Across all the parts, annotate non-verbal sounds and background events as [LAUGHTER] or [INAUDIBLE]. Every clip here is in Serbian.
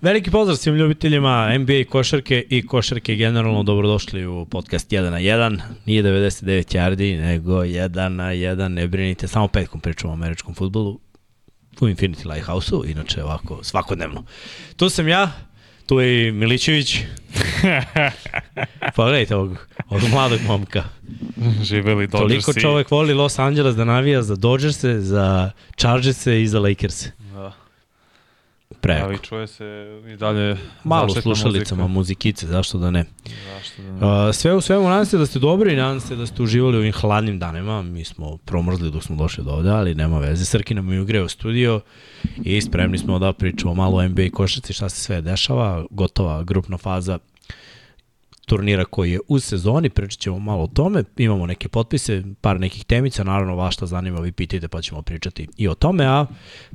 Veliki pozdrav svim ljubiteljima NBA košarke i košarke generalno dobrodošli u podcast 1 na 1. Nije 99 yardi, nego 1 na 1. Ne brinite, samo petkom pričamo o američkom futbolu u Infinity Lighthouse-u, inače ovako svakodnevno. Tu sam ja, tu je i Milićević. [LAUGHS] Pogledajte ovog, ovog mladog momka. Živeli Dodgersi. Toliko čovek voli Los Angeles da navija za Dodgerse, za Chargerse i za Lakers. Preko. Ali čuje se i dalje Malo slušalicama, muzika. muzikice, zašto da ne. Zašto da ne? Uh, sve u svemu, nadam se da ste dobri, nadam se da ste uživali u ovim hladnim danima. Mi smo promrzli dok smo došli do ovde, ali nema veze. Srki nam je ugreo studio i spremni smo da pričamo malo o NBA košarci, šta se sve dešava. Gotova grupna faza turnira koji je u sezoni, pričat ćemo malo o tome, imamo neke potpise, par nekih temica, naravno vas šta zanima vi pitajte pa ćemo pričati i o tome, a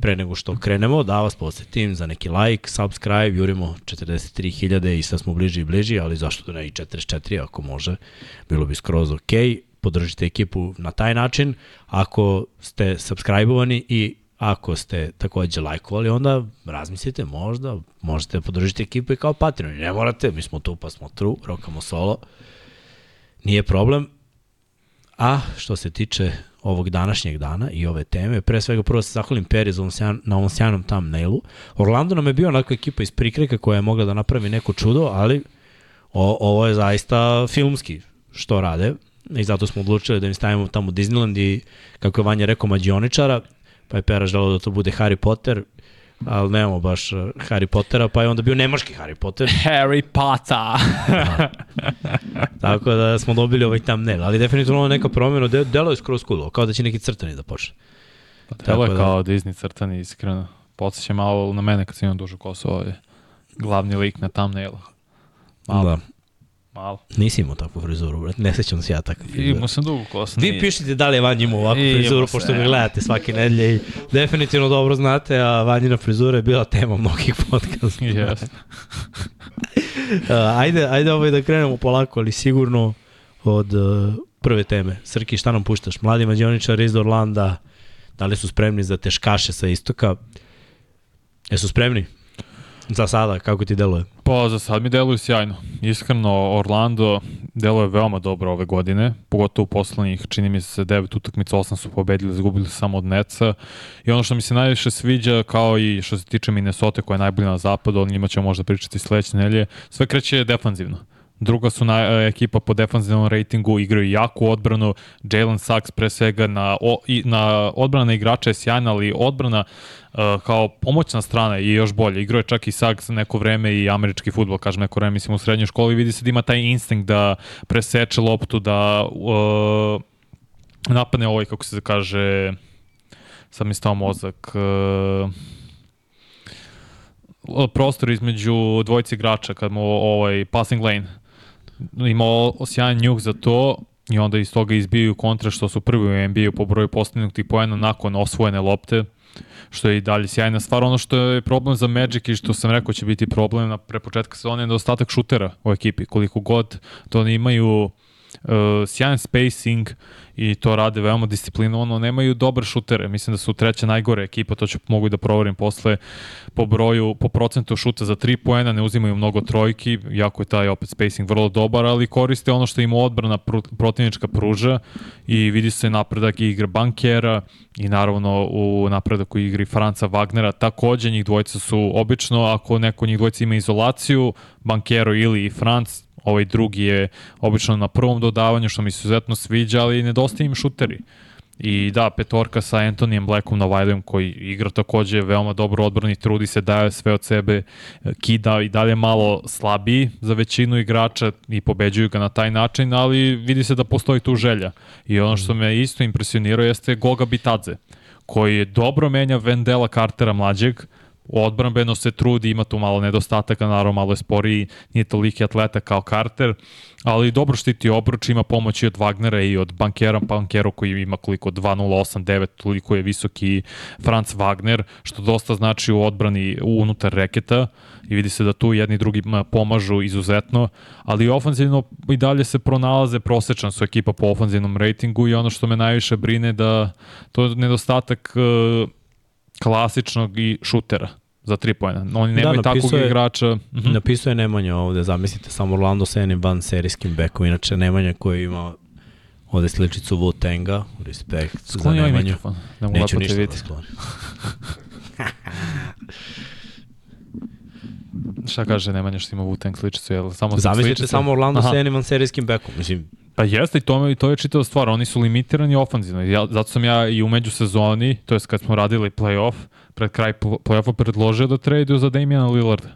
pre nego što krenemo da vas posjetim za neki like, subscribe, jurimo 43.000 i sad smo bliži i bliži, ali zašto da ne i 44 ako može, bilo bi skroz ok, podržite ekipu na taj način, ako ste subscribe-ovani i ako ste takođe lajkovali, onda razmislite možda, možete podržiti ekipu i kao Patreon. Ne morate, mi smo tu pa smo tu, rokamo solo. Nije problem. A što se tiče ovog današnjeg dana i ove teme, pre svega prvo se zahvalim Peri sjajan, na ovom sjajnom thumbnailu. Orlando nam je bio onako ekipa iz prikreka koja je mogla da napravi neko čudo, ali o, ovo je zaista filmski što rade i zato smo odlučili da im stavimo tamo Disneyland i kako je Vanja rekao mađioničara, pa je Pera želeo da to bude Harry Potter, ali nemamo baš uh, Harry Pottera, pa je onda bio nemački Harry Potter. [LAUGHS] Harry Potter. Tako da smo dobili ovaj thumbnail, ali definitivno neka promjena, de, delo je skroz cool, kao da će neki crtani da počne. Pa Tako je da- kao Disney crtani, iskreno. Podsjeća malo na mene kad sam imao dužu kosu ovdje. Glavni lik na thumbnailu. Malo, Da. Malo. Nisi imao takvu frizuru, brat. ne sećam se ja takvu frizuru. Imao sam dugu kosu. Vi pišite da li je Vanja imao ovakvu frizuru, sam, pošto ga gledate svake nedelje i definitivno dobro znate, a Vanjina frizura je bila tema mnogih podcasta. [LAUGHS] Uh, [LAUGHS] ajde, ajde ovaj da krenemo polako, ali sigurno od uh, prve teme. Srki, šta nam puštaš? Mladi mađioničar iz Orlanda, da li su spremni za teškaše sa istoka? Jesu spremni? Za sada, kako ti deluje? Pa za sad mi deluju sjajno. Iskreno, Orlando deluje veoma dobro ove godine, pogotovo u poslednjih, čini mi se, devet utakmica, osam su pobedili, izgubili samo od Neca. I ono što mi se najviše sviđa, kao i što se tiče Minnesota, koja je najbolja na zapadu, o njima ćemo možda pričati sledeće nelje, sve kreće defanzivno. Druga su na, e, ekipa po defanzivnom ratingu, igraju jaku odbranu, Jalen Sachs pre svega na, o, i, na odbrana igrača je sjajna, ali odbrana uh, kao pomoćna strana je još bolje. Igrao je čak i Sachs neko vreme i američki futbol, kažem neko vreme, mislim u srednjoj školi, vidi se da ima taj instinkt da preseče loptu, da uh, napadne ovaj, kako se kaže, sad mi stao mozak, uh, prostor između dvojice igrača kad mu ovaj passing lane imao sjajan njuh za to i onda iz toga izbijaju kontra što su prvi u NBA-u po broju postignutih poena nakon osvojene lopte što je i dalje sjajna stvar. Ono što je problem za Magic i što sam rekao će biti problem na pre početka sezone je nedostatak šutera u ekipi. Koliko god to oni imaju uh, sjajan spacing i to rade veoma disciplinovano, nemaju dobre šutere. Mislim da su treća najgore ekipa, to ću mogu da proverim posle po broju, po procentu šuta za 3 poena, ne uzimaju mnogo trojki, jako je taj opet spacing vrlo dobar, ali koriste ono što im odbrana pru, protivnička pruža i vidi se napredak i igre bankera i naravno u napredak u igri Franca Wagnera. Takođe njih dvojica su obično, ako neko njih dvojica ima izolaciju, bankero ili Franc, ovaj drugi je obično na prvom dodavanju, što mi se izuzetno sviđa, ali nedostaje im šuteri. I da, petorka sa Antonijem Blackom na Wileyom koji igra takođe veoma dobro odbrani, trudi se, daje sve od sebe, kida i dalje malo slabiji za većinu igrača i pobeđuju ga na taj način, ali vidi se da postoji tu želja. I ono što me isto impresionirao jeste Goga Bitadze, koji je dobro menja Vendela Cartera mlađeg, odbranbeno se trudi, ima tu malo nedostataka, naravno malo je sporiji, nije toliki atleta kao Carter, ali dobro štiti obruč, ima pomoć i od Wagnera i od bankera, bankero koji ima koliko 2.089, toliko je visoki Franz Wagner, što dosta znači u odbrani unutar reketa i vidi se da tu jedni drugi pomažu izuzetno, ali ofenzivno i dalje se pronalaze, prosečan su ekipa po ofenzivnom ratingu i ono što me najviše brine da to je nedostatak uh, klasičnog i šutera. za tri pojena. Oni nemaju da, takvog je, igrača. Uh mhm. -huh. Napisao je Nemanja ovde, zamislite, samo Orlando sa jednim van serijskim bekom. Inače, Nemanja koji ima ovde sličicu Wu-Tanga, respekt Skloni za Nemanju. Mikrofon, da Neću ništa da skloni. [LAUGHS] Šta kaže Nemanja što ima Wu-Tang sličicu? Jel samo Zamislite samo Orlando Aha. sa jednim van serijskim bekom. Mislim, Pa jeste i to, to je čitava stvar, oni su limitirani ofanzivno. Ja, zato sam ja i u međusezoni, to je kad smo radili playoff, pred kraj playoffa predložio da traduju za Damiana Lillarda.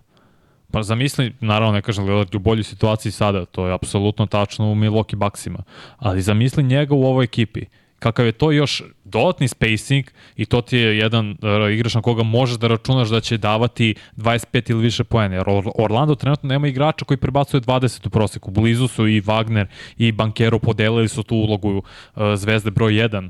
Pa zamisli, naravno ne kažem Lillard u boljoj situaciji sada, to je apsolutno tačno u Milwaukee Bucksima, ali zamisli njega u ovoj ekipi kakav je to još dodatni spacing i to ti je jedan uh, igrač na koga možeš da računaš da će davati 25 ili više poena. Jer Orlando trenutno nema igrača koji prebacuje 20 u proseku. Blizu su i Wagner i Bankero podelili su tu ulogu uh, zvezde broj 1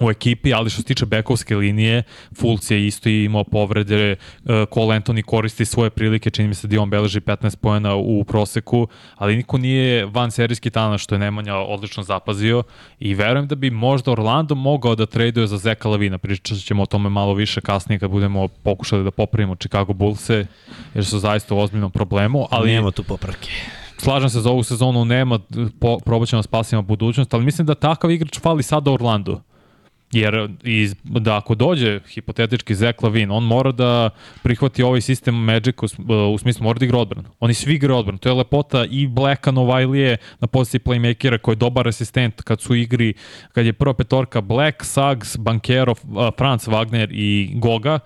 u ekipi, ali što se tiče bekovske linije, Fulc je isto imao povrede, uh, Cole Anthony koristi svoje prilike, čini mi se da on beleži 15 pojena u proseku, ali niko nije van serijski talent što je Nemanja odlično zapazio i verujem da bi možda Orlando mogao da traduje za Zeka Lavina, pričat ćemo o tome malo više kasnije kad budemo pokušali da popravimo Chicago Bullse, jer su zaista u ozbiljnom problemu, ali... Nema tu popravke slažem se za ovu sezonu, nema, po, probat ćemo da spasimo budućnost, ali mislim da takav igrač fali sada Orlando. Jer iz, da ako dođe hipotetički Zach Lavin, on mora da prihvati ovaj sistem Magic u, u smislu mora da igra odbranu. Oni svi igraju odbranu. To je lepota i Blacka Novajlije na poziciji playmakera koji je dobar asistent kad su igri, kad je prva petorka Black, Suggs, Bankero, Franz Wagner i Goga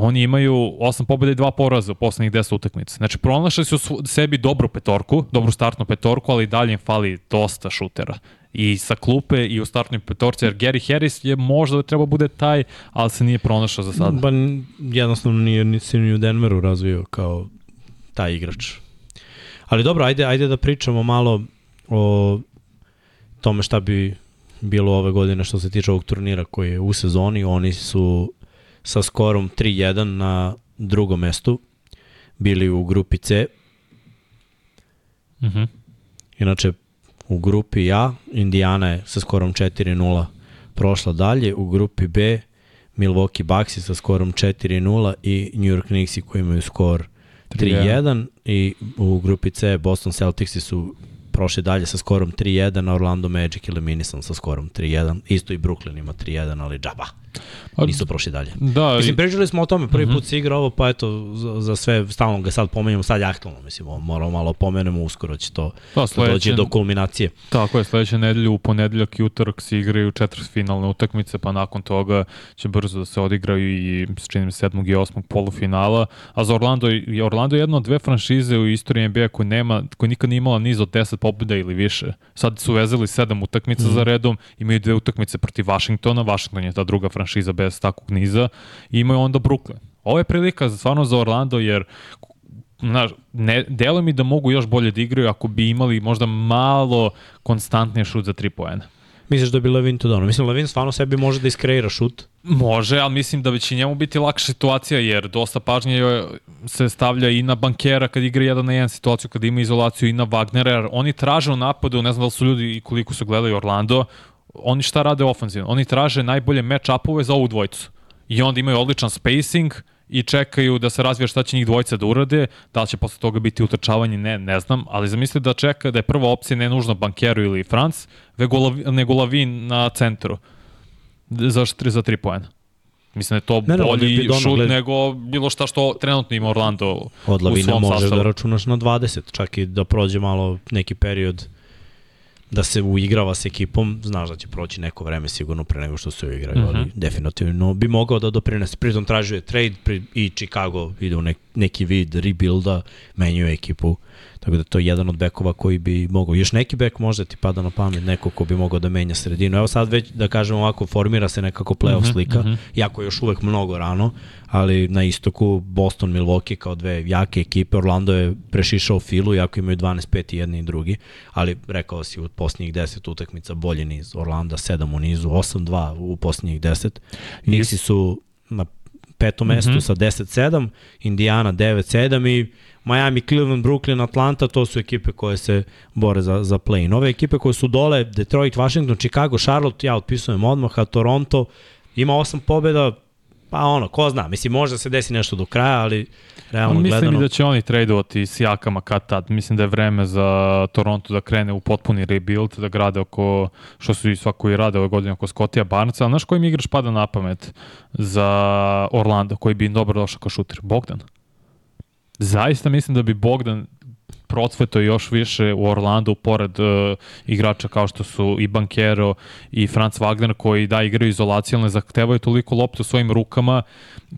oni imaju osam pobjeda i dva poraza u poslednjih 10 utakmica. Znači, pronašli su sebi dobru petorku, dobru startnu petorku, ali dalje im fali dosta šutera i sa klupe i u startnoj petorci, jer Gary Harris je možda da treba bude taj, ali se nije pronašao za sada. Ba, jednostavno nije ni se ni u Denveru razvio kao taj igrač. Ali dobro, ajde, ajde da pričamo malo o tome šta bi bilo ove godine što se tiče ovog turnira koji je u sezoni. Oni su sa skorom 3-1 na drugom mestu bili u grupi C. Mhm. Mm Inače, U grupi A Indiana je sa skorom 4-0 prošla dalje. U grupi B Milwaukee Bucks sa skorom 4-0 i New York Knicks koji imaju skor 3-1 i u grupi C Boston Celtics su prošli dalje sa skorom 3-1, a Orlando Magic eliminisan sa skorom 3-1. Isto i Brooklyn ima 3-1, ali džaba. Nisu prošli dalje. Da, mislim, pričali smo o tome, prvi uh mhm. -huh. put se igra ovo, pa eto, za, za sve, stalno ga sad pomenjamo, sad je aktualno, mislim, moramo malo pomenemo, uskoro će to da, sledeće, doći do kulminacije. Tako je, sledeće nedelje u ponedeljak i utorak se igraju četvrtfinalne utakmice, pa nakon toga će brzo da se odigraju i čini mi sedmog i osmog polufinala, a za Orlando, Orlando je jedna od dve franšize u istoriji NBA koji nema, koji nikad nije imala niz od 10 pobjeda ili više. Sad su vezali sedam utakmica mm. za redom, imaju dve utakmice protiv Vašingtona, Vašington je ta druga franšiza bez takvog niza, imaju onda Brooklyn. Ovo je prilika stvarno za Orlando, jer znaš, ne, delo mi da mogu još bolje da igraju ako bi imali možda malo konstantnije šut za tri poena. Misliš da bi Levin to dano? Mislim, Levin stvarno sebi može da iskreira šut. Može, ali mislim da će njemu biti lakša situacija, jer dosta pažnje se stavlja i na bankera kad igra jedan na jedan situaciju, kad ima izolaciju i na Wagnera, jer oni traže u napadu, ne znam da li su ljudi i koliko su gledali Orlando, oni šta rade ofenzivno? Oni traže najbolje match-upove za ovu dvojicu. I onda imaju odličan spacing, i čekaju da se razvija šta će njih dvojica da urade, da li će posle toga biti utrčavanje, ne, ne znam, ali zamislite da čeka da je prva opcija ne nužno Bankero ili Franc, nego Lavin na centru za, za tri poena. Mislim da je to ne, bolji ne, šut gled... nego bilo šta što trenutno ima Orlando Od Lavina možeš sastavu. da računaš na 20, čak i da prođe malo neki period da se uigrava s ekipom, znaš da će proći neko vreme sigurno pre nego što se uigraju, uh -huh. ali mhm. definitivno bi mogao da doprinese. Pritom tražuje trade pri, i Chicago ide u nek, neki vid rebuilda, menjuje ekipu Tako da to je jedan od bekova koji bi mogao. Još neki bek možda ti pada na pamet, neko ko bi mogao da menja sredinu. Evo sad već, da kažemo ovako, formira se nekako playoff uh mhm, -huh, slika, uh mhm. -huh. jako je još uvek mnogo rano, ali na istoku Boston, Milwaukee kao dve jake ekipe, Orlando je prešišao filu, jako imaju 12-5 i jedni i drugi, ali rekao si u posljednjih 10 utakmica bolji niz, Orlando 7 u nizu, 8-2 u posljednjih 10. Nixi su na petom mestu mm -hmm. sa 10-7, Indiana 9-7 i Miami, Cleveland, Brooklyn, Atlanta, to su ekipe koje se bore za, za play. Nove ekipe koje su dole, Detroit, Washington, Chicago, Charlotte, ja otpisujem odmah, a Toronto ima osam pobjeda, Pa ono, ko zna, mislim, možda se desi nešto do kraja, ali realno Mislim gledano... i da će oni tradeovati s jakama kad tad. Mislim da je vreme za Toronto da krene u potpuni rebuild, da grade oko, što su i svako i rade ove godine oko Scottija Barnesa, ali znaš koji mi igrač pada na pamet za Orlando, koji bi im dobro došao kao šuter? Bogdan. Zaista mislim da bi Bogdan procveto još više u Orlandu pored uh, igrača kao što su i Bankero i Franz Wagner koji da igraju izolacijalno, ne zahtevaju toliko loptu svojim rukama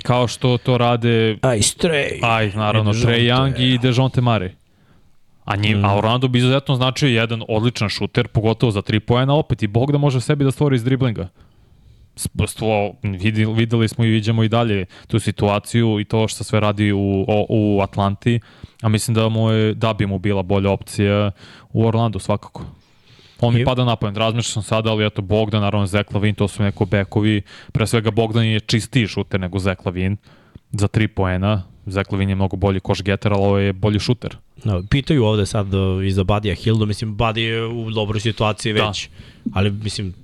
kao što to rade Aj, Stray. Aj, naravno. Trae Young i Dejounte Murray. A, njim, Mm. a Orlando bi izuzetno značio jedan odličan šuter, pogotovo za tri pojena, opet i Bog da može sebi da stvori iz driblinga. Stvo, vidi, videli smo i vidimo i dalje tu situaciju i to što sve radi u, u Atlanti, a mislim da, mu je, da bi mu bila bolja opcija u Orlandu svakako. On mi pada na pamet, razmišljam sam sada, ali eto Bogdan, naravno Zek Lavin, to su neko bekovi, pre svega Bogdan je čistiji šuter nego Zek Lavin za tri poena, Zek Lavin je mnogo bolji koš getter, ali ovo je bolji šuter. No, pitaju ovde sad uh, i za Badija Hilda, mislim, Badi je u dobroj situaciji Da. već, ali mislim,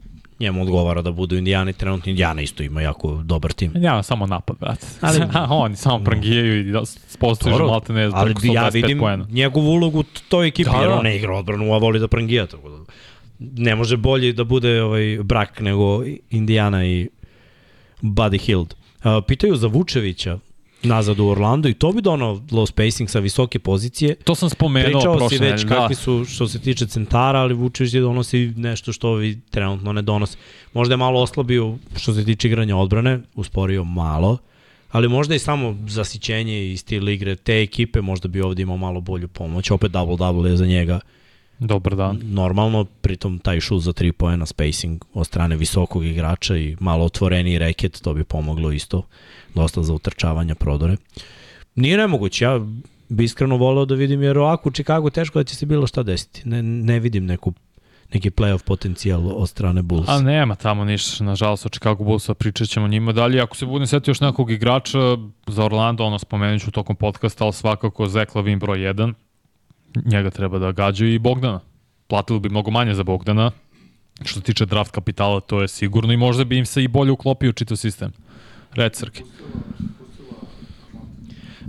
njemu odgovara da budu Indijani, trenutno Indijana isto ima jako dobar tim. Ja samo napad, brate. Ali- [LAUGHS] Ali, oni samo prangijaju i da postojiš malte ne ali preko ja 125 vidim poena. njegovu ulogu toj ekipi, Da, jer da. on ne igra odbranu, a voli da prangija, tako da ne može bolji da bude ovaj brak nego Indijana i Buddy Hield. Uh, pitaju za Vučevića nazad u Orlando i to bi donao low spacing sa visoke pozicije. To sam spomenuo Pričao si prošle već nedelje, kakvi su što se tiče centara, ali Vučević je donosi nešto što ovi trenutno ne donose. Možda je malo oslabio što se tiče igranja odbrane, usporio malo, ali možda i samo zasićenje i stil igre te ekipe možda bi ovde imao malo bolju pomoć. Opet double-double je za njega Da. Dobar dan. normalno, pritom taj šut za 3 poena spacing od strane visokog igrača i malo otvoreniji reket, to bi pomoglo isto dosta za utrčavanja prodore. Nije nemoguće, ja bi iskreno voleo da vidim, jer ovako u Chicago teško da će se bilo šta desiti. Ne, ne vidim neku, neki playoff potencijal od strane Bulls. A nema tamo ništa, nažalost, o Chicago Bullsa pričat ćemo njima dalje. Ako se budem setio još nekog igrača za Orlando, ono spomenut ću tokom podcasta, ali svakako Zek Lavin broj 1. Njega treba da gađaju i Bogdana. Platili bi mnogo manje za Bogdana. Što se tiče draft kapitala, to je sigurno i možda bi im se i bolje uklopio čitav sistem. Red Srke.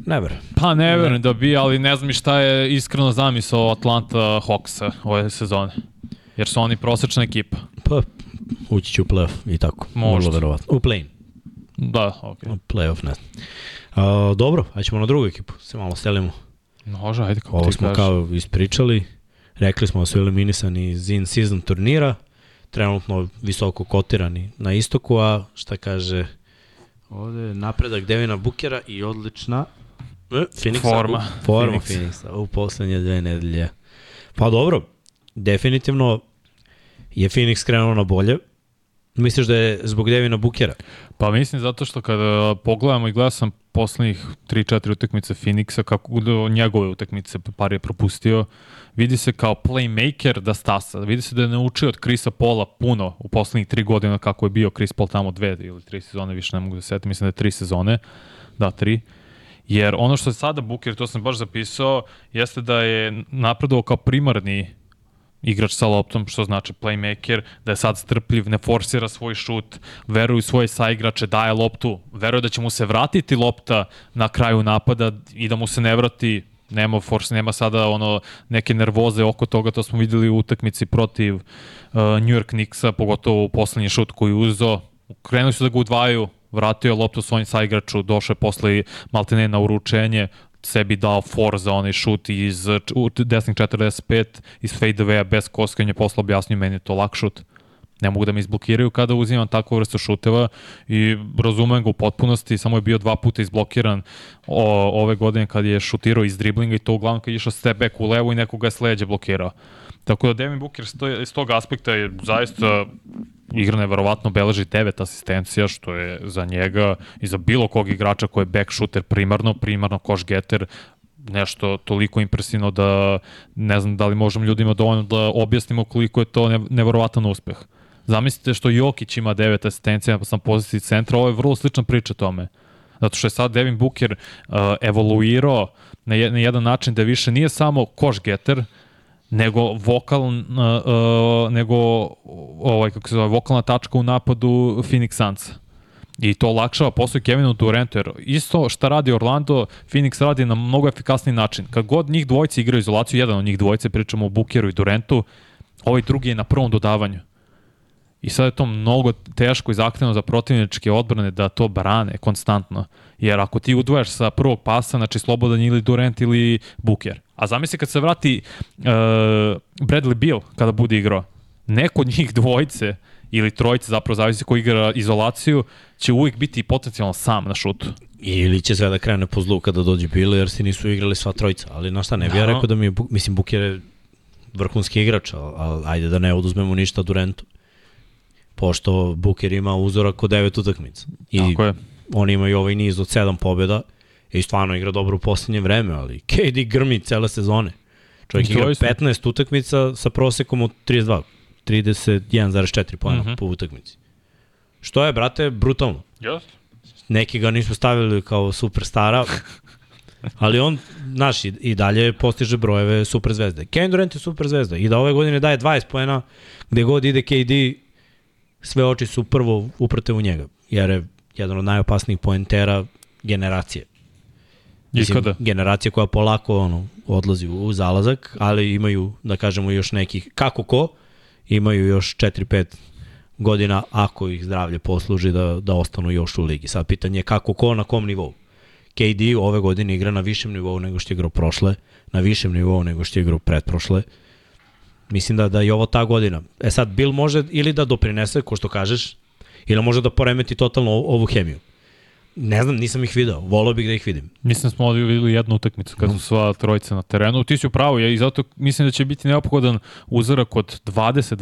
Never. Pa ne verujem da bi, ali ne znam šta je iskreno zamisao Atlanta Hawksa ove sezone. Jer su oni prosečna ekipa. Pa, ući će u playoff i tako. Možda. Vrlo verovatno. U play-in. Da, okej. U playoff ne. A, dobro, a ćemo na drugu ekipu. Se malo selimo. Može, ajde kako Ovo ti smo kao ispričali. Rekli smo da su eliminisani iz in-season turnira. Trenutno visoko kotirani na istoku, a šta kaže ovde je napredak Devina Bukera i odlična e, Phoenixa, Forma. U, forma Phoenixa. Phoenixa u poslednje dve nedelje. Pa dobro, definitivno je Phoenix krenuo na bolje. Misliš da je zbog Devina Bukera? Pa mislim zato što kada pogledamo i gledao sam poslednjih 3-4 utakmice Phoenixa, kako do njegove utakmice par je propustio, vidi se kao playmaker da stasa. Vidi se da je naučio od Krisa Pola puno u poslednjih 3 godina kako je bio Chris Paul tamo dve ili tri sezone, više ne mogu da setim, mislim da je tri sezone, da, tri. Jer ono što je sada Booker, to sam baš zapisao, jeste da je napredovao kao primarni igrač sa loptom, što znači playmaker, da je sad strpljiv, ne forsira svoj šut, veruje svoje saigrače, daje loptu, veruje da će mu se vratiti lopta na kraju napada i da mu se ne vrati nema force, nema sada ono neke nervoze oko toga, to smo videli u utakmici protiv uh, New York Knicksa, pogotovo u poslednji šut koji uzo. Krenuli su da ga udvaju, vratio je loptu svojim saigraču, došao je posle maltene na uručenje, sebi dao for za onaj šut iz desnih 45 iz fade away bez koskanja posle objasnio meni je to lak šut ne mogu da me izblokiraju kada uzimam takvu vrstu šuteva i razumem ga u potpunosti, samo je bio dva puta izblokiran o, ove godine kad je šutirao iz driblinga i to uglavnom kad je išao step back u levo i nekoga je sleđe blokirao. Tako da Devin Booker iz tog aspekta je zaista igra neverovatno beleži 9 asistencija, što je za njega i za bilo kog igrača koji je back shooter primarno, primarno koš getter, nešto toliko impresivno da ne znam da li možemo ljudima dovoljno da objasnimo koliko je to ne, neverovatan uspeh. Zamislite što Jokić ima 9 asistencija na poziciji centra, ovo je vrlo slična priča tome. Zato što je sad Devin Booker uh, evoluirao na, na jedan način da više nije samo koš getter, nego vokal uh, uh, nego ovaj kako se zove vokalna tačka u napadu Phoenix Sunsa. I to olakšava posao Kevinu Durantu, jer isto šta radi Orlando, Phoenix radi na mnogo efikasniji način. Kad god njih dvojice igraju izolaciju, jedan od njih dvojice, pričamo o Bukeru i Durantu, ovaj drugi je na prvom dodavanju. I sad je to mnogo teško i zahtevno za protivničke odbrane da to brane konstantno. Jer ako ti udvojaš sa prvog pasa, znači slobodan ili Durant ili Buker. A zamisli kad se vrati uh, Bradley Beal kada bude igrao. Neko od njih dvojice ili trojice, zapravo zavisi ko igra izolaciju, će uvijek biti potencijalno sam na šutu. Ili će sve da krene po zlu kada dođe Bilo, jer si nisu igrali sva trojica. Ali na šta, ne bi ja rekao da mi je, mislim, Buker je vrhunski igrač, ali, ali ajde da ne oduzmemo ništa Durantu. Pošto Buker ima uzorak od devet utakmica. I Tako je. oni imaju ovaj niz od sedam pobjeda i stvarno igra dobro u poslednje vreme, ali KD grmi cele sezone. Čovjek igra Doista. 15 utakmica sa prosekom od 32, 31,4 pojena uh. -huh. po utakmici. Što je, brate, brutalno. Jeste. Neki ga nisu stavili kao superstara, ali on, znaš, i, i dalje postiže brojeve superzvezde. Kevin Durant je superzvezda i da ove godine daje 20 poena, gde god ide KD, sve oči su prvo uprte u njega, jer je jedan od najopasnijih poentera generacije. Ikada. generacija koja polako ono, odlazi u, u zalazak, ali imaju, da kažemo, još nekih, kako ko, imaju još 4-5 godina ako ih zdravlje posluži da, da ostanu još u ligi. Sad pitanje je kako ko, na kom nivou. KD ove godine igra na višem nivou nego što je igrao prošle, na višem nivou nego što je igrao pretprošle. Mislim da, da je ovo ta godina. E sad, Bill može ili da doprinese, ko što kažeš, ili može da poremeti totalno ovu hemiju. Ne znam, nisam ih video. Volao bih da ih vidim. Mislim da smo ovdje videli jednu utakmicu kad su sva trojica na terenu. Ti si u pravu, ja i zato mislim da će biti neophodan uzorak od 20-25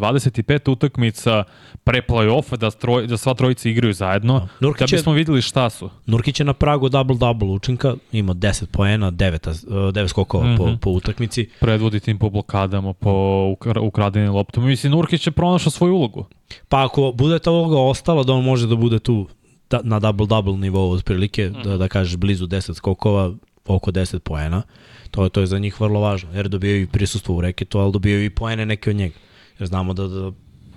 utakmica pre play-offa da, troj, da sva trojica igraju zajedno. Nurkić Da je- bismo videli šta su. Nurkić je na pragu double-double učinka, ima 10 poena, 9, as- 9 skokova mm -hmm. po, Mhm. po utakmici. Predvodi tim po blokadama, po ukra- ukradenim loptama. Mislim, Nurkić je pronašao svoju ulogu. Pa ako bude ta uloga ostala, da on može da bude tu da, na double-double nivou otprilike, mm. da, da kažeš blizu 10 skokova, oko 10 poena, to, je- to je za njih vrlo važno, jer dobijaju i prisustvo u reketu, ali dobijaju i poene neke od njega. Jer znamo da, da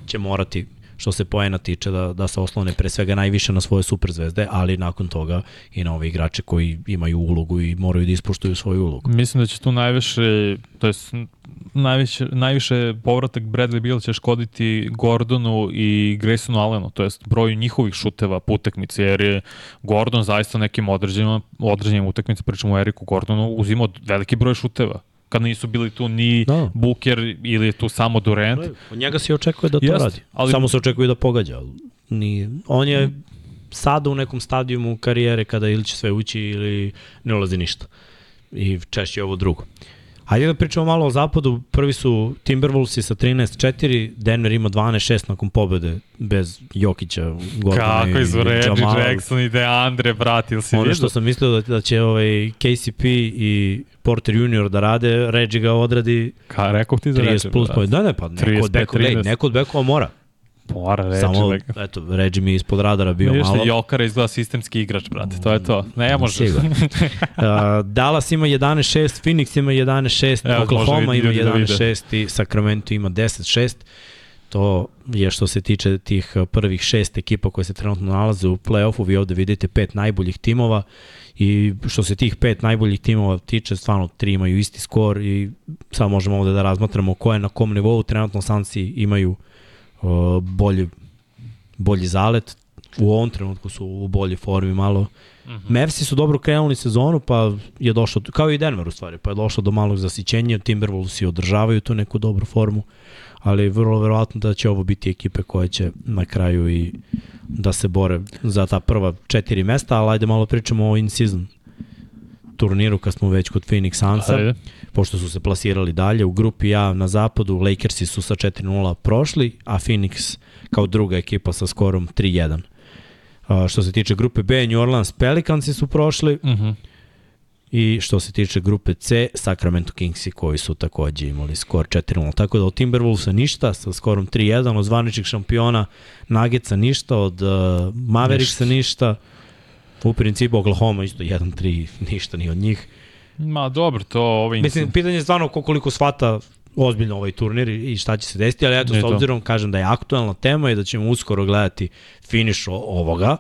će morati što se poena tiče da, da se oslone pre svega najviše na svoje superzvezde, ali nakon toga i na ove igrače koji imaju ulogu i moraju da ispoštuju svoju ulogu. Mislim da će tu najviše, to je najviše, najviše povratak Bradley Beal će škoditi Gordonu i Graysonu Allenu, to jest broju njihovih šuteva po utakmici, jer je Gordon zaista nekim određenim, određenim utakmici, pričamo o Eriku Gordonu, uzimao veliki broj šuteva kad nisu bili tu ni Da. Booker ili je tu samo Durant. Od njega se očekuje da to Jeste, radi. ali- Samo se očekuje da pogađa. Nije. On je sada u nekom stadijumu karijere kada ili će sve ući ili ne ulazi ništa. I češće je ovo drugo. Hajde da pričamo malo o zapadu. Prvi su Timberwolvesi sa 13-4, Denver ima 12-6 nakon pobede bez Jokića, Gordona Kako i su Reggie. Jackson i DeAndre, brati, ili si Ono što sam mislio da, da će ovaj KCP i Porter Junior da rade, Reggie ga odradi Ka, rekao ti za 30 Reggie, plus da. point. Da, ne, pa neko 35, od bekova, gledaj, 13. neko od bekova mora. Mora Reggie. Samo, leg- eto, Reggie mi je ispod radara bio Vidiš malo. Jokara izgleda sistemski igrač, brate, to je to. Ne može. Sigurno. Uh, [LAUGHS] Dallas ima 11-6, Phoenix ima 11-6, Evo, Oklahoma ima ljudi da vide. 11-6 i Sacramento ima 10-6. To je što se tiče tih uh, prvih šest ekipa koje se trenutno nalaze u play-offu, vi ovde vidite pet najboljih timova i što se tih pet najboljih timova tiče, stvarno tri imaju isti skor i sad možemo ovde da razmatramo ko je na kom nivou, trenutno Sansi imaju uh, bolji, bolji zalet, u ovom trenutku su u bolji formi malo. Mm -hmm. Mavsi su dobro krenuli sezonu, pa je došlo, kao i Denver u stvari, pa je došlo do malog zasićenja, Timberwolvesi održavaju tu neku dobru formu, ali vrlo verovatno da će ovo biti ekipe koje će na kraju i da se bore za ta prva četiri mesta, ali ajde malo pričamo o in-season turniru kad smo već kod Phoenix Sunsa Ajde. pošto su se plasirali dalje. U grupi A na zapadu Lakersi su sa 4-0 prošli, a Phoenix kao druga ekipa sa skorom 3-1. Uh, što se tiče grupe B, New Orleans Pelicansi su prošli Uh -huh. i što se tiče grupe C, Sacramento Kingsi koji su takođe imali skor 4-0. Tako da od Timberwolvesa ništa sa skorom 3-1, od zvaničnih šampiona Nuggetsa ništa, od uh, Mavericksa ništa. ništa. U principu Oklahoma isto 1-3, ništa ni od njih. Ma dobro, to ovaj Mislim, pitanje je stvarno ko koliko shvata ozbiljno ovaj turnir i šta će se desiti, ali eto, s obzirom, kažem da je aktualna tema i da ćemo uskoro gledati finiš ovoga,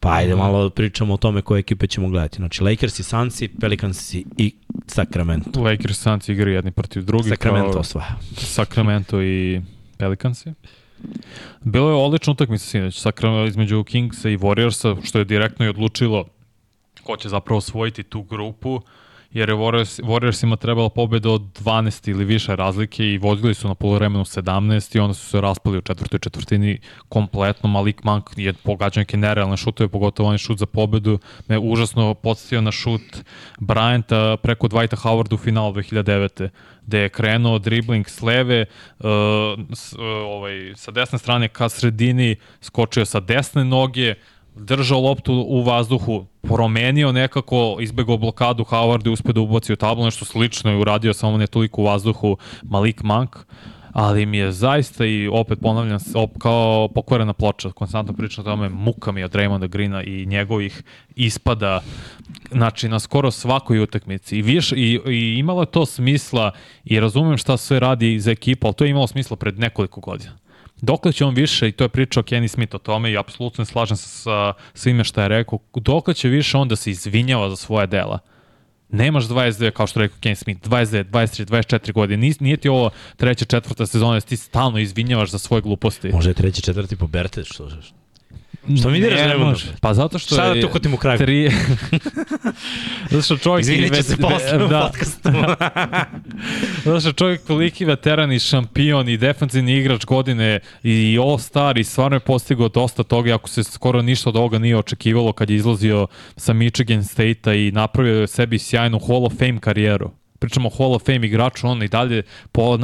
Pa ajde malo da pričamo o tome koje ekipe ćemo gledati. Znači Lakers i Sunsi, Pelicans i Sacramento. Lakers i Suns igraju jedni protiv drugih. Sacramento kao osvaja. Sacramento i Pelicansi. Bilo je odlična utakmica sinoć Sacramento između Kingsa i Warriorsa, što je direktno i odlučilo ko će zapravo osvojiti tu grupu jer je Warriors, Warriorsima trebala pobeda od 12 ili više razlike i vodili su na polovremenu 17 i onda su se raspali u četvrtoj četvrtini kompletno. Malik Monk je pogađao neke nerealne šutove, pogotovo onaj šut za pobedu. Me užasno podsjetio na šut Bryanta preko Dwighta Howarda u finalu 2009 gde je krenuo dribling s leve, uh, s, uh, ovaj, sa desne strane ka sredini, skočio sa desne noge, držao loptu u vazduhu, promenio nekako, izbegao blokadu Howard i uspio da ubaci u tablu, nešto slično je uradio, samo ne toliko u vazduhu Malik Monk ali mi je zaista i opet ponavljam op, kao pokvarena ploča, konstantno pričam o tome, muka mi od Raymonda Greena i njegovih ispada znači na skoro svakoj utakmici i, viš, i, i imalo je to smisla i razumem šta sve radi za ekipu, ali to je imalo smisla pred nekoliko godina. Dokle će on više, i to je pričao Kenny Smith o tome i apsolutno slažem se sa svime što je rekao, dokle će više on da se izvinjava za svoje dela? Nemaš 22, kao što rekao Kenny Smith, 29, 23, 24 godine. Nije, nije ti ovo treća, četvrta sezona, da ti stalno izvinjavaš za svoje gluposti. Može je treći, četvrti po što, Što mi diraš ne može? Pa zato što Šta da tu kotim u kraju? Tri... [LAUGHS] zato što čovjek... Izvinit će se posle u da. podcastu. [LAUGHS] zato što čovjek toliki veteran i šampion i defensivni igrač godine i all-star i stvarno je postigao dosta toga, ako se skoro ništa od ovoga nije očekivalo kad je izlazio sa Michigan State-a i napravio sebi sjajnu Hall of Fame karijeru pričamo o Hall of Fame igraču, on i dalje po,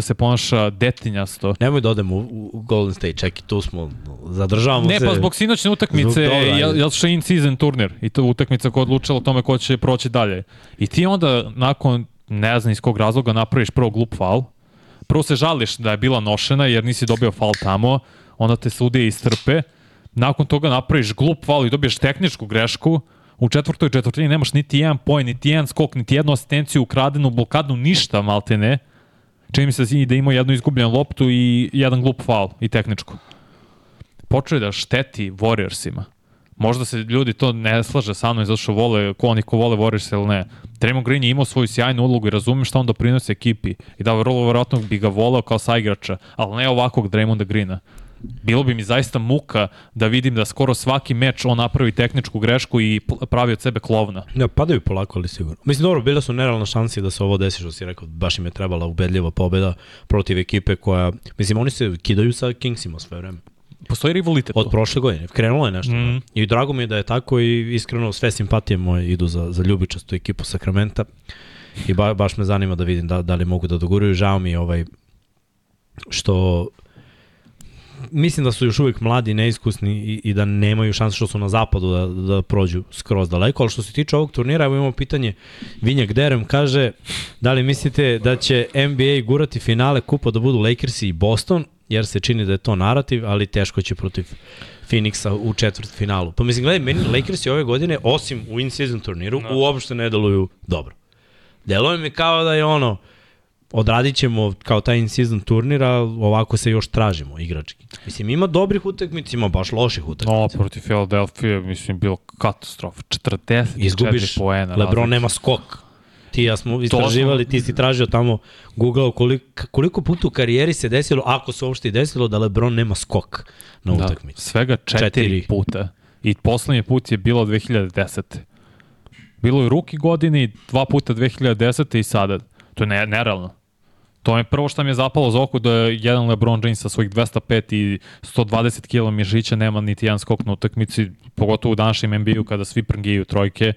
se ponaša detinjasto. Nemoj da odemo u, u Golden State, čekaj, tu smo, zadržavamo ne, se. Ne, pa zbog sinoćne utakmice, je, je što in season turnir i to utakmica koja odlučila o tome ko će proći dalje. I ti onda nakon, ne znam iz kog razloga, napraviš prvo glup faul, prvo se žališ da je bila nošena jer nisi dobio faul tamo, onda te sudije istrpe, nakon toga napraviš glup faul i dobiješ tehničku grešku, U četvrtoj četvrtini nemaš niti jedan poen, niti jedan skok, niti jednu asistenciju, ukradenu blokadnu, ništa malte ne. Čini mi se da ima jednu izgubljenu loptu i jedan glup faul i tehničku. Počeo da šteti Warriorsima. Možda se ljudi to ne slaže sa mnom zato što vole, ko oni ko vole Warriors ili ne. Draymond Green je imao svoju sjajnu ulogu i razumem šta on doprinosi ekipi. I da vrlo verovatno bi ga voleo kao saigrača, ali ne ovakvog Draymonda Greena bilo bi mi zaista muka da vidim da skoro svaki meč on napravi tehničku grešku i pravi od sebe klovna. Ja, padaju polako, ali sigurno. Mislim, dobro, bile su nerealne šanse da se ovo desi, što si rekao, baš im je trebala ubedljiva pobeda protiv ekipe koja, mislim, oni se kidaju sa Kingsima sve vreme. Postoji rivalitet. Od prošle godine. Krenulo je nešto. Mm. I drago mi je da je tako i iskreno sve simpatije moje idu za, za ljubičastu ekipu Sakramenta. I ba, baš me zanima da vidim da, da li mogu da doguraju. Žao mi je ovaj, što mislim da su još uvijek mladi, neiskusni i, i da nemaju šanse što su na zapadu da, da prođu skroz daleko, ali što se tiče ovog turnira, evo imamo pitanje, Vinjak Derem kaže, da li mislite da će NBA gurati finale kupa da budu Lakers i Boston, jer se čini da je to narativ, ali teško će protiv Phoenixa u četvrt finalu. Pa mislim, gledaj, meni Lakersi ove godine, osim u in-season turniru, no. uopšte ne deluju dobro. Deluje mi kao da je ono, odradit ćemo kao taj in-season turnir, a ovako se još tražimo igrački. Mislim, ima dobrih utakmica, ima baš loših utakmica. No, protiv Philadelphia, mislim, bilo katastrofa. 44 Izgubiš, poena. Lebron različi. nema skok. Ti ja smo istraživali, ti si tražio tamo, googlao koliko, koliko puta u karijeri se desilo, ako se uopšte i desilo, da Lebron nema skok na da, utakmici. Svega četiri, četiri puta. I poslednji put je bilo 2010. Bilo je ruki godini, dva puta 2010. i sada. To je ne, nerealno. To je prvo što mi je zapalo za oko da je jedan LeBron James sa svojih 205 i 120 kg mišića nema niti jedan skok na utakmici, pogotovo u današnjem NBA-u kada svi prngiju trojke,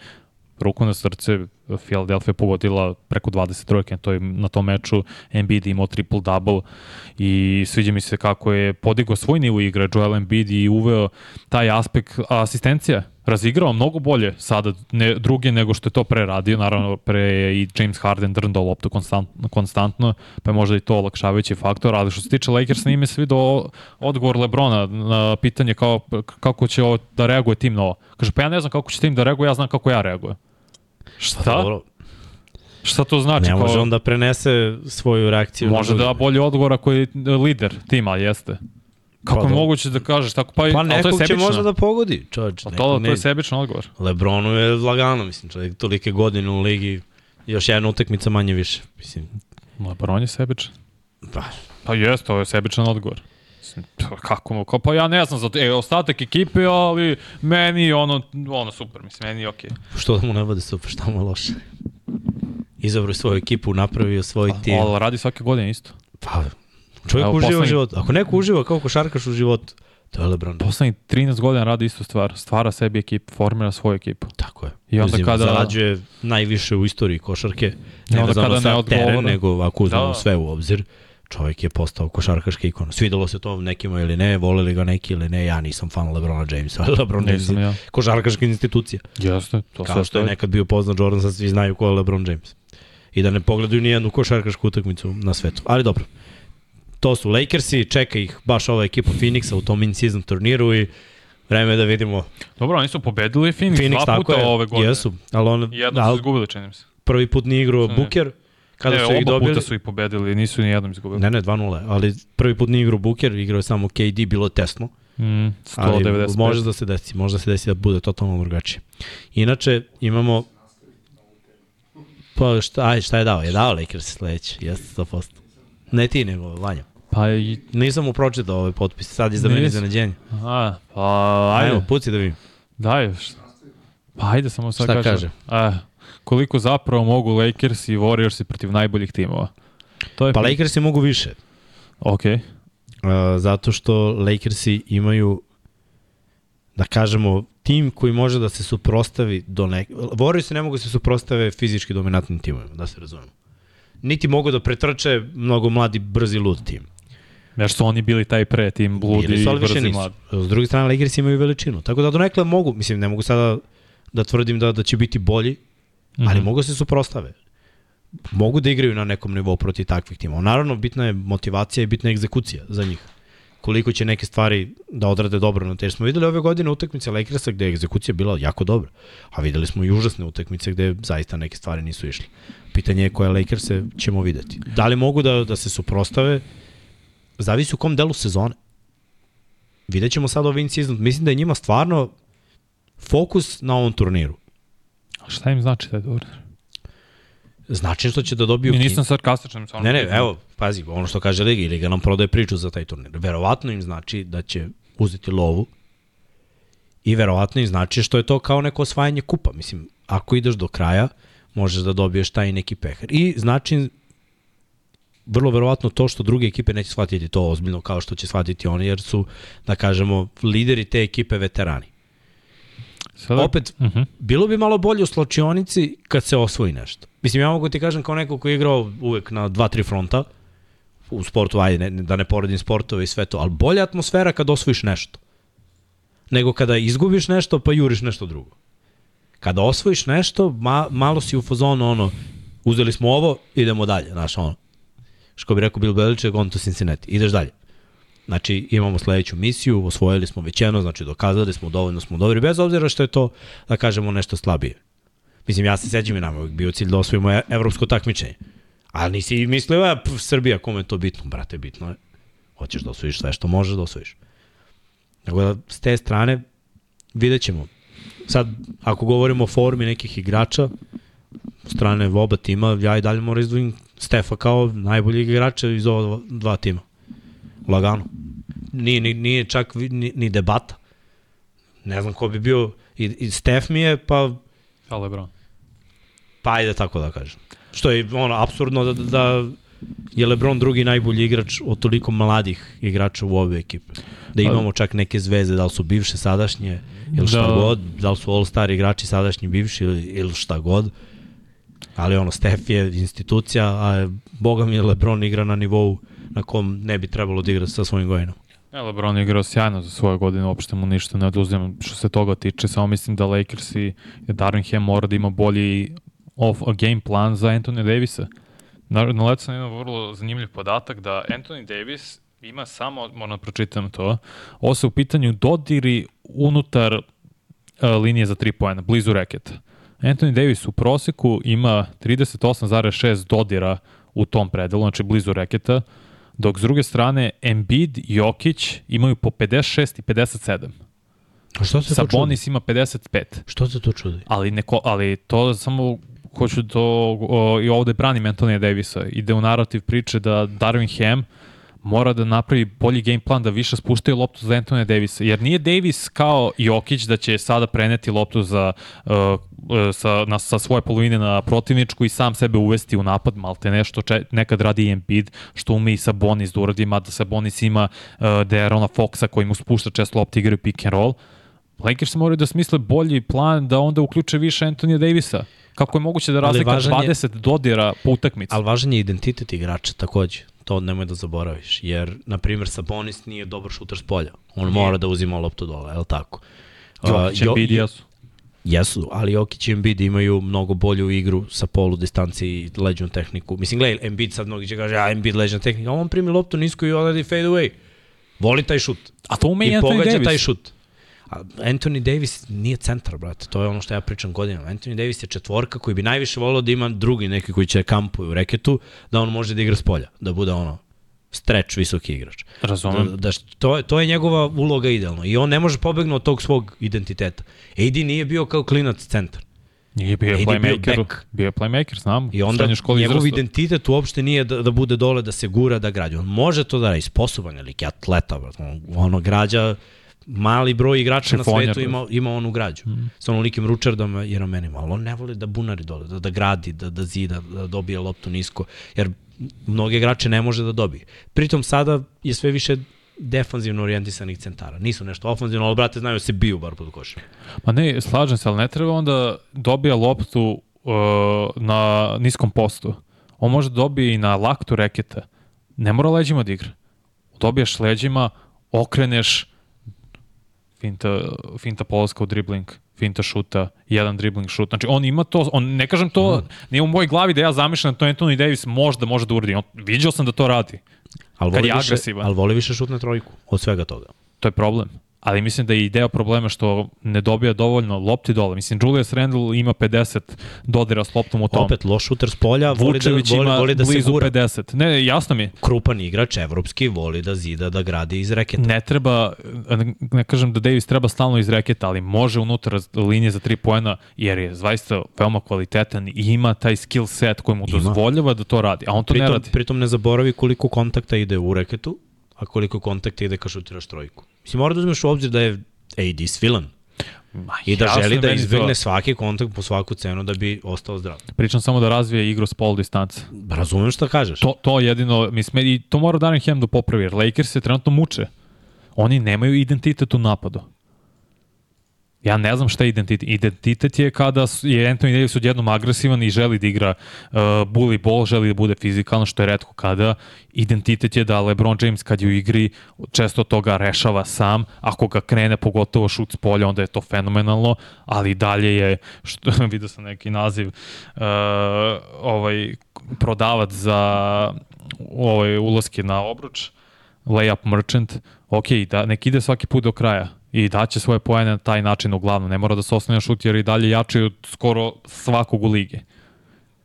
ruku na srce, Philadelphia pogodila preko 20 trojke na, toj, na tom meču, Embiid imao triple-double i sviđa mi se kako je podigao svoj nivo igre Joel Embiid i uveo taj aspekt asistencija razigrao mnogo bolje sada ne, druge nego što je to pre radio, naravno pre je i James Harden drndao loptu konstantno, konstantno, pa je možda i to olakšavajući faktor, ali što se tiče Lakers, nije mi se vidio odgovor Lebrona na pitanje kao, kako će da reaguje tim na ovo. Kaže, pa ja ne znam kako će tim da reaguje, ja znam kako ja reagujem. Šta? Pa dobro. Šta to znači? Ne može kao... on da prenese svoju reakciju. Može da bolji odgovor ako je lider tima, jeste. Kako Pa je da. moguće da kažeš tako? Pa, Pa ali to je nekog će možda da pogodi, čovječ. Pa nekog to, to je sebičan odgovor. Lebronu je lagano, mislim, čovjek tolike godine u ligi, još jedna utakmica manje više, mislim. LeBron je sebičan. Pa, Pa jeste, to je sebičan odgovor. Mislim, pa Kako mu, pa ja ne znam za to, e, ostatak ekipe, ali meni ono, ono super, mislim, meni je okej. što da mu ne bude super, šta mu je loše? Izabrao svoju ekipu, napravio svoj tim. Ali radi svake godine isto. Pa, čovjek Evo, uživa u poslednji- životu. Ako neko uživa kao košarkaš u životu, to je Lebron. Poslednjih 13 godina radi istu stvar. Stvara sebi ekipu, formira svoju ekipu. Tako je. I onda Uzima- kada- Zarađuje najviše u istoriji košarke. I Ne onda kada ne odgovara- teren, nego ako uzmemo Da. sve u obzir, čovjek je postao košarkaška ikona. Svidelo se to nekima ili ne, voleli ga neki ili ne, ja nisam fan Lebrona Jamesa, ali [LAUGHS] Lebron James ja. košarkaška institucija. Jeste, to Kao što je nekad bio poznat Jordan, sad svi znaju ko je LeBron James. I da ne pogledaju ni jednu košarkašku utakmicu na svetu. Ali dobro, to su Lakersi, čeka ih baš ova ekipa Phoenixa u tom in-season turniru i vreme da vidimo Dobro, oni su pobedili Phoenix, Phoenix, dva puta je, ove godine. jesu, ali on, Jedno su ali izgubili, čini se. prvi put nije igrao. Booker, kada ne, su ih dobili. puta su ih pobedili, nisu ni jednom izgubili. Ne, ne, 2-0, ali prvi put nije igrao Booker, igrao je samo KD, bilo je tesno. Mm, Ali 195. može da se desi, može da se desi da bude totalno drugačije. Inače, imamo Pa šta, aj, šta je dao? Je dao Lakers sledeće, jeste 100%. Ne ti, nego Vanja. Pa i... Nisam mu pročitao ovaj potpis, sad da meni Nisi? iznenađenje. A, pa ajde, Ajmo, puci da vidim. daj. šta- Pa ajde, samo sad Šta kažem. kaže? Koliko zapravo mogu Lakers i Warriors protiv najboljih timova? To je Pa Lakersi mogu više, Ok. uh, zato što Lakersi imaju, da kažemo, tim koji može da se suprostavi do nek... Warriorsi ne mogu da se suprostave fizički dominantnim timovima, da se razumemo. Niti mogu da pretrče mnogo mladi, brzi, lud tim. Jer su oni bili taj pre, tim bludi Bili i su, ali više brzi nisu. mladi. S druge strane, Lakers imaju veličinu. Tako da donekle mogu, mislim, ne mogu sada da tvrdim da, da će biti bolji, mm -hmm. ali Mhm. mogu da se suprostave. Mogu da igraju na nekom nivou protiv takvih timova. Naravno, bitna je motivacija i bitna je egzekucija za njih. Koliko će neke stvari da odrade dobro na te. Jer smo videli ove godine utakmice Lakersa gde je egzekucija bila jako dobra. A videli smo i užasne utakmice gde zaista neke stvari nisu išle. Pitanje je koje Lakerse ćemo videti. Da li mogu da, da se suprostave? Zavisi u kom delu sezone. Vidjet ćemo sad ovaj in-season. Mislim da je njima stvarno fokus na ovom turniru. Šta im znači taj dobro? Znači što će da dobiju... I kin- nisam sarkastičan. Ne, ne, evo, pazi, ono što kaže Liga, Liga nam prodaje priču za taj turnir. Verovatno im znači da će uzeti lovu i verovatno im znači što je to kao neko osvajanje kupa. Mislim, ako ideš do kraja, možeš da dobiješ taj neki pehar. I znači vrlo verovatno to što druge ekipe neće shvatiti to ozbiljno kao što će shvatiti oni, jer su, da kažemo, lideri te ekipe veterani. Sada, Opet, Uh -huh. bilo bi malo bolje u slačionici kad se osvoji nešto. Mislim, ja mogu ti kažem kao neko ko je igrao uvek na dva, tri fronta, u sportu, ajde, ne, da ne poredim sportove i sve to, ali bolja atmosfera kad osvojiš nešto. Nego kada izgubiš nešto, pa juriš nešto drugo. Kada osvojiš nešto, ma, malo si u fazonu, ono, uzeli smo ovo, idemo dalje, znaš, ono. Što bi rekao Bill Belichick, on to Cincinnati, ideš dalje. Znači, imamo sledeću misiju, osvojili smo već jedno, znači dokazali smo, dovoljno smo dobri, bez obzira što je to, da kažemo, nešto slabije. Mislim, ja se sećam i nama, bio cilj da osvojimo e- evropsko takmičenje. Ali nisi mislio, a, pf, Srbija, kome je to bitno? Brate, bitno je. Hoćeš da osvojiš sve što možeš da osvojiš. Tako da, s te strane, vidjet ćemo. Sad, ako govorimo o formi nekih igrača, strane oba tima, ja i dalje moram izdvojim Stefa kao najboljeg igrača iz ova dva tima. Lagano. Nije, nije, nije čak ni, ni debata. Ne znam ko bi bio, i, i Stef mi je, pa, Šta Lebron? pa ajde tako da kažem. Što je ono, absurdno da, da je Lebron drugi najbolji igrač od toliko mladih igrača u ove ekipe. Da imamo čak neke zvezde, da li su bivše, sadašnje, ili šta Da. god, da li su all-star igrači sadašnji, bivši ili, ili šta god. Ali ono, Stef je institucija, a boga mi je Lebron igra na nivou na kom ne bi trebalo da igra sa svojim gojinom. Ja, LeBron je igrao sjajno za svoje godine, uopšte mu ništa ne oduzimam što se toga tiče, samo mislim da Lakers i Darvin Ham mora da ima bolji off game plan za Anthony Davisa. Na, na letu sam imao vrlo zanimljiv podatak da Anthony Davis ima samo, moram da pročitam to, ovo se u pitanju dodiri unutar uh, linije za 3 pojena, blizu reketa. Anthony Davis u proseku ima 38,6 dodira u tom predelu, znači blizu reketa, Dok s druge strane Embiid i Jokić imaju po 56 i 57. A što se? Sabonis ima 55. Što se to čudi? Ali, neko, ali to samo hoću to o, i ovde branim Antonija Davisa. Ide u narativ priče da Darvin Ham mora da napravi bolji game plan da više spuštaju loptu za Antonija Davisa. Jer nije Davis kao Jokić da će sada preneti loptu za, uh, uh, sa, na, sa svoje polovine na protivničku i sam sebe uvesti u napad, malte nešto če, nekad radi Embiid, što ume i Sabonis da uradi, mada Sabonis ima uh, Derona Foxa koji mu spušta često lopte igraju pick and roll. Lakers moraju da smisle bolji plan da onda uključe više Antonija Davisa. Kako je moguće da razlika 20 je, dodira po utakmici? Ali važan je identitet igrača takođe. To nemoj da zaboraviš. Jer, na primjer, Sabonis nije dobar šuter s polja. On nije. mora da uzima loptu dole, je li tako? Jokić, uh, Embiid, jesu. Jesu, ali Jokić i Embiid imaju mnogo bolju igru sa polu distanci i leđnu tehniku. Mislim, gledaj, Embiid sad mnogi će kaže, ja, Embiid leđna tehnika, a on primi loptu nisko i odredi fade away. Voli taj šut. A to ume I Anthony pogađa Davis. taj šut. Anthony Davis nije centar, brate. To je ono što ja pričam godinama. Anthony Davis je četvorka koji bi najviše volio da ima drugi neki koji će kampuju u reketu, da on može da igra s polja, da bude ono streč visoki igrač. Razumem. Da, da, to, je, to je njegova uloga idealno. I on ne može pobegnuti od tog svog identiteta. AD nije bio kao klinac centar. Nije bio AD playmaker. bio Bio je playmaker, znam. I onda njegov izrastu. identitet uopšte nije da, da bude dole, da se gura, da građa. On može to da radi, sposoban je lik, atleta, on, ono građa mali broj igrača na svetu ima, ima onu građu. Mm. Sa onolikim ručardom i ramenima, ali on ne voli da bunari dole, da, da gradi, da, da zida, da dobije loptu nisko, jer mnoge igrače ne može da dobije. Pritom sada je sve više defanzivno orijentisanih centara. Nisu nešto ofanzivno, ali brate znaju da se biju bar pod košem. Pa ne, slažem se, ali ne treba onda dobija loptu uh, na niskom postu. On može da dobije i na laktu reketa. Ne mora leđima da igra. Dobijaš leđima, okreneš, finta, finta polaska u dribling, finta šuta, jedan dribling šut. Znači on ima to, on ne kažem to, mm. nije u mojoj glavi da ja zamišljam da to Anthony Davis možda može da uradi. On, viđao sam da to radi. Ali voli, više, ali voli više šut na trojku od svega toga. To je problem ali mislim da je i deo problema što ne dobija dovoljno lopti dole. Mislim, Julius Randle ima 50 dodira s loptom u tom. Opet, loš šuter s polja, voli da, voli, ima voli da blizu se gura. 50. Ne, jasno mi je. Krupan igrač, evropski, voli da zida, da gradi iz reketa. Ne treba, ne kažem da Davis treba stalno iz reketa, ali može unutar linije za 3 poena, jer je zaista veoma kvalitetan i ima taj skill set koji mu dozvoljava da to radi, a on to pritom, ne radi. Pritom ne zaboravi koliko kontakta ide u reketu, a koliko kontakta ide ka šutiraš trojku. Mislim, mora da uzmeš u obzir da je AD svilan. Ma, I da želi da izbjegne to... svaki kontakt po svaku cenu da bi ostao zdrav. Pričam samo da razvije igru s pol distance. Razumem šta kažeš. To, to jedino, mislim, i to mora Darren Ham da popravi, jer Lakers se trenutno muče. Oni nemaju identitet u napadu. Ja ne znam šta je identitet. Identitet je kada je Anthony Davis odjednom agresivan i želi da igra uh, bully ball, želi da bude fizikalno, što je redko kada. Identitet je da LeBron James kad je u igri često toga rešava sam. Ako ga krene pogotovo šut s polja, onda je to fenomenalno, ali dalje je, što, [LAUGHS] vidio sam neki naziv, uh, ovaj, prodavac za ovaj, ulaske na obruč, layup merchant, ok, da, nek ide svaki put do kraja i daće svoje pojene na taj način uglavnom. Ne mora da se na šut jer i dalje jači od skoro svakog u lige.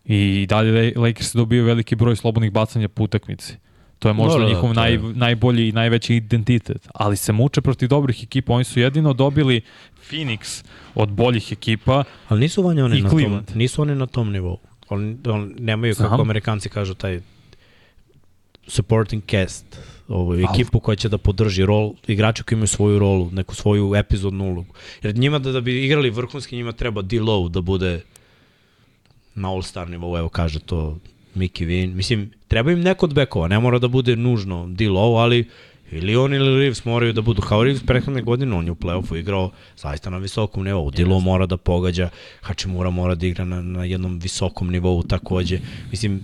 I dalje Lakers dobio veliki broj slobodnih bacanja po utakmici. To je možda no, da, njihov naj, je. najbolji i najveći identitet. Ali se muče protiv dobrih ekipa. Oni su jedino dobili Phoenix od boljih ekipa Ali nisu vanje oni na tom, nisu oni na tom nivou. Oni, on, nemaju, kako Znam. amerikanci kažu, taj supporting cast ovu ekipu koja će da podrži rol, igrača koji imaju svoju rolu, neku svoju epizodnu ulogu. Jer njima da, da bi igrali vrhunski, njima treba D-Low da bude na all-star nivou, evo kaže to Mickey Vin. Mislim, treba im neko od bekova, ne mora da bude nužno D-Low, ali ili on ili Reeves moraju da budu kao Reeves prethodne godine, on je u play-offu igrao zaista na visokom nivou. Dilo mora da pogađa, Hačimura mora da igra na, na jednom visokom nivou takođe. Mislim,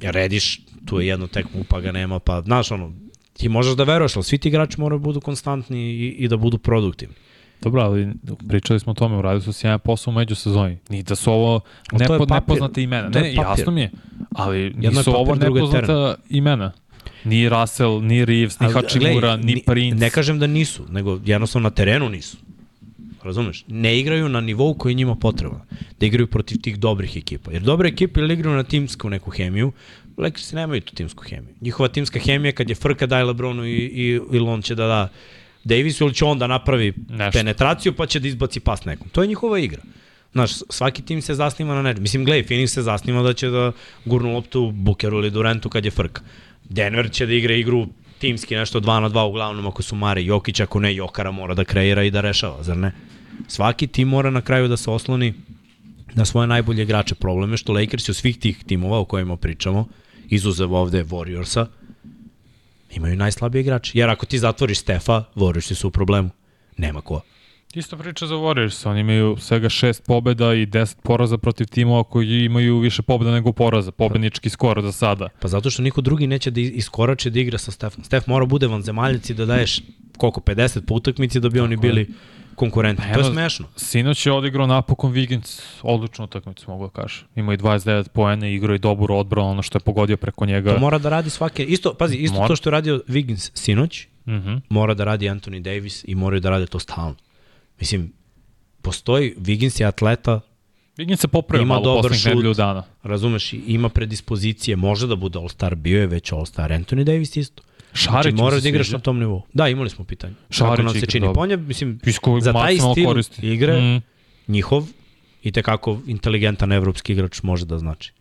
Rediš, tu je jedno tekmo, pa ga nema, pa znaš ono, ti možeš da veruješ, ali svi ti igrači moraju da budu konstantni i, i da budu produktivni. Dobro, ali pričali smo o tome, uradili su sjajan posao u međusezoni. Ni da su ovo nepo, nepoznate imena. Ne, jasno mi je, ali nisu ovo nepoznata teren. imena. Ni Russell, ni Reeves, ni Hachimura, ni, ni Prince. Ne kažem da nisu, nego jednostavno na terenu nisu. Razumeš? Ne igraju na nivou koji njima potreban. Da igraju protiv tih dobrih ekipa. Jer dobre ekipe ili igraju na timsku neku hemiju, Lakersi nemaju tu timsku hemiju. Njihova timska hemija kad je frka daje Lebronu i, i, ili on će da da Davisu ili će on da napravi Nešto. penetraciju pa će da izbaci pas nekom. To je njihova igra. Znaš, svaki tim se zasniva na nečem. Mislim, gledaj, Phoenix se zasniva da će da gurnu loptu Bukeru ili Durantu kad je frka. Denver će da igra igru timski nešto 2 na 2 uglavnom ako su Mare Jokić, ako ne Jokara mora da kreira i da rešava, zar ne? Svaki tim mora na kraju da se osloni na svoje najbolje igrače. Problem je što Lakers od svih tih timova o kojima pričamo, izuzev ovde Warriorsa, imaju najslabije igrače. Jer ako ti zatvoriš Stefa, Warriorsi su u problemu. Nema ko. Isto priča za Warriors, oni imaju svega šest pobeda i 10 poraza protiv timova koji imaju više pobeda nego poraza, pobednički skor za sada. Pa zato što niko drugi neće da iskorače da igra sa Stefom. Stef mora bude vanzemaljac i da daješ koliko, 50 po utakmici da bi oni bili konkurentni. To je smešno. Sinoć je odigrao napokon Wiggins odličnu utakmicu, mogu da kažem. Imao i 29 poene, igrao i dobro odbranu, ono što je pogodio preko njega. To mora da radi svake, isto, pazi, isto Mora. to što je radio Wiggins sinoć, Uh -huh. mora da radi Anthony Davis i moraju da rade to stalno. Mislim, postoji, Wiggins je atleta, Wiggins se popravio Ima malo dobar poslednjih nedelju dana. razumeš, ima predispozicije, može da bude All-Star, bio je već All-Star, Anthony Davis isto. Šarić Znači, mora da igraš na tom nivou. Da, imali smo pitanje. Šarić Kako nam se čini. je, mislim, za taj stil koristi. igre, Mm. njihov i tekako inteligentan evropski igrač može da znači.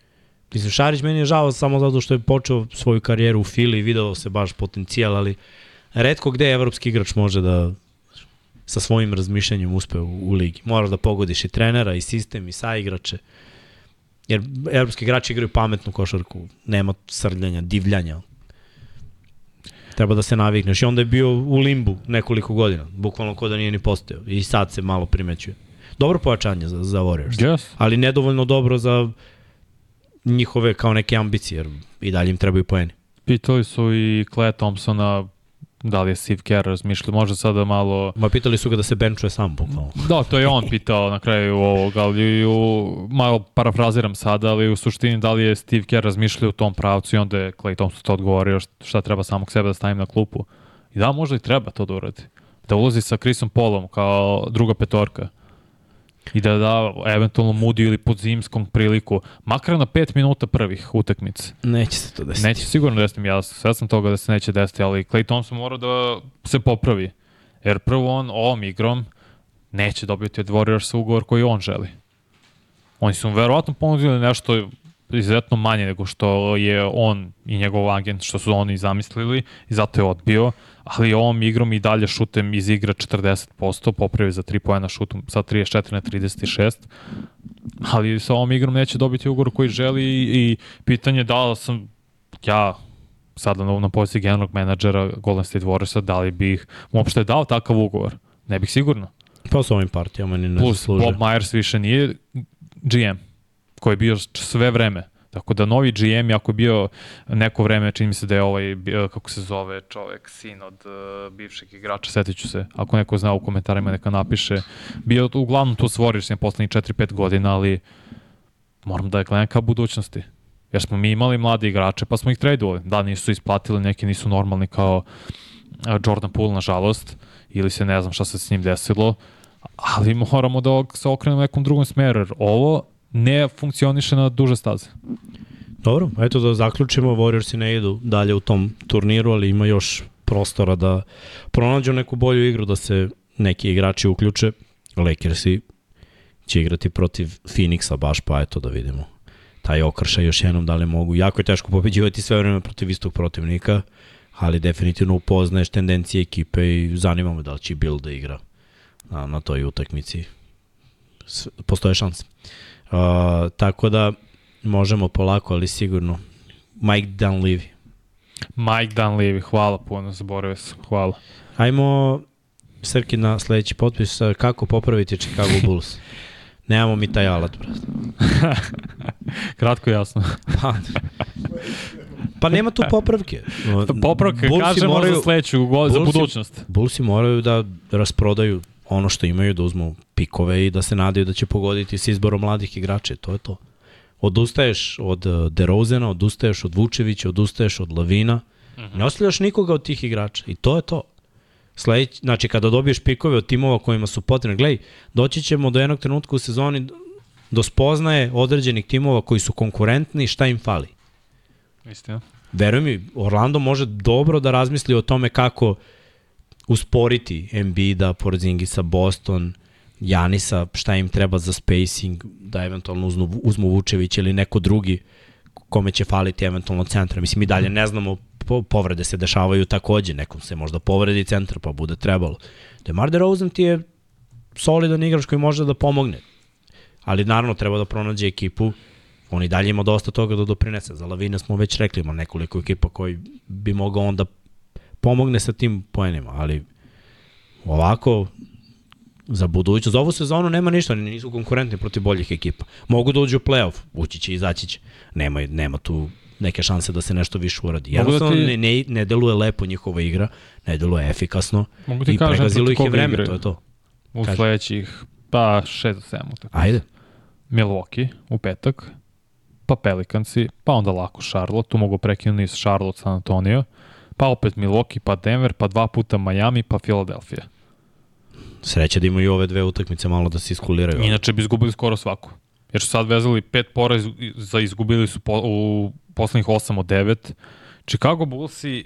Mislim, Šarić meni je žao samo zato što je počeo svoju karijeru u Fili i video se baš potencijal, ali redko gde evropski igrač može da sa svojim razmišljanjem uspe u, u ligi. Moraš da pogodiš i trenera, i sistem, i saigrače. Jer evropski igrači igraju pametnu košarku, nema srljanja, divljanja. Treba da se navikneš. I onda je bio u limbu nekoliko godina, bukvalno ko da nije ni postojao. I sad se malo primećuje. Dobro pojačanje za, za Warriors, Yes. ali nedovoljno dobro za njihove kao neke ambicije, jer i dalje im trebaju poeni. Pitali su i Clay Thompsona da li je Steve Kerr razmišljao, možda sada malo... Ma pitali su ga da se benčuje sam, bukvalno. Da, to je on pitao na kraju ovog, ali u, malo parafraziram sada, ali u suštini da li je Steve Kerr razmišljao u tom pravcu i onda je Clay Thompson to odgovorio šta treba samog sebe da stavim na klupu. I da, možda i treba to da uradi. Da ulazi sa Chrisom Paulom kao druga petorka. I da da eventualno Moody ili pod zimskom priliku, makar na 5 minuta prvih utakmica. Neće se to desiti. Neće sigurno desiti, ja sve sam toga da se neće desiti, ali Clay Thompson mora da se popravi. Jer prvo on ovom igrom neće dobiti od Warriorsa ugovor koji on želi. Oni su mu verovatno ponudili nešto izuzetno manje nego što je on i njegov agent, što su oni zamislili i zato je odbio, ali ovom igrom i dalje šutem iz igra 40%, popravi za 3 pojena šutom sa 34 na 36, ali sa ovom igrom neće dobiti ugovor koji želi i, pitanje je da li sam ja sada na, na poziciji generalnog menadžera Golden State Warriorsa, da li bih mu uopšte dao takav ugovor? Ne bih sigurno. Pa s ovim partijama ni ne Plus, zaslužuje. Bob Myers više nije GM, koji je bio sve vreme. Tako da novi GM, ako je bio neko vreme, čini mi se da je ovaj, kako se zove čovek, sin od uh, bivšeg igrača, setit ću se, ako neko zna u komentarima neka napiše, bio uglavnom tu svorio sam poslednjih 4-5 godina, ali moram da je gledam ka budućnosti. Jer smo mi imali mlade igrače, pa smo ih tradovali. Da, nisu isplatili, neki nisu normalni kao uh, Jordan Poole, nažalost, ili se ne znam šta se s njim desilo, ali moramo da se okrenemo nekom drugom smeru, jer ovo ne funkcioniše na duže staze. Dobro, eto da zaključimo, Warriorsi ne idu dalje u tom turniru, ali ima još prostora da pronađu neku bolju igru, da se neki igrači uključe. Lakersi će igrati protiv Phoenixa baš, pa eto da vidimo taj okršaj još jednom da li mogu. Jako je teško pobeđivati sve vreme protiv istog protivnika, ali definitivno upoznaješ tendencije ekipe i zanima me da li će Bill da igra na, na toj utakmici. Postoje šanse. Uh, tako da možemo polako, ali sigurno. Mike Dunleavy. Mike Dunleavy, hvala puno, zaboravio sam, hvala. Ajmo Srki na sledeći potpis. Kako popraviti Chicago [LAUGHS] Bulls? Nemamo mi taj alat, brate. [LAUGHS] Kratko i jasno. [LAUGHS] Pa, pa nema tu popravke. Popravka, Bullsi kažemo moraju, za sledeću, go, za budućnost. Bullsi moraju da rasprodaju ono što imaju, da uzmu pikove i da se nadaju da će pogoditi s izborom mladih igrača. To je to. Odustaješ od uh, DeRozena, odustaješ od Vučevića, odustaješ od Lavina. Ne ostavljaš nikoga od tih igrača. I to je to. Sledić, znači, kada dobiješ pikove od timova kojima su potrebni, gledaj, doći ćemo do jednog trenutka u sezoni do spoznaje određenih timova koji su konkurentni, šta im fali. Istina. Veruj mi, Orlando može dobro da razmisli o tome kako usporiti Embiida, Porzingisa, Boston, Janisa, šta im treba za spacing, da eventualno uzmu, uzmu Vučević ili neko drugi kome će faliti eventualno centra. Mislim, mi dalje ne znamo, po, povrede se dešavaju takođe, nekom se možda povredi centar, pa bude trebalo. Demar DeRozan ti je solidan igrač koji može da pomogne, ali naravno treba da pronađe ekipu on i dalje ima dosta toga da doprinese. Za Lavina smo već rekli, ima nekoliko ekipa koji bi mogao onda pomogne sa tim poenima, ali ovako za budućnost. Ovu sezonu nema ništa, oni nisu konkurentni protiv boljih ekipa. Mogu da uđu u playoff, ući će i izaći će. Nema, nema tu neke šanse da se nešto više uradi. Da Jednostavno da ti... ne, ne, ne deluje lepo njihova igra, ne deluje efikasno Mogu ti i kažem pregazilo ih je vreme, igre. to je to. U Kaži. sledećih, pa 6 do 7 utakmica. Ajde. Milwaukee u petak, pa Pelicansi, pa onda lako Charlotte, tu mogu prekinuti s Charlotte San Antonio, pa opet Milwaukee, pa Denver, pa dva puta Miami, pa Philadelphia. Sreća da imaju ove dve utakmice malo da se iskuliraju. Inače bi izgubili skoro svaku. Jer su sad vezali pet poraz za izgubili su po, u poslednjih 8 od 9. Chicago Bullsi,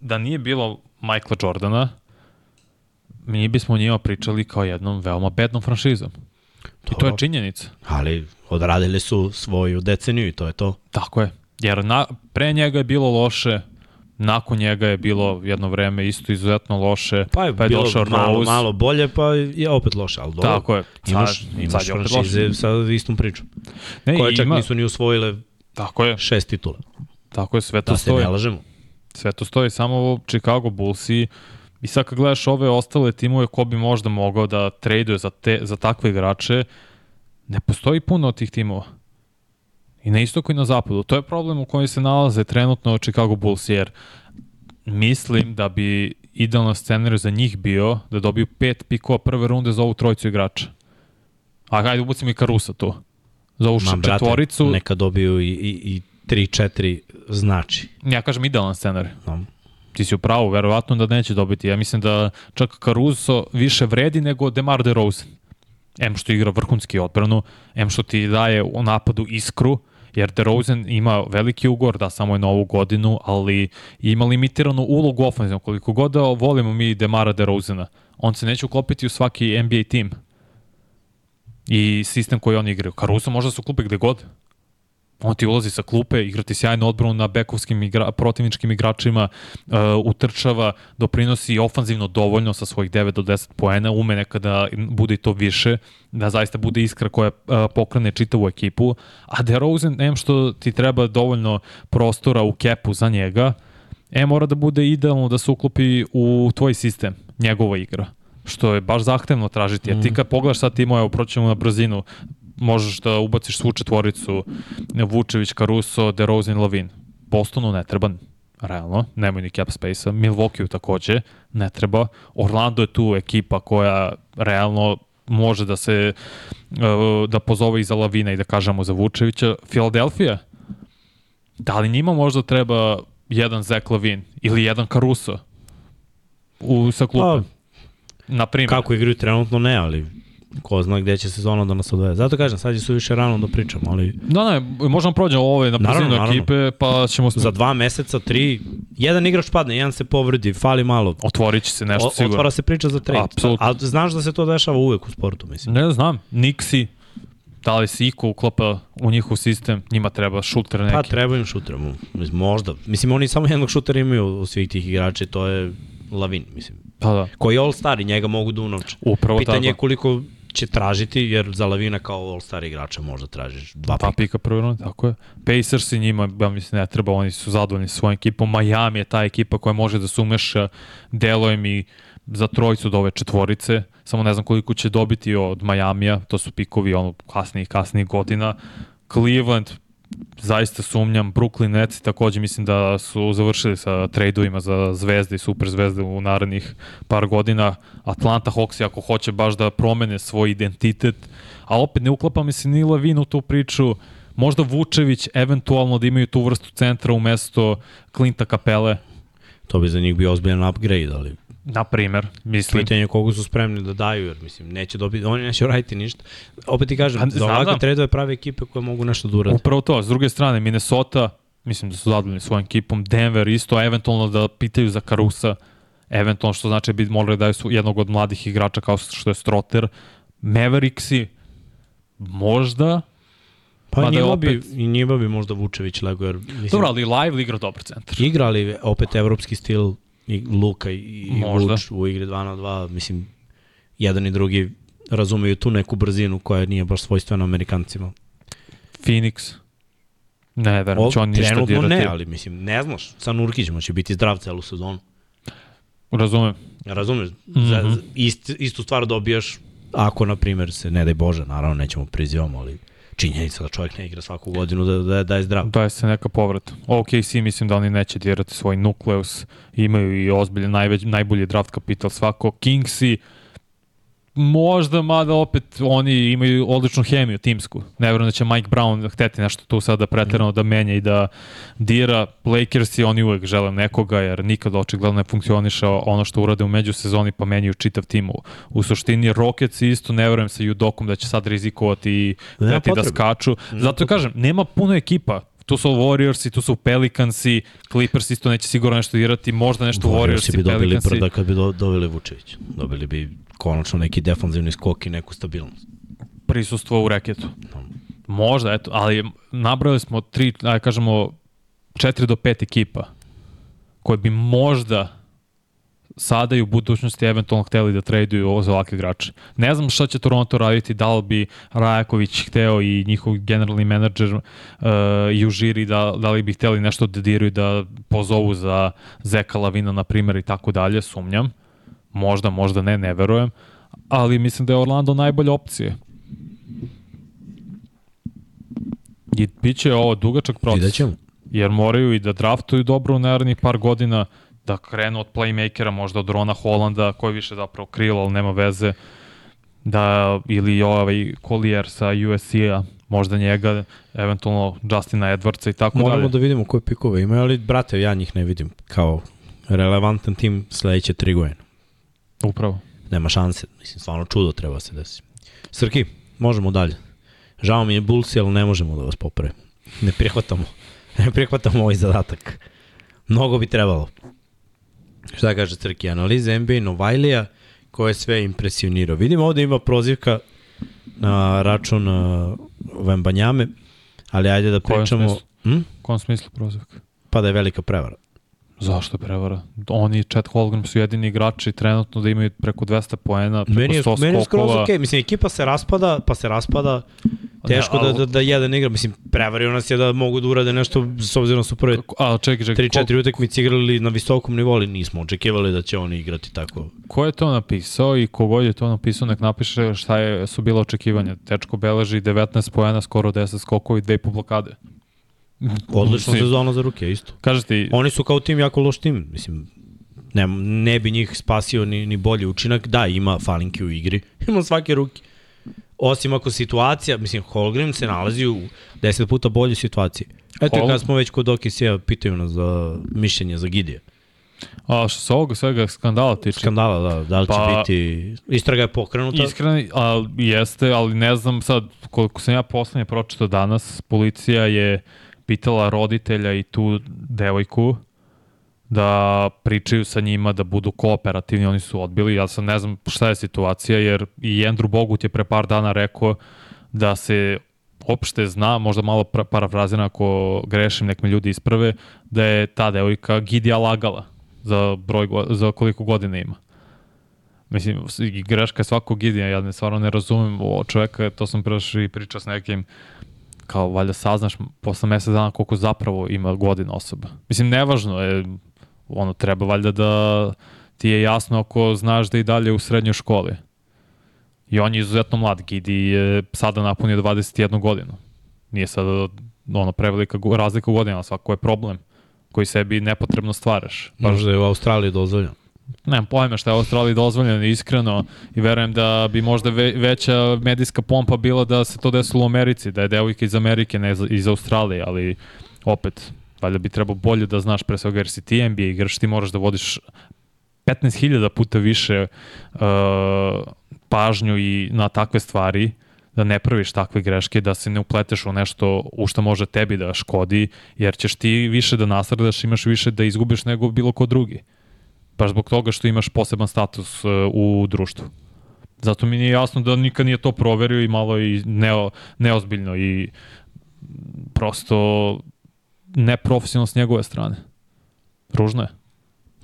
da nije bilo Michaela Jordana, mi bismo o njima pričali kao jednom veoma bednom franšizom. To, I to je činjenica. Ali odradili su svoju deceniju i to je to. Tako je. Jer na, pre njega je bilo loše, nakon njega je bilo jedno vreme isto izuzetno loše, pa je, pa je bilo došao malo, Rose. malo bolje, pa je opet loše, ali dobro. Tako je. Imaš, sad, imaš sad franšize sa istom pričom. Ne, koje čak ima, nisu ni usvojile tako je. šest titula. Tako je, sve to, to stoji. Da se ne lažemo. Sve to stoji, samo Chicago Bullsi i sad kad gledaš ove ostale timove ko bi možda mogao da traduje za, te, za takve igrače, ne postoji puno od tih timova. I na istoku i na zapadu. To je problem u kojem se nalaze trenutno Chicago Bulls, jer mislim da bi idealna scenarij za njih bio da dobiju pet pikova prve runde za ovu trojicu igrača. A hajde ubacimo i Karusa tu. Za ovu Ma, četvoricu. Brate, neka dobiju i, i, i 3-4 znači. Ja kažem idealan scenarij. No. Ti si u pravu, verovatno da neće dobiti. Ja mislim da čak Caruso više vredi nego DeMar DeRozan. M što igra vrhunski odbranu, M što ti daje u napadu iskru, jer DeRozan ima veliki ugor, da samo je na ovu godinu, ali ima limitiranu ulogu ofenzivno. Koliko god da volimo mi Demara DeRozana, on se neće uklopiti u svaki NBA tim i sistem koji oni igraju. Caruso može da se uklopi gde god. On ti ulazi sa klupe, igrati sjajnu odbranu na bekovskim igra, protivničkim igračima, uh, utrčava, doprinosi ofanzivno dovoljno sa svojih 9 do 10 poena, ume nekada bude i to više, da zaista bude iskra koja uh, pokrene čitavu ekipu, a DeRozan, nem što ti treba dovoljno prostora u kepu za njega, e mora da bude idealno da se uklopi u tvoj sistem, njegova igra što je baš zahtevno tražiti. Jer ti mm. kad pogledaš sad timo, evo, proćemo na brzinu, možeš da ubaciš svu četvoricu Vučević, Caruso, DeRozan, Lavin. Bostonu ne treba realno, nemoj ni cap space-a, Milwaukee takođe ne treba, Orlando je tu ekipa koja realno može da se uh, da pozove iza Lavina i da kažemo za Vučevića, Philadelphia da li njima možda treba jedan Zach Lavin ili jedan Caruso u, sa klupe? Pa, Na primjer. Kako igraju trenutno ne, ali ko zna gde će sezona da nas odvede. Zato kažem, sad je su više rano da pričamo, ali... Da, ne, možemo prođemo ove na brzinu ekipe, pa ćemo... Za dva meseca, tri, jedan igrač padne, jedan se povredi, fali malo. Otvorit će se nešto o, sigurno. Otvara se priča za trade. Apsolutno. A znaš da se to dešava uvek u sportu, mislim. Ne znam, Nixi, da li se Iko uklopa u njihov sistem, njima treba šuter neki. Pa treba im šuter, možda. Mislim, oni samo jednog šutera imaju u svih tih igrača, to je Lavin, mislim. Pa da. Koji je all-star i njega mogu da unovče. Upravo Pitanje tako. je koliko će tražiti, jer za Lavina kao all-star igrača možda tražiš dva pika. Dva pika prvi rund, tako je. Pacers i njima, ja mislim, ne treba, oni su zadovoljni svojom ekipom. Miami je ta ekipa koja može da se umeša delojem i za trojicu do ove četvorice, samo ne znam koliko će dobiti od Majamija, to su pikovi ono kasnijih kasnijih godina. Cleveland, zaista sumnjam. Brooklyn Nets takođe mislim da su završili sa tradeovima za zvezde i super zvezde u narednih par godina. Atlanta Hawks ako hoće baš da promene svoj identitet, a opet ne uklapa mi se ni Lavin u tu priču, možda Vučević eventualno da imaju tu vrstu centra umesto Klinta Kapele. To bi za njih bio ozbiljan upgrade, ali Na primer, mislim. Pitanje koga su spremni da daju, jer mislim, neće dobiti, oni neće raditi ništa. Opet ti kažem, A, za ovakve da. tredove prave ekipe koje mogu nešto da urade. Upravo to, s druge strane, Minnesota, mislim da su zadovoljni svojim ekipom. Denver isto, eventualno da pitaju za Karusa, eventualno što znači da bi morali da daju su jednog od mladih igrača kao što je Strotter. Mavericksi, možda, Pa Mada njima, bi, opet- i njima bi možda Vučević lego, jer mislim, Dobro, ali live igra dobar centar. igrali opet evropski stil i Luka i, Možda. Vuč u igri 2 na 2, mislim, jedan i drugi razumeju tu neku brzinu koja nije baš svojstvena Amerikancima. Phoenix. Ne, verujem, će on ništa trenutno dirati. ne, ali mislim, ne znaš, sa Nurkićima će biti zdrav celu sezonu. Razumem. Razumeš? Mm Mhm. -hmm. za, ist, istu stvar dobijaš ako, na primjer, se, ne daj Bože, naravno nećemo prizivamo, ali činjenica da čovjek ne igra svaku godinu da, da, da je zdrav. Daje se neka povrat. OKC mislim da oni neće dirati svoj nukleus. Imaju i ozbilje najveć, najbolji draft kapital svako. Kingsi možda, mada opet oni imaju odličnu hemiju timsku. Ne verujem da će Mike Brown hteti nešto tu sada preterano da menja i da dira. Lakersi oni uvek žele nekoga jer nikad očigledno ne funkcioniše ono što urade u međusezoni pa menjaju čitav tim u, u suštini. Rockets isto ne verujem sa Judokom da će sad rizikovati i hteti da potrebe. skaču. Zato kažem, nema puno ekipa. Tu su Warriorsi, tu su Pelicansi, Clippers isto neće sigurno nešto dirati, možda nešto Warriorsi Warriorsi, bi dobili prda kad bi do, doveli Vučević. Dobili bi konačno neki defanzivni skok i neku stabilnost. prisustvo u reketu. Možda, eto, ali nabrali smo tri, ajde kažemo, četiri do pet ekipa koje bi možda sada i u budućnosti eventualno hteli da traduju ovo za ovakve igrače. Ne znam šta će Toronto raditi, da li bi Rajaković hteo i njihov generalni menadžer uh, i u žiri da, da li bi hteli nešto da diraju da pozovu za Zeka Lavina, na primjer, i tako dalje, sumnjam. Možda, možda ne, ne verujem. Ali mislim da je Orlando najbolja opcija. I bit će ovo dugačak proces. Vidjet ćemo. Jer moraju i da draftuju dobro u narednih par godina, da krenu od playmakera, možda od Rona Holanda, koji više zapravo krilo, ali nema veze, da, ili ovaj Collier sa USC-a, možda njega, eventualno Justina Edwardsa i tako Moramo dalje. da vidimo koje pikove imaju, ali brate, ja njih ne vidim kao relevantan tim sledeće tri godine. Upravo. Nema šanse, mislim, stvarno čudo treba se desi. Srki, možemo dalje. Žao mi je Bulsi, ali ne možemo da vas poprave. Ne prihvatamo. [LAUGHS] Ne prihvatamo ovaj zadatak. Mnogo bi trebalo. Šta kaže Srki? Analiza NBA Novajlija koje je sve impresionirao. Vidimo ovde ima prozivka na račun uh, Vembanjame, ali ajde da Kojem pričamo... smislu? Hm? Kom smislu prozivka? Pa da je velika prevara. Zašto prevara? Oni i Chet Holmgren su jedini igrači trenutno da imaju preko 200 poena, preko Meni je, 100 meni je skroz skokova. okej. Mislim, ekipa se raspada, pa se raspada. Teško da, ali- da, da jedan igra. Mislim, prevario nas je da mogu da urade nešto, s obzirom da su prve A čekaj, čekaj, ko, 3-4 utakmice igrali na visokom nivou, ali nismo očekivali da će oni igrati tako. ko je to napisao i kogod je to napisao, nek napiše šta je, su bila očekivanja. Tečko beleži 19 poena, skoro 10 skokova i 2,5 blokade. Odlična Mislim, sezona za ruke, isto. Kažeš ti, Oni su kao tim jako loš tim, mislim, ne, ne bi njih spasio ni, ni bolji učinak. Da, ima falinke u igri, [LAUGHS] ima svake ruke. Osim ako situacija, mislim, Holgren se nalazi u 10 puta boljoj situaciji. Eto, Hol- kad smo već kod Okisija, pitaju nas za mišljenje za Gidija. a što se ovoga svega skandala tiče, Skandala, da, da li će Pa- biti... Istraga je pokrenuta. Iskreno, a, jeste, ali ne znam sad, koliko sam ja poslednje pročitao danas, policija je pitala roditelja i tu devojku da pričaju sa njima, da budu kooperativni, oni su odbili. Ja sam ne znam šta je situacija, jer i Andrew Bogut je pre par dana rekao da se opšte zna, možda malo parafrazina ako grešim, nek me ljudi isprave, da je ta devojka Gidija lagala za, broj, za koliko godina ima. Mislim, greška je svakog idija, ja ne, stvarno ne razumem o čoveka, to sam prešao i pričao s nekim, kao valjda saznaš posle mesec dana koliko zapravo ima godina osoba. Mislim, nevažno je, ono, treba valjda da ti je jasno ako znaš da i dalje u srednjoj školi. I on je izuzetno mlad, Gidi je sada napunio 21 godinu. Nije sada ono, prevelika razlika u godinama, svako je problem koji sebi nepotrebno stvaraš. Možda je u Australiji dozvoljeno. Nemam pojma šta je Australiji dozvoljeno iskreno i verujem da bi možda ve, veća medijska pompa bila da se to desilo u Americi, da je devojka iz Amerike, ne iz Australije, ali opet, valjda bi trebao bolje da znaš pre svega jer si ti NBA igrač, ti moraš da vodiš 15.000 puta više uh, pažnju i na takve stvari da ne praviš takve greške, da se ne upleteš u nešto u što može tebi da škodi, jer ćeš ti više da nasrdaš, imaš više da izgubiš nego bilo ko drugi. Baš zbog toga što imaš poseban status uh, u društvu. Zato mi nije jasno da nikad nije to proverio i malo i neo, neozbiljno i prosto neprofesionalno s njegove strane. Ružno je.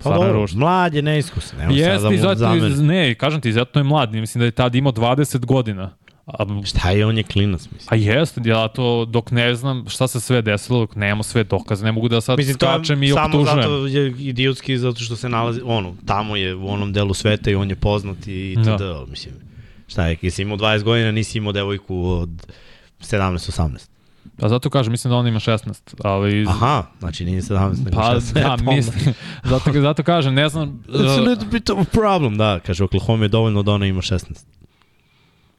Pa dobro, mlad je neiskusan. Jeste, da zato, ne, kažem ti, zato je mlad. Mislim da je tad imao 20 godina. A, šta je, on je klinac, mislim. A jeste, ja to dok ne znam šta se sve desilo, dok nemamo sve dokaze, ne mogu da sad mislim, skačem i optužujem. Samo zato je idiotski, zato što se nalazi, ono, tamo je u onom delu sveta i on je poznat i td. Da. Mislim, šta je, jesi imao 20 godina, nisi imao devojku od 17-18. Pa zato kažem, mislim da on ima 16, ali... Aha, znači nije 17, nego pa, 16. Da, mislim, zato, zato kažem, ne znam... It's a little bit of a problem, da, kaže, Oklahoma je dovoljno da ona ima 16.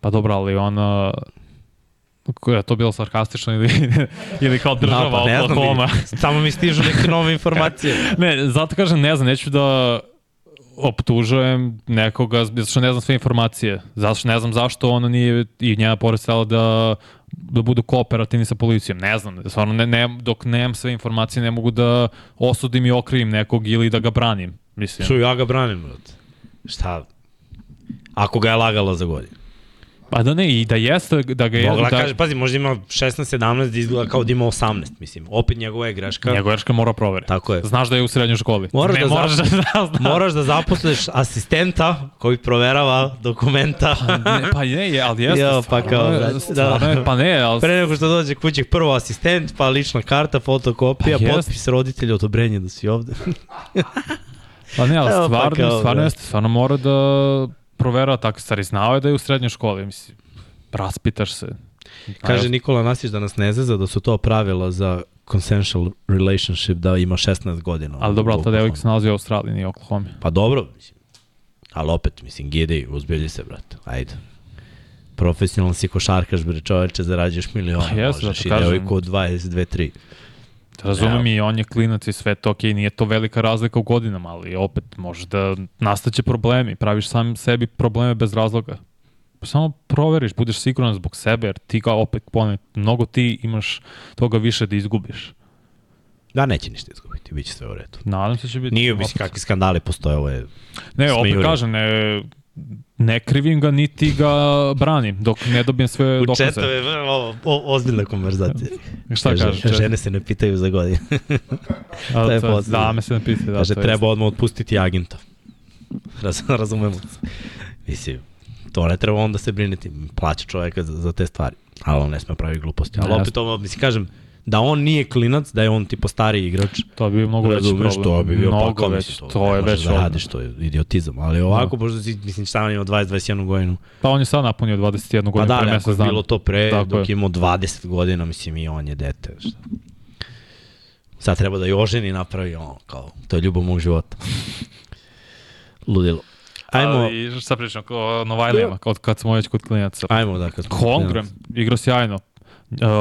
Pa dobro, ali ona... Je to bilo sarkastično ili, [LAUGHS] ili kao država da, pa ne Oklahoma? Mi, samo mi stižu neke nove informacije. [LAUGHS] ne, zato kažem, ne znam, neću da optužujem nekoga, zato što ne znam sve informacije. Zato što ne znam zašto ona nije i njena porestala da da budu kooperativni sa policijom. Ne znam, stvarno ne, ne, dok nemam sve informacije ne mogu da osudim i okrivim nekog ili da ga branim. Mislim. Što ja ga branim, brate. Šta? Ako ga je lagala za godinu. Pa da ne, i da jeste, da ga je... Mogla da... kaže, pazi, možda ima 16-17, da izgleda kao da ima 18, mislim. Opet njegova je greška. Njegova greška mora proveri. Tako je. Znaš da je u srednjoj školi. Moraš, ne, da, moraš, da, [LAUGHS] da, moraš da zaposliš asistenta koji proverava dokumenta. Pa ne, pa ne, je, ali jeste. Jo, pa kao, da. da. Pa ne, ali... Pre nego što dođe kućeg, prvo asistent, pa lična karta, fotokopija, pa potpis roditelja, odobrenje da si ovde. pa ne, ali pa stvarno, pa kao, stvarno, jeste, stvarno mora da proverava takve stvari. Znao je da je u srednjoj školi, mislim raspitaš se. Kaže Nikola Nasić da nas ne zeza, da su to pravila za consensual relationship da ima 16 godina. Ali dobro, ali ta devojka se nalazi u Australiji, nije Oklahoma. Pa dobro, mislim. Ali opet, mislim, gidej, uzbilji se, brate. Ajde. Profesionalan si košarkaš, bre, čoveče, zarađuješ miliona. Pa jes, možeš da i devojku od 22-3. Razumem i on je klinac i sve to, ok, nije to velika razlika u godinama, ali opet može da nastaće problemi, praviš sam sebi probleme bez razloga samo proveriš, budeš siguran zbog sebe, jer ti ga opet ponet, mnogo ti imaš toga više da izgubiš. Da, neće ništa izgubiti, bit će sve u redu. Nadam se da će biti. Nije bi kakvi skandali postoje, ovo je... Ne, opet kažem, ne, ne krivim ga, niti ga branim, dok ne dobijem sve u dokaze. U četove, ovo, o, ozbiljna konverzacija. Šta kaže? kaže žene se ne pitaju za godine. to je to, dame se ne pitaju. Da, kaže, treba odmah otpustiti agenta. Raz, razumemo. Mislim, to ne treba onda se briniti, plaća čoveka za, za te stvari, ali on ne sme pravi gluposti. Ali opet ovo, mislim, kažem, da on nije klinac, da je on tipo stari igrač. To bi bio mnogo veći problem. To bi bio mnogo pa, već, to, to je već da radiš, to je idiotizam. Ali ovako, pošto si, mislim, šta on ima 20-21 godinu. Pa on je sad napunio 21 godinu pa da, pre mesec dana. bilo to pre, Tako dok je imao 20 godina, mislim, i on je dete. Šta? Sad treba da i oženi napravi, on, kao, to je ljubav mog života. Ludilo. Ajmo. I šta pričam, o Novajlijama, kad, kad smo već kod klinaca. Ajmo da, kad smo Holmgren, igrao sjajno.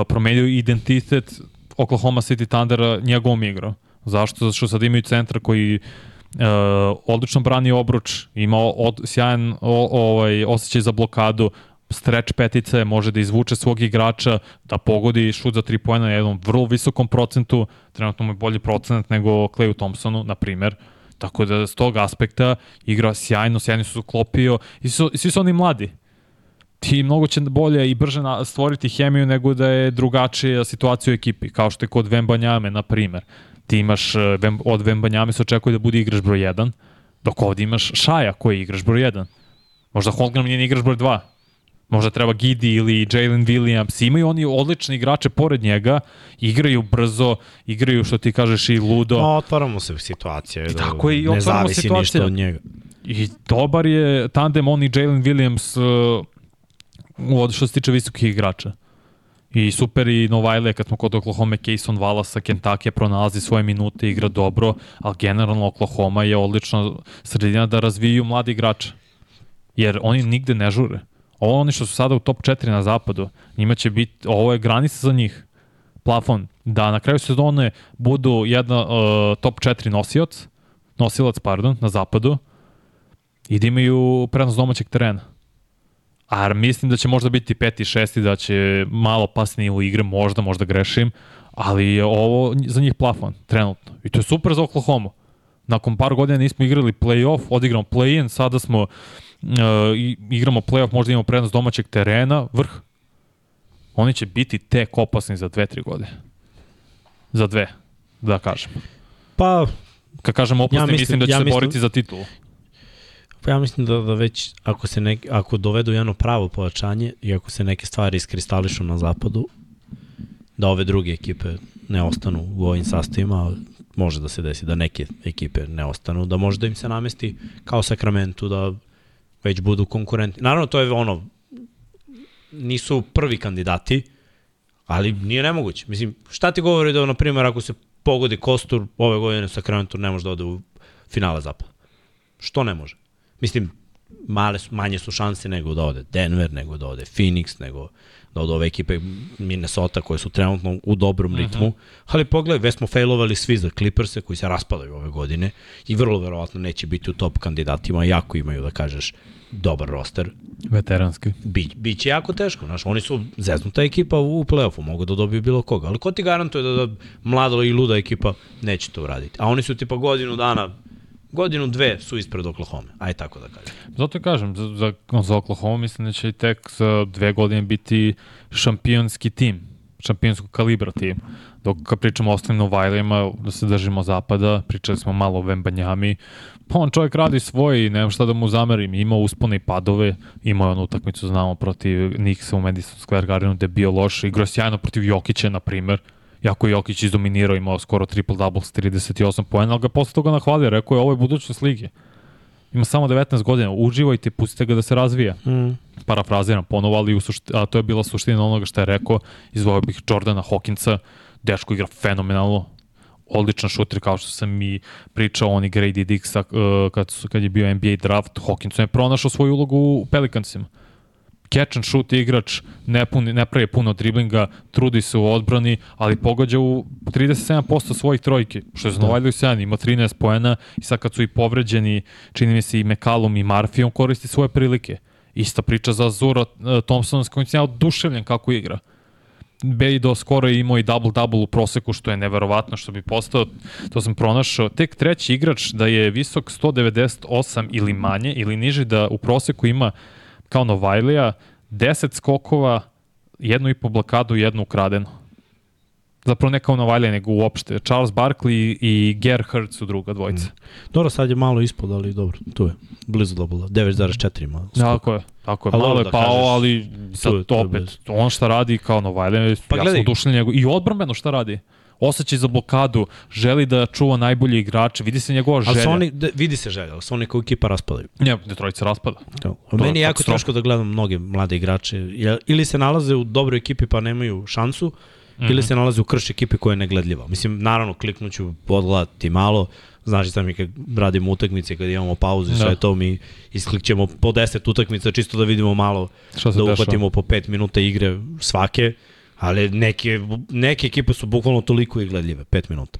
Promenio identitet Oklahoma City Thundera njegovom igrom. Zašto? Zato što sad imaju centra koji uh, odlično brani obruč, ima od, sjajan o, ovaj, osjećaj za blokadu, streč petice, može da izvuče svog igrača, da pogodi šut za tri pojena na jednom vrlo visokom procentu, trenutno mu je bolji procenat nego Clayu Thompsonu, na primer. Tako da s tog aspekta igra sjajno, sjajno su klopio i su, svi su oni mladi. Ti mnogo će bolje i brže stvoriti hemiju nego da je drugačija situacija u ekipi, kao što je kod Vembanjame, na primer. Ti imaš, eh, od Vembanjame se očekuje da bude igrač broj 1, dok ovde imaš Šaja koji je igrač broj 1. Možda Holmgren nije igrač broj 2, možda treba Gidi ili Jalen Williams, imaju oni odlični igrače pored njega, igraju brzo, igraju što ti kažeš i ludo. No, otvaramo se situacija. I da tako je, i ne zavisi situacija. ništa od njega. I dobar je tandem on i Jalen Williams uh, što se tiče visokih igrača. I super i Novajle kad smo kod Oklahoma, Kayson Wallace Kentucky pronalazi svoje minute, igra dobro, ali generalno Oklahoma je odlična sredina da razviju mladi igrače. Jer oni nigde ne žure. Ovo oni što su sada u top 4 na zapadu, njima će biti, ovo je granica za njih, plafon, da na kraju sezone budu jedna uh, top 4 nosioc, nosilac, pardon, na zapadu, i da imaju prenos domaćeg terena. A mislim da će možda biti peti, šesti, da će malo pasnije u igre, možda, možda grešim, ali je ovo za njih plafon, trenutno. I to je super za Oklahoma. Nakon par godina nismo igrali play-off, odigramo play-in, sada smo uh, igramo play-off, možda imamo prednost domaćeg terena, vrh. Oni će biti tek opasni za dve, tri godine. Za dve, da kažem. Pa, Kad kažem opasni, ja mislim, mislim da će ja se mislim, boriti za titulu. Pa ja mislim da, da već ako se nek, ako dovedu jedno pravo pojačanje i ako se neke stvari iskristališu na zapadu, da ove druge ekipe ne ostanu u ovim sastavima, može da se desi da neke ekipe ne ostanu, da može da im se namesti kao Sakramentu da već budu konkurenti. Naravno, to je ono, nisu prvi kandidati, ali nije nemoguće. Mislim, šta ti govori da, na primjer, ako se pogodi Kostur ove godine Sakramentu ne može da ode u finale zapada? Što ne može? Mislim, male su, manje su šanse nego da ode Denver, nego da ode Phoenix, nego da od ove ekipe Minnesota koje su trenutno u dobrom ritmu, uh -huh. ali pogledaj, već smo failovali svi za Clippers-e koji se raspadaju ove godine i vrlo verovatno neće biti u top kandidatima, jako imaju da kažeš dobar roster. Veteranski. Bi, biće jako teško, znaš, oni su zeznuta ekipa u play-offu, mogu da dobiju bilo koga, ali ko ti garantuje da, da mlada i luda ekipa neće to uraditi? A oni su tipa godinu dana godinu, dve su ispred Oklahoma. Aj tako da kažem. Zato je kažem, za, za, za Oklahoma mislim da će i tek za dve godine biti šampionski tim, šampionskog kalibra tim. Dok kad pričamo o ostalim Novajlima, da se držimo zapada, pričali smo malo o Vembanjami, pa on čovjek radi svoje i nemam šta da mu zamerim. Ima uspone i padove, ima onu utakmicu, znamo, protiv Nixa u Madison Square Gardenu, gde je bio loš, igrao sjajno protiv Jokića, na primer, Jako je Jokić izdominirao, imao skoro triple-double s 38 poena, ali ga posle toga nahvalio, rekao je ovo je budućnost lige. Ima samo 19 godina, uživajte, pustite ga da se razvija. Mm. Parafraziram ponovo, ali u sušti, a to je bila suština onoga što je rekao, izvojao bih Jordana Hawkinsa, dečko igra fenomenalno, odličan šuter kao što sam i pričao on i Grady Dixa uh, kad, su, kad je bio NBA draft, Hawkinson je pronašao svoju ulogu u Pelicansima catch and shoot igrač, ne, pun, ne pravi puno driblinga, trudi se u odbrani, ali pogađa u 37% svojih trojke, što je Znovajlju da. sjajan, ima 13 poena i sad kad su i povređeni, čini mi se i McCallum i on koristi svoje prilike. Ista priča za Zura uh, Thompson, s kojim sam ja oduševljen kako igra. do skoro je imao i double-double u proseku, što je neverovatno što bi postao, to sam pronašao. Tek treći igrač da je visok 198 ili manje, ili niže, da u proseku ima kao Novajlija, 10 skokova, jednu i po blokadu, jednu ukradenu. Zapravo ne kao Novajlija, nego uopšte. Charles Barkley i Gerhardt su druga dvojica. Mm. Dobro, sad je malo ispod, ali dobro, tu je. Blizu dobila. 9,4 ima. Tako je. Tako je, malo je da pao, kažeš, ali sad tu, tu opet, on šta radi kao Novajlija, pa ja sam odušljen njegov. I odbrambeno šta radi? Osjećaj za blokadu, želi da čuva najbolji igrače, vidi se njegova želja. Ali oni, da, vidi se želja, ali su oni kao ekipa raspadaju. Ne, Detroit se raspada. To. to Meni je jako teško da gledam mnoge mlade igrače. Ili se nalaze u dobroj ekipi pa nemaju šansu, mm -hmm. ili se nalaze u krš ekipe koja je negledljiva. Mislim, naravno, kliknuću, podgledati malo, Znaš sam mi kad radimo utakmice, kad imamo pauzu i sve da. to, mi isklikćemo po 10 utakmica čisto da vidimo malo, da uhvatimo po 5 minuta igre svake Ali neke, neke ekipe su bukvalno toliko i gledljive, 5 minuta.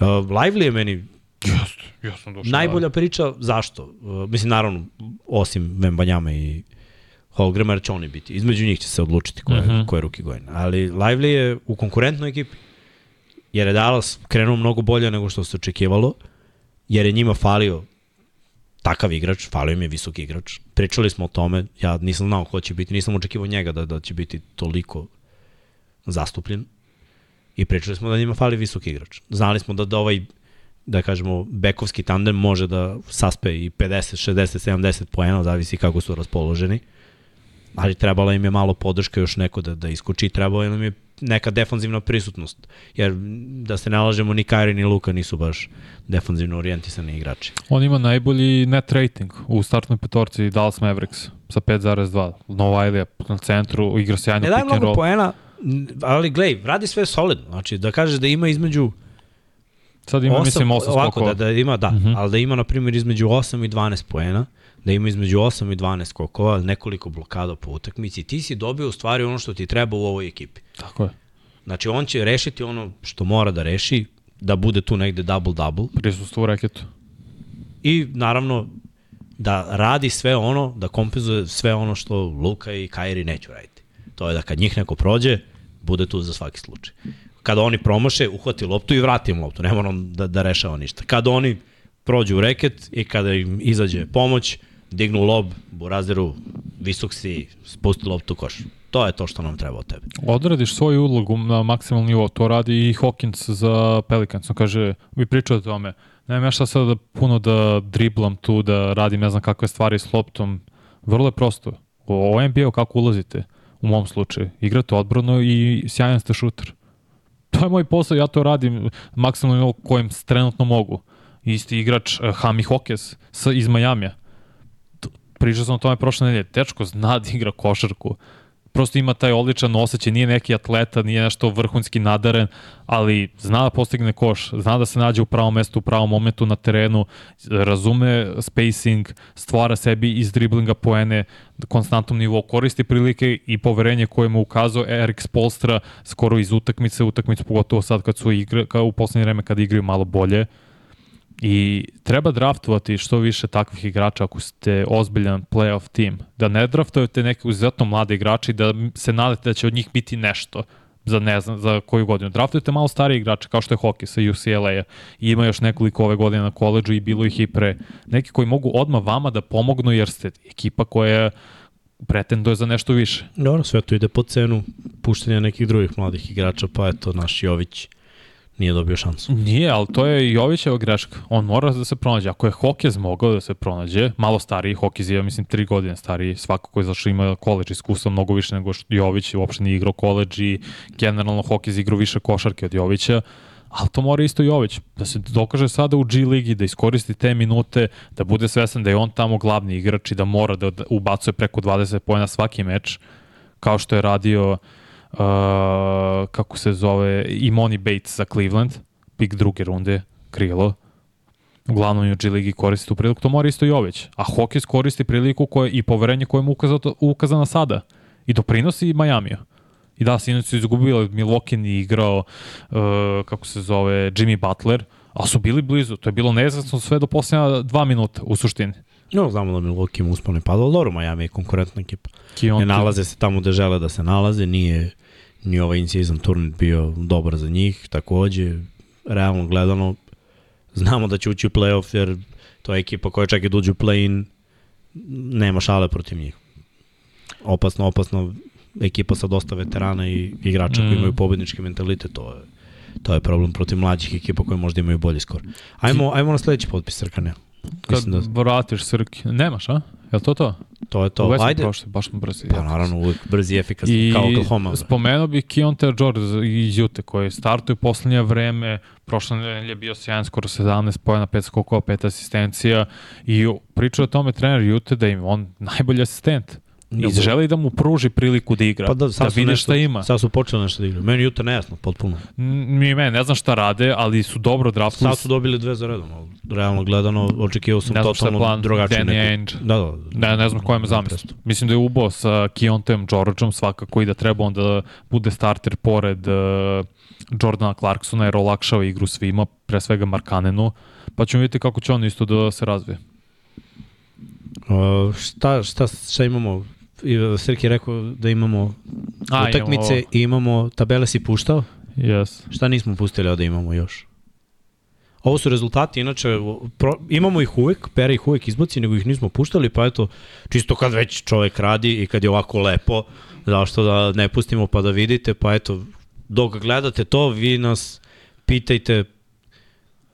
Uh, Lively je meni Jeste, ja sam došao. Najbolja priča, zašto? Uh, mislim, naravno, osim Vembanjama i Holgrama, jer će oni biti. Između njih će se odlučiti ko je, uh mhm. -huh. ko je ruki gojen. Ali Lively je u konkurentnoj ekipi. Jer je Dallas krenuo mnogo bolje nego što se očekivalo, jer je njima falio takav igrač, falio im je visoki igrač. Pričali smo o tome, ja nisam znao ko će biti, nisam očekivao njega da, da će biti toliko zastupljen i pričali smo da njima fali visoki igrač. Znali smo da, da ovaj da kažemo, bekovski tandem može da saspe i 50, 60, 70 poena, zavisi kako su raspoloženi, ali trebala im je malo podrška još neko da, da iskoči, trebala im je neka defanzivna prisutnost, jer da se nalažemo ni Kairi ni Luka nisu baš defanzivno orijentisani igrači. On ima najbolji net rating u startnoj petorci Dallas Mavericks sa 5.2. Novajlija na centru, igra sjajno pick and roll. Ne daj mnogo poena, ali glej, radi sve solidno. Znači, da kažeš da ima između Sad ima, 8, mislim, 8 skokova. Ovako, da, da ima, da, uh mhm. -huh. ali da ima, na primjer, između 8 i 12 poena, da ima između 8 i 12 skokova, nekoliko blokada po utakmici, ti si dobio u stvari ono što ti treba u ovoj ekipi. Tako je. Znači, on će rešiti ono što mora da reši, da bude tu negde double-double. Prisustvo u reketu. I, naravno, da radi sve ono, da kompenzuje sve ono što Luka i Kairi neću raditi. To je da kad njih neko prođe, bude tu za svaki slučaj. Kada oni promaše, uhvati loptu i vrati im loptu, ne moram da, da rešava ništa. Kada oni prođu u reket i kada im izađe pomoć, dignu lob, burazeru, visok si, spusti loptu u koš. To je to što nam treba od tebe. Odradiš svoju ulogu na maksimalnom nivou, to radi i Hawkins za Pelicans. On kaže, vi pričate o tome, nemam ja šta sad da puno da driblam tu, da radim ne znam kakve stvari s loptom. Vrlo je prosto. O NBA-u kako ulazite, u mom slučaju, igrate odbrano i sjajan ste šuter. To je moj posao, ja to radim maksimalno kojem trenutno mogu. Isti igrač uh, Hami Hokes iz Majamija. Pričao sam o tome prošle nedelje. Tečko zna da igra košarku prosto ima taj odličan osjećaj, nije neki atleta, nije nešto vrhunski nadaren, ali zna da postigne koš, zna da se nađe u pravom mestu, u pravom momentu na terenu, razume spacing, stvara sebi iz driblinga poene, konstantnom nivou, koristi prilike i poverenje koje mu ukazao Erik Spolstra skoro iz utakmice, utakmice pogotovo sad kad su igre, kao u poslednje vreme kad igraju malo bolje. I treba draftovati što više takvih igrača ako ste ozbiljan playoff tim. Da ne draftujete neke uzetno mlade igrače i da se nadate da će od njih biti nešto za ne znam, za koju godinu. Draftujete malo starije igrače, kao što je hockey sa UCLA-a. Ima još nekoliko ove godine na koleđu i bilo ih i pre. Neki koji mogu odmah vama da pomognu jer ste ekipa koja pretenduje za nešto više. Dobro, sve to ide po cenu puštanja nekih drugih mladih igrača, pa eto naš Jović nije dobio šansu. Nije, ali to je Jovićeva greška. On mora da se pronađe. Ako je Hokez mogao da se pronađe, malo stariji, Hokez je, mislim, tri godine stariji, svako ko je zašao ima koleđ iskustva mnogo više nego što Jović uopšte nije igrao koleđ i generalno Hokez igrao više košarke od Jovića ali to mora isto Jović, da se dokaže sada u G ligi, da iskoristi te minute, da bude svestan da je on tamo glavni igrač i da mora da ubacuje preko 20 pojena svaki meč, kao što je radio uh, kako se zove, Imoni Bates za Cleveland, pik druge runde, krilo. Uglavnom u G ligi koristi tu priliku, to mora isto Jović. A Hawkins koristi priliku koje, i poverenje koje mu ukazano, ukazano sada. I doprinosi Majamiju. I da, sinoć su izgubili, Milwaukee ni igrao, uh, kako se zove, Jimmy Butler, a su bili blizu. To je bilo nezasno sve do posljednja dva minuta u suštini. No, znamo da Milwaukee ima uspano i padalo, dobro, Miami je konkurentna ekipa. Kionte. Ne nalaze se tamo gde žele da se nalaze, nije ni ovaj in-season turnir bio dobar za njih, takođe, realno gledano, znamo da će ući u playoff, jer to je ekipa koja čak i da u play-in, nema šale protiv njih. Opasno, opasno, ekipa sa dosta veterana i igrača mm. koji imaju pobednički mentalitet, to je, to je problem protiv mlađih ekipa koje možda imaju bolji skor. Ajmo, ajmo na sledeći potpis, Srkane. Kad da... vratiš Srki, nemaš, a? Je li to to? To je to. Uvek Ajde. Prošli, baš smo brzi. Pa naravno, uvek brzi i efikasni, I kao Oklahoma. I spomenuo bih Keontae George iz Jute, koji startuje poslednje vreme, prošle nedelje je bio sjajan skoro 17 pojena, 5 skokova, 5 asistencija i pričao o tome trener Jute da im on najbolji asistent. I želi da mu pruži priliku da igra, pa da, da vidi šta ima. Sad su počeli nešto da igra. Meni jutra nejasno, potpuno. Mi me ne znam šta rade, ali su dobro draftovali. Sad su dobili dve za redom, realno gledano, očekivao sam totalno drugačiji Danny Ainge. Da, da. Ne, ne znam ko ima zamisl. Mislim da je ubo sa Kiontem Georgeom svakako i da treba onda da bude starter pored uh, Jordana Clarksona jer olakšava igru svima, pre svega Markanenu, pa ćemo vidjeti kako će on isto da se razvije. Uh, šta, šta, šta imamo? Srki je rekao da imamo A, utakmice imamo... i imamo tabele si puštao? Yes. Šta nismo pustili da imamo još? Ovo su rezultati, inače, pro, imamo ih uvek, Pera ih uvek izbaci, nego ih nismo puštali, pa eto, čisto kad već čovek radi i kad je ovako lepo, zašto da ne pustimo pa da vidite, pa eto, dok gledate to, vi nas pitajte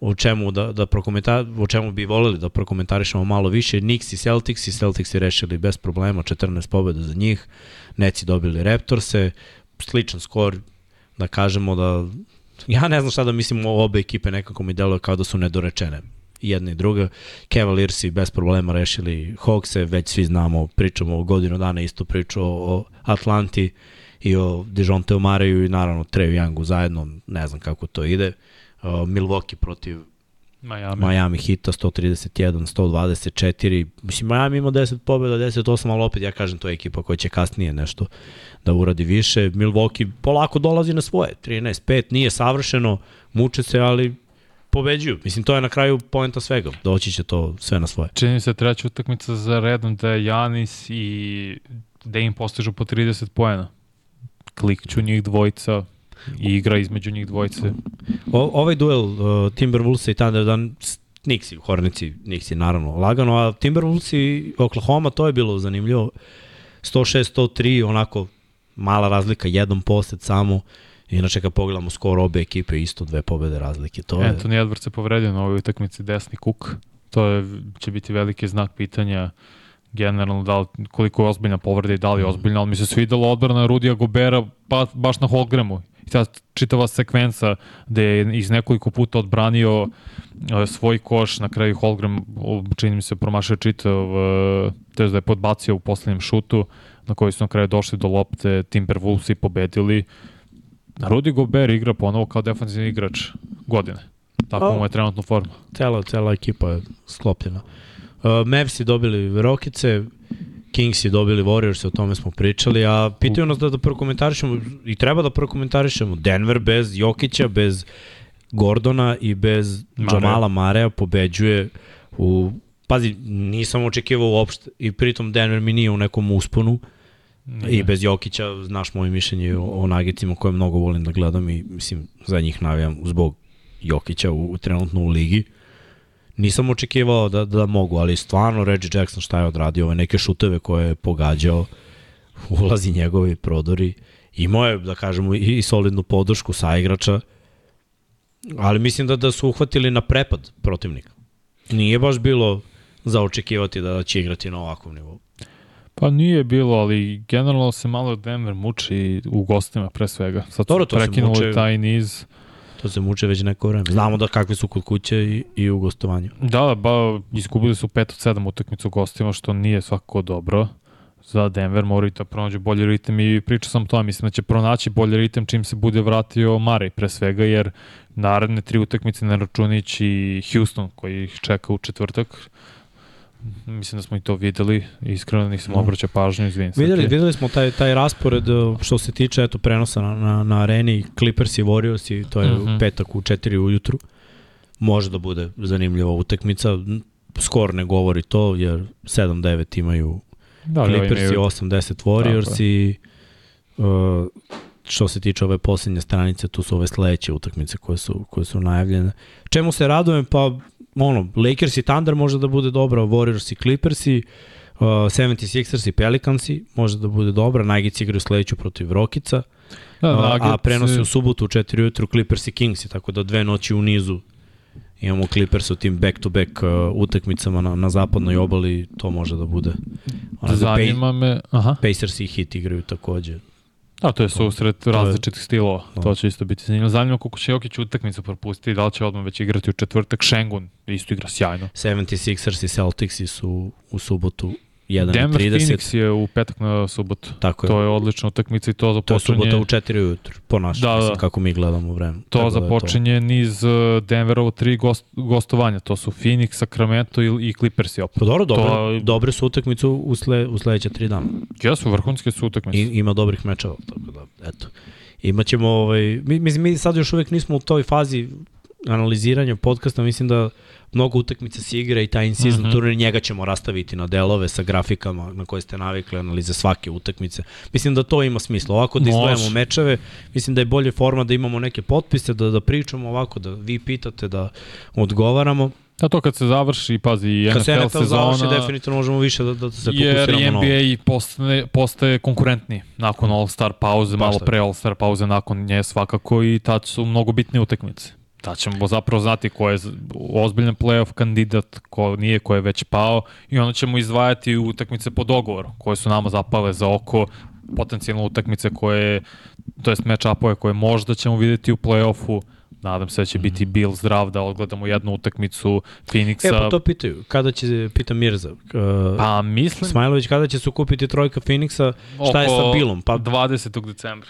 o čemu da, da prokomentar, o čemu bi voleli da prokomentarišemo malo više. Knicks i Celtics i Celtics i rešili bez problema, 14 pobjeda za njih, Neci dobili Raptorse, sličan skor, da kažemo da ja ne znam šta da mislim o obe ekipe, nekako mi deluje kao da su nedorečene jedna i druga. Cavaliersi bez problema rešili Hawkse, već svi znamo, pričamo o godinu dana isto priču o Atlanti i o Dijonte Mareju i naravno Treju Youngu zajedno, ne znam kako to ide. Uh, Milwaukee protiv Miami. Miami hita 131, 124. Mislim, Miami ima 10 pobjeda, 10-8, ali opet ja kažem, to je ekipa koja će kasnije nešto da uradi više. Milwaukee polako dolazi na svoje, 13-5, nije savršeno, muče se, ali pobeđuju. Mislim, to je na kraju poenta svega. Doći će to sve na svoje. Čini se treća utakmica za redom da je Janis i da im postižu po 30 poena. Klikću njih dvojica i igra između njih dvojice. O, ovaj duel uh, Timberwolves i Thunder dan Nixi, Hornici, Nixi naravno lagano, a Timberwolves i Oklahoma to je bilo zanimljivo. 106-103, onako mala razlika, jedan posted samo. Inače kad pogledamo skoro obe ekipe, isto dve pobede razlike. To je... Anthony Edwards se povredio na ovoj utakmici desni kuk. To je, će biti veliki znak pitanja generalno da li, koliko je ozbiljna povreda i da li je ozbiljna, ali mi se svidelo odbrana Rudija Gobera ba, baš na Holgremu. I ta čitava sekvenca gde je iz nekoliko puta odbranio uh, svoj koš, na kraju Holgram čini mi se promašao čitav, uh, to je da je podbacio u poslednjem šutu, na koji su na kraju došli do lopte, Timberwolves i pobedili. Rudi Gober igra ponovo kao defensivni igrač godine. Tako mu je trenutno forma. Cela, cela ekipa je sklopljena. Uh, Mavsi dobili Rokice, Kingsi dobili Warriors, o tome smo pričali, a pitaju nas da, da prokomentarišemo, i treba da prokomentarišemo, Denver bez Jokića, bez Gordona i bez Mare. Jamala Marea pobeđuje u Pazi, nisam očekivao uopšte i pritom Denver mi nije u nekom usponu nije. i bez Jokića znaš moje mišljenje o, o Nagicima koje mnogo volim da gledam i mislim za njih navijam zbog Jokića u, u trenutno u ligi. Nisam očekivao da, da mogu, ali stvarno Reggie Jackson šta je odradio, ove neke šuteve koje je pogađao, ulazi njegovi prodori, imao je, da kažemo, i, solidnu podršku sa igrača, ali mislim da, da su uhvatili na prepad protivnika. Nije baš bilo za očekivati da će igrati na ovakvom nivou. Pa nije bilo, ali generalno se malo Denver muči u gostima pre svega. Sad su Dobro, se prekinuli taj niz. To se muče već neko vreme. Znamo da kakvi su kod kuće i, i u gostovanju. Da, ba, izgubili su 5 od 7 utakmica u gostima, što nije svakako dobro za Denver, moraju da pronađu bolji ritem i pričao sam to, mislim da će pronaći bolji ritem čim se bude vratio Mare pre svega, jer naredne tri utakmice na računić i Houston koji ih čeka u četvrtak, mislim da smo i to videli, iskreno nisam No. obraćao pažnju, izvinim se. Videli, ti. videli smo taj, taj raspored uh, što se tiče eto, prenosa na, na, na areni Clippers i Warriors i to je uh Mhm. -huh. petak u 4 ujutru. Može da bude zanimljiva utakmica. Skor ne govori to jer 7-9 imaju da, Clippers i imaju- 8-10 Warriors Tako i uh, što se tiče ove poslednje stranice, tu su ove sledeće utakmice koje su, koje su najavljene. Čemu se radujem? Pa ono, Lakers i Thunder može da bude dobra, Warriors i Clippers i uh, 76ers i Pelicansi može da bude dobra, Nuggets igraju sledeću protiv Rokica, Da, a, a prenosi u subotu u 4 ujutru Clippers i Kingsi, tako da dve noći u nizu imamo Clippers u tim back-to-back uh, utakmicama na, na zapadnoj obali, to može da bude. Ono, da Pay, Zanima me, aha, Pacers i Heat igraju takođe. Da, to je susret različitih stilova, Da. to će isto biti zanimljivo. Zanima me koliko će Jokić utakmicu propustiti, da li će odmah već igrati u četvrtak, Šengun isto igra sjajno. 76ers i Celticsi su u subotu 1 Denver 30. Phoenix je u petak na subotu. Tako je. To je odlična utakmica i to to je započinje, subota u 4 ujutru, po našem, Da, da, da. kako mi gledamo vreme. to Tako da je započinje niz uh, Denverovo tri gost, gostovanja. To su Phoenix, Sacramento i, i Clippers i opet. Pa dobro, dobre, To- dobre su utakmice u, sle, u sledeće tri dana. Jesu, vrhunske su utakmice. I, ima dobrih mečeva, tako da, eto. Imaćemo, ovaj, mi, mislim, mi sad još uvek nismo u toj fazi analiziranja podcasta, mislim da mnogo utakmica se igra i taj in-season uh Mhm. -huh. turnir, njega ćemo rastaviti na delove sa grafikama na koje ste navikli, analize svake utakmice. Mislim da to ima smisla. Ovako da Može. izdvajamo mečeve, mislim da je bolje forma da imamo neke potpise, da, da pričamo ovako, da vi pitate, da odgovaramo. Da to kad se završi, pazi, Kad se NFL NFL završi, sezona, definitivno možemo više da, da se jer fokusiramo na ovo. NBA postaje, postaje konkurentni nakon All-Star pauze, Baš malo pre All-Star pauze, nakon nje svakako i tad su mnogo bitne utakmice. Tad ćemo zapravo znati ko je ozbiljan playoff kandidat, ko nije, ko je već pao i onda ćemo izdvajati utakmice po dogovoru, koje su nama zapale za oko, potencijalno utakmice koje, to jest match-upove koje možda ćemo videti u play-offu, Nadam se da će biti Bill zdrav da odgledamo jednu utakmicu Phoenixa. E, pa to pitaju. Kada će, pita Mirza, uh, Pa mislim Smajlović, kada će se kupiti trojka Phoenixa, šta je sa Billom? Pa 20. decembra.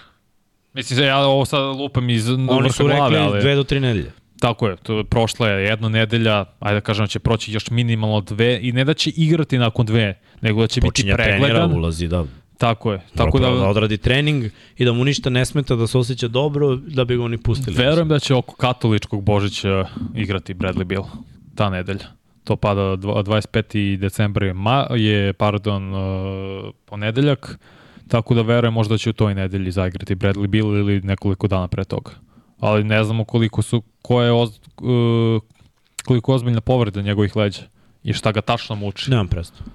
Mislim, ja ovo sad lupam iz oni su glave, rekli ali... dve do tri nedelje. Tako je, to je prošla je jedna nedelja, ajde da kažem da će proći još minimalno dve i ne da će igrati nakon dve, nego da će Počinje biti pregledan. ulazi, da. Tako je. Tako Tako da, da odradi trening i da mu ništa ne smeta da se osjeća dobro da bi ga oni pustili. verujem da će oko katoličkog Božića igrati Bradley Bill ta nedelja. To pada dva- 25. decembar je, ma, je pardon, uh, ponedeljak, tako da verujem možda će u toj nedelji zaigrati Bradley Bill ili nekoliko dana pre toga. Ali ne znamo koliko su, ko je oz, uh, koliko je ozbiljna povreda njegovih leđa i šta ga tačno muči. Nemam predstavu.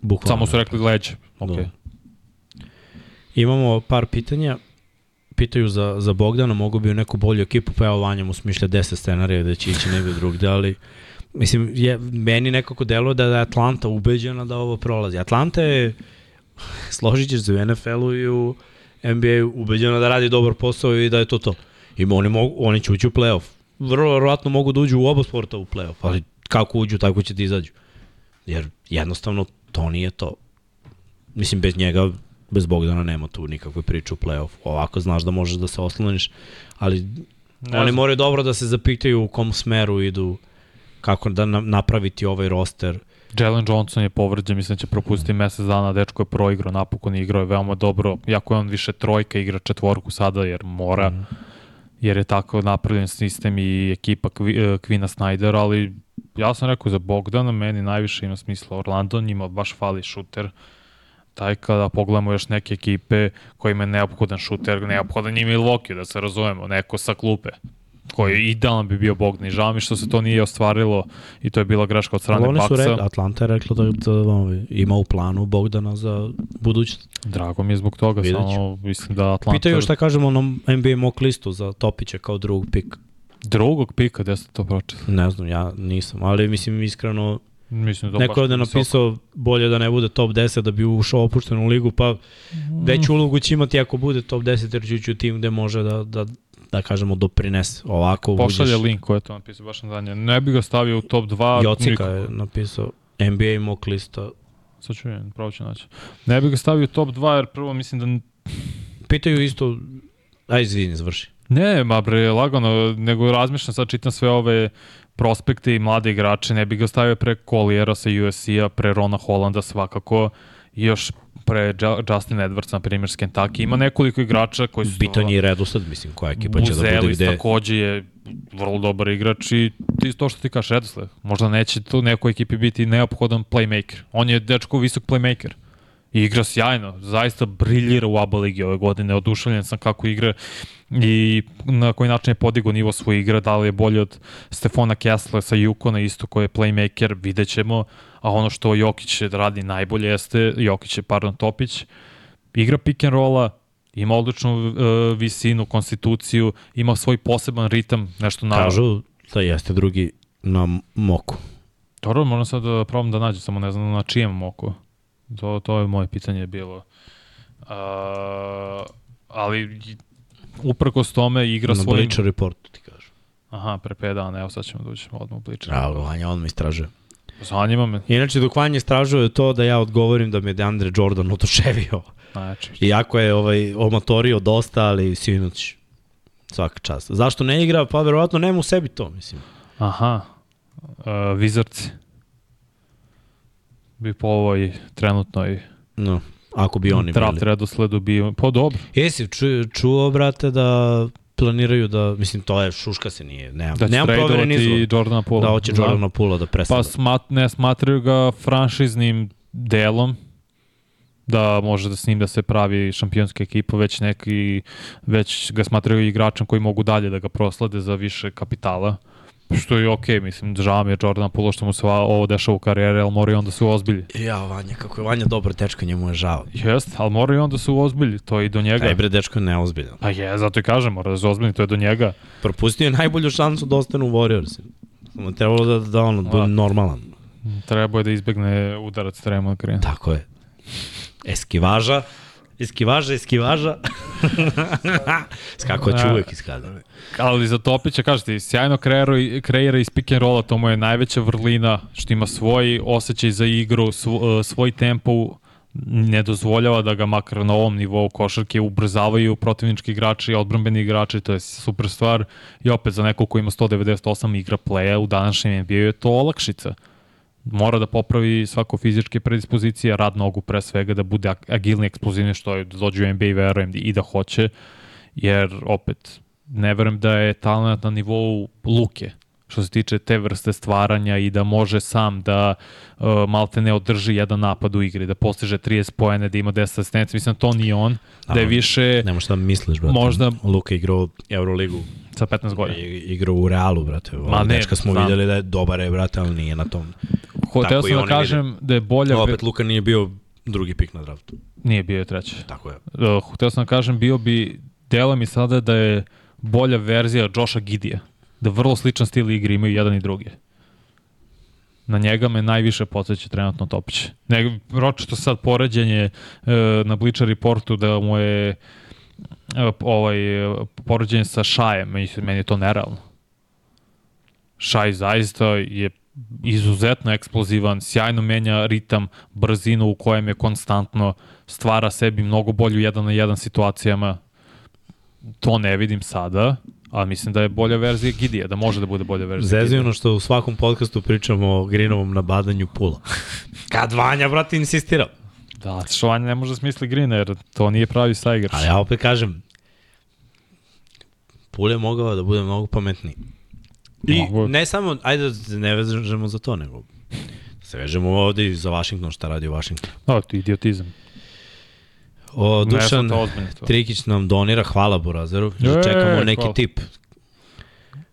Bukvalno. Samo su rekli leđa. Okay. Da. Imamo par pitanja. Pitaju za, za Bogdana, mogu bi u neku bolju ekipu, pa evo Vanja mu smišlja 10 scenarija da će ići negde drugde, ali mislim, je, meni nekako deluje da je Atlanta ubeđena da ovo prolazi. Atlanta je, složit ćeš se u NFL-u i u NBA ubeđena da radi dobar posao i da je to to. I oni, mogu, oni će ući u playoff. Vrlo verovatno mogu da uđu u oba sporta u playoff, ali kako uđu, tako će ti izađu. Jer jednostavno to nije to. Mislim, bez njega, bez Bogdana nema tu nikakve priče u play-off. Ovako znaš da možeš da se osloniš, ali Ne oni znam. moraju dobro da se zapitaju u kom smeru idu, kako da na, napraviti ovaj roster. Jalen Johnson je povređen, mislim da će propustiti mesec dana, dečko je proigrao, napokon igrao je veoma dobro, jako je on više trojka, igra četvorku sada jer mora, mm. jer je tako napravljen sistem i ekipa Kvi- Kvina Snyder, ali ja sam rekao za Bogdana, meni najviše ima smisla Orlando, njima baš fali šuter, taj kada pogledamo još neke ekipe kojima je neophodan šuter, neophodan je Milwaukee, da se razumemo, neko sa klupe koji idealan bi bio Bogdan i žao mi što se to nije ostvarilo i to je bila greška od strane Ali oni su rekli, Atlanta je rekla da, da, ovaj, ima u planu Bogdana za budućnost. Drago mi je zbog toga, Vidjet ću. samo mislim da Atlanta... Pitaju šta kažemo na NBA mock listu za Topića kao drugog pika. Drugog pika, gde ste to pročitali? Ne znam, ja nisam, ali mislim iskreno, Mislim da neko je visoko. napisao bolje da ne bude top 10 da bi ušao u opuštenu ligu, pa veću ulogu će imati ako bude top 10 jer će ući u tim gde može da, da, da kažemo doprinese. Ovako Pošalje uđeš- link ko je to napisao, baš na danje. Ne bi ga stavio u top 2. Jocika nikako. je napisao NBA mock lista. Sad ću vidim, pravo ću naći. Ne bi ga stavio u top 2 jer prvo mislim da... Pitaju isto, aj izvini, završi. Ne, ma bre, lagano, nego razmišljam, sad čitam sve ove prospekte i mlade igrače, ne bi ga stavio pre Colliera sa USC-a, pre Rona Hollanda svakako, još pre Justin Edwards, na primjer, s Kentucky. Ima nekoliko igrača koji su... Bitan je redosled, mislim, koja ekipa će da bude gde. takođe je vrlo dobar igrač i ti, to što ti kažeš redosled. Možda neće tu nekoj ekipi biti neophodan playmaker. On je dečko visok playmaker. I igra sjajno, zaista briljira u ABA ligi ove godine, oduševljen sam kako igra i na koji način je podigao nivo svoje igre, da li je bolje od Stefona Kessler sa Yukona isto koji je playmaker, vidjet ćemo, a ono što Jokić radi najbolje jeste, Jokić je, pardon, Topić, igra pick and rolla, ima odličnu uh, visinu, konstituciju, ima svoj poseban ritam, nešto na... Kažu da jeste drugi na moku. Dobro, moram sad da probam da nađem, samo ne znam na čijem moku. To, to je moje pitanje bilo. Uh, ali uprkos tome igra Na svojim... Bleacher Reportu ti kažu. Aha, pre 5 dana, evo sad ćemo da uđemo odmah u Bleacher. A, Vanja on mi istražuje. Zanima me. Inače, dok Vanja istražuje to da ja odgovorim da me je DeAndre Jordan oduševio. Znači, Iako je ovaj, omatorio dosta, ali sinoć svaka čast. Zašto ne igra? Pa verovatno nema u sebi to, mislim. aha, uh, Wizardsi bi po ovoj trenutnoj No, ako bi oni draft bili. redosledu bio, pa dobro. Jesi ču, čuo, brate, da planiraju da, mislim, to je, šuška se nije, nemam, Da će nemam proveren izvor. Jordana Pula. Da hoće Znam. Jordana Pula da presada. Pa smat, ne smatraju ga franšiznim delom, da može da s njim da se pravi šampionska ekipa, već neki, već ga smatraju igračem koji mogu dalje da ga proslade za više kapitala. Što je okej, mislim, žao mi je Jordan Pula što mu se ovo dešava u karijeri, ali mora i onda se uozbilji. Ja, Vanja, kako je Vanja dobar dečko, njemu je žao. Jest, ali mora i onda se uozbilji, to je i do njega. Taj bre dečko je neozbiljan. Pa je, zato i kažem, mora da se ozbilji, to je do njega. Propustio je najbolju šansu da ostane u Warriors. Samo trebalo da, da ono, bude A. normalan. Trebao je da izbegne udarac Tremon Green. Tako je. Eskivaža, eskivaža, eskivaža. [LAUGHS] Skako ću uvek iskada. Ali za Topića, kažete, sjajno kreira, kreira iz pick and rolla, to mu je najveća vrlina, što ima svoj osjećaj za igru, svo, svoj tempo, ne dozvoljava da ga makar na ovom nivou košarke ubrzavaju protivnički igrači, odbrambeni igrači, to je super stvar. I opet za nekog ko ima 198 igra playa u današnjem NBA je to olakšica. Mora da popravi svako fizičke predispozicije, rad nogu pre svega, da bude ag- agilni, eksplozivni, što je da dođe u NBA, verujem i da hoće, jer opet, ne verujem da je talent na nivou Luke, što se tiče te vrste stvaranja i da može sam da uh, malte ne održi jedan napad u igri, da postiže 30 pojene, da ima 10 asistencija. Mislim, to nije on, da je više Nemo šta misliš, brate. Možda- Luka igrao Euroligu, sa 15 godina. i- igrao u Realu, brate. Ma Ma ne, Dečka smo znam. videli da je dobar je, brate, ali nije na tom. Tako sam da kažem da je bolja... Opet Luka nije bio drugi pik na draftu. Nije bio je treći. Tako je. Uh, hteo sam da kažem, bio bi, delo mi sada da je bolja verzija Josha Gidija. Da vrlo sličan stil igre imaju jedan i drugi. Na njega me najviše podsjeća trenutno Topić. Ne, ročito sad poređenje uh, na Bleacher Reportu da mu je uh, ovaj, poređenje sa Šajem, meni je to nerealno. Šaj zaista je izuzetno eksplozivan, sjajno menja ritam, brzinu u kojem je konstantno stvara sebi mnogo bolju jedan na jedan situacijama. To ne vidim sada, ali mislim da je bolja verzija Gidija, da može da bude bolja verzija Zezi Gidija. ono što u svakom podcastu pričamo o Greenovom nabadanju pula. [LAUGHS] Kad Vanja, brate, insistirao. Da, što Vanja ne može da smisli Grina, jer to nije pravi sajgač. Ali ja opet kažem, Pul je mogao da bude mnogo pametniji. I Mogu. ne samo, ajde da se ne vežemo za to, nego da se vežemo ovde i za Washington, šta radi u Washington. Da, to je idiotizam. O, Dušan. Trikić nam donira, hvala Burazeru, E, čekamo neki hvala. tip.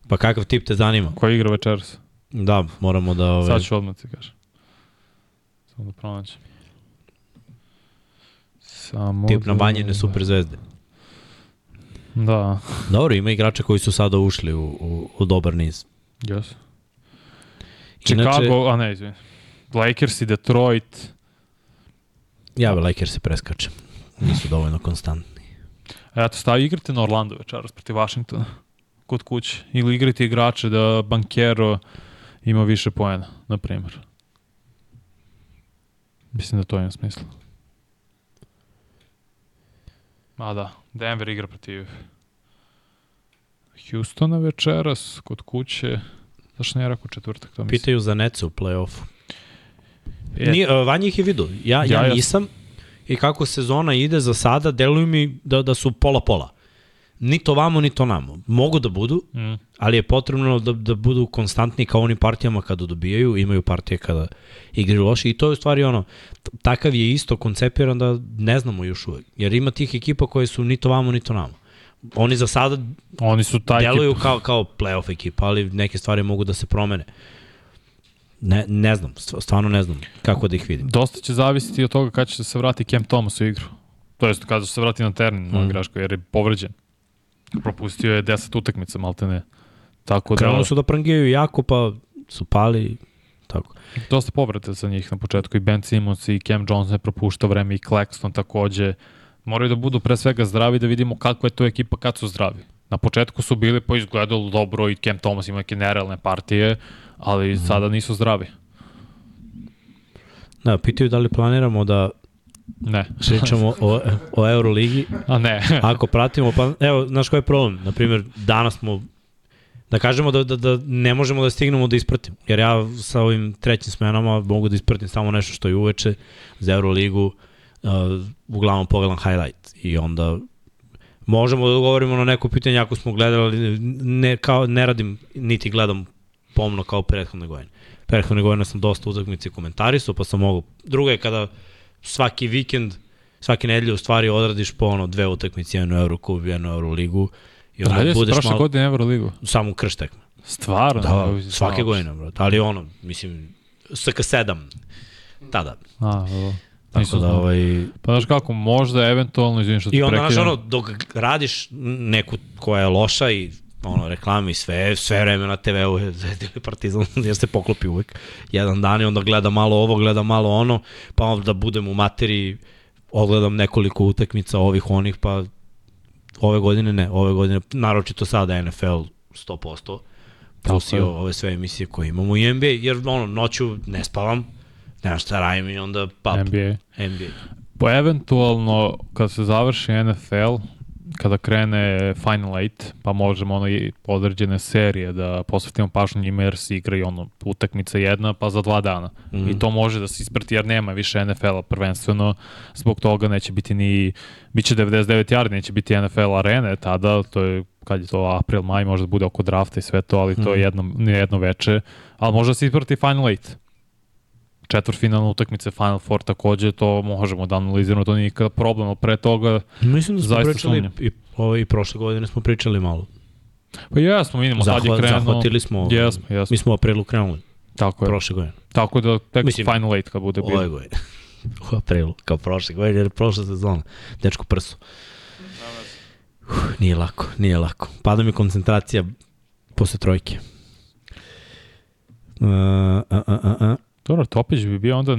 Pa kakav tip te zanima? Ko igra večeras? Da, moramo da... Ove, Sad ću odmah ti kažem. Samo da pronaćem. Samo tip na da- banjene super zvezde. Da, Dobro, ima igrača koji su sada ušli u, u, u dobar niz. yes. Inače- Chicago, a ne, izvini. Lakers i Detroit. Ja, Lakers se preskače. Nisu dovoljno konstantni. Eto, stavi igrate na Orlando večeras protiv Washingtona kod kuće. Ili igrate igrače da Bankero ima više poena, na primjer. Mislim da to ima smisla. Ma da, Denver igra protiv Houstona večeras kod kuće. Zašto ne rekao četvrtak? To mislim. Pitaju za Nece u play-offu. E, Vanja ih je vidio. Ja, ja, Ja, ja- nisam. I kako sezona ide za sada, deluju mi da, da su pola-pola. Ni to vamo, ni to namo. Mogu da budu, Mm, ali je potrebno da, da budu konstantni kao onim partijama kada dobijaju, imaju partije kada igraju loše i to je u stvari ono, takav je isto koncepiran da ne znamo još uvek. Jer ima tih ekipa koje su ni to vamo, ni to namo. Oni za sada Oni su taj deluju tip. kao, kao playoff ekipa, ali neke stvari mogu da se promene. Ne, ne znam, st- stvarno ne znam kako da ih vidim. Dosta će zavisiti od toga kada će se vrati Cam Thomas u igru. To jest kada se vrati na teren, mm. Igračko, jer je povređen. Propustio je 10 utakmica, malte ne. Tako da, su da prangijaju jako, pa su pali, tako. dosta povrede za njih na početku. I Ben Simmons i Cam Johnson je propuštao vreme i Claxton takođe. Moraju da budu pre svega zdravi da vidimo kakva je to ekipa kad su zdravi. Na početku su bili pa izgledalo dobro i Cam Thomas ima neke nerealne partije, ali mm. sada nisu zdravi. Da, pitaju da li planiramo da Ne. pričamo o, o Euroligi. A ne. [LAUGHS] Ako pratimo, pa evo, znaš koji je problem? Naprimjer, danas smo da kažemo da, da, da ne možemo da stignemo da ispratim. Jer ja sa ovim trećim smenama mogu da ispratim samo nešto što je uveče za Euroligu, uh, uglavnom pogledam highlight i onda možemo da odgovorimo na neko pitanje ako smo gledali, ali ne, kao, ne radim, niti gledam pomno kao prethodne godine. Prethodne godine sam dosta utakmice komentarisao, pa sam mogu. Drugo je kada svaki vikend, svake nedelje u stvari odradiš po ono dve utakmice, jednu Eurokub, jednu Euroligu i onda Radio budeš prošle malo, godine Euroligu. samo krš tekme. Stvarno? Da, svake godine, bro. Ali ono, mislim, SK7, tada. A, evo. Tako da, ovaj, Pa znaš kako, možda eventualno, izvinim što ti I onda, znaš, prekidam. ono, dok radiš neku koja je loša i ono, reklami, sve, sve vreme na TV-u je [LAUGHS] Zvezda Partizan, jer se poklopi uvek. Jedan dan i onda gleda malo ovo, gleda malo ono, pa onda da budem u materiji, odgledam nekoliko utakmica ovih onih, pa ove godine ne, ove godine, naročito sada NFL 100%, plus i ove sve emisije koje imamo i NBA, jer ono, noću ne spavam, nemam šta radim i onda pap, NBA. NBA. Pa eventualno, kad se završi NFL, kada krene Final 8, pa možemo ono i određene serije da posvetimo pažnju njima jer se igra i ono utakmica jedna pa za dva dana. Mm -hmm. I to može da se isprati jer nema više NFL-a prvenstveno, zbog toga neće biti ni, bit će 99 yardi, neće biti NFL arene tada, to je kad je to april, maj, možda bude oko drafta i sve to, ali to je mhm. jedno, jedno veče, ali može da se isprati Final 8 četvrfinalne utakmice Final Four takođe, to možemo da analiziramo, to nije nikada problem, ali pre toga Mislim da smo pričali sumnjam. i, ovo, i prošle godine smo pričali malo. Pa jesmo, vidimo, Zahva, sad je krenuo. Zahvatili smo, jesmo, jesmo. mi smo u aprilu krenuli. Tako je. Prošle godine. Tako da tek Mislim, Final 8 kad bude bilo. Ove godine. [LAUGHS] u aprilu, kao prošle godine, jer prošle sezona. Dečko prsu. Uh, nije lako, nije lako. Pada mi koncentracija posle trojke. Uh, uh, uh, uh. Dobro, Topić bi bio onda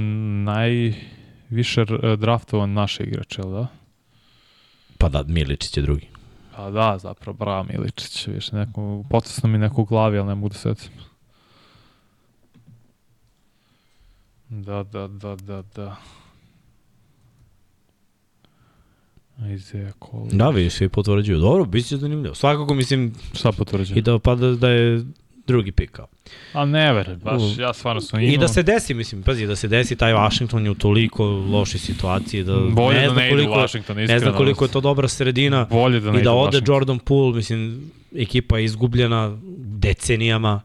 najviše draftovan naš igrač, jel da? Pa da, Miličić je drugi. Pa da, zapravo, bravo Miličić, više neko, potisno mi neko u glavi, ali ne mogu da setim. Da, da, da, da, da. Isaiah. Da, vi svi potvrđuju. Dobro, bit će zanimljivo. Svakako mislim... Šta potvrđuju? I da pada da je drugi pikao. A ne ver, baš ja stvarno sam imao. I da se desi, mislim, pazi, da se desi taj Washington je u toliko loše situacije da Bolje ne da ne koliko, Washington, iskreno. Ne znam koliko je to dobra sredina. Bolje da ne I da ode Washington. Jordan Poole, mislim, ekipa je izgubljena decenijama.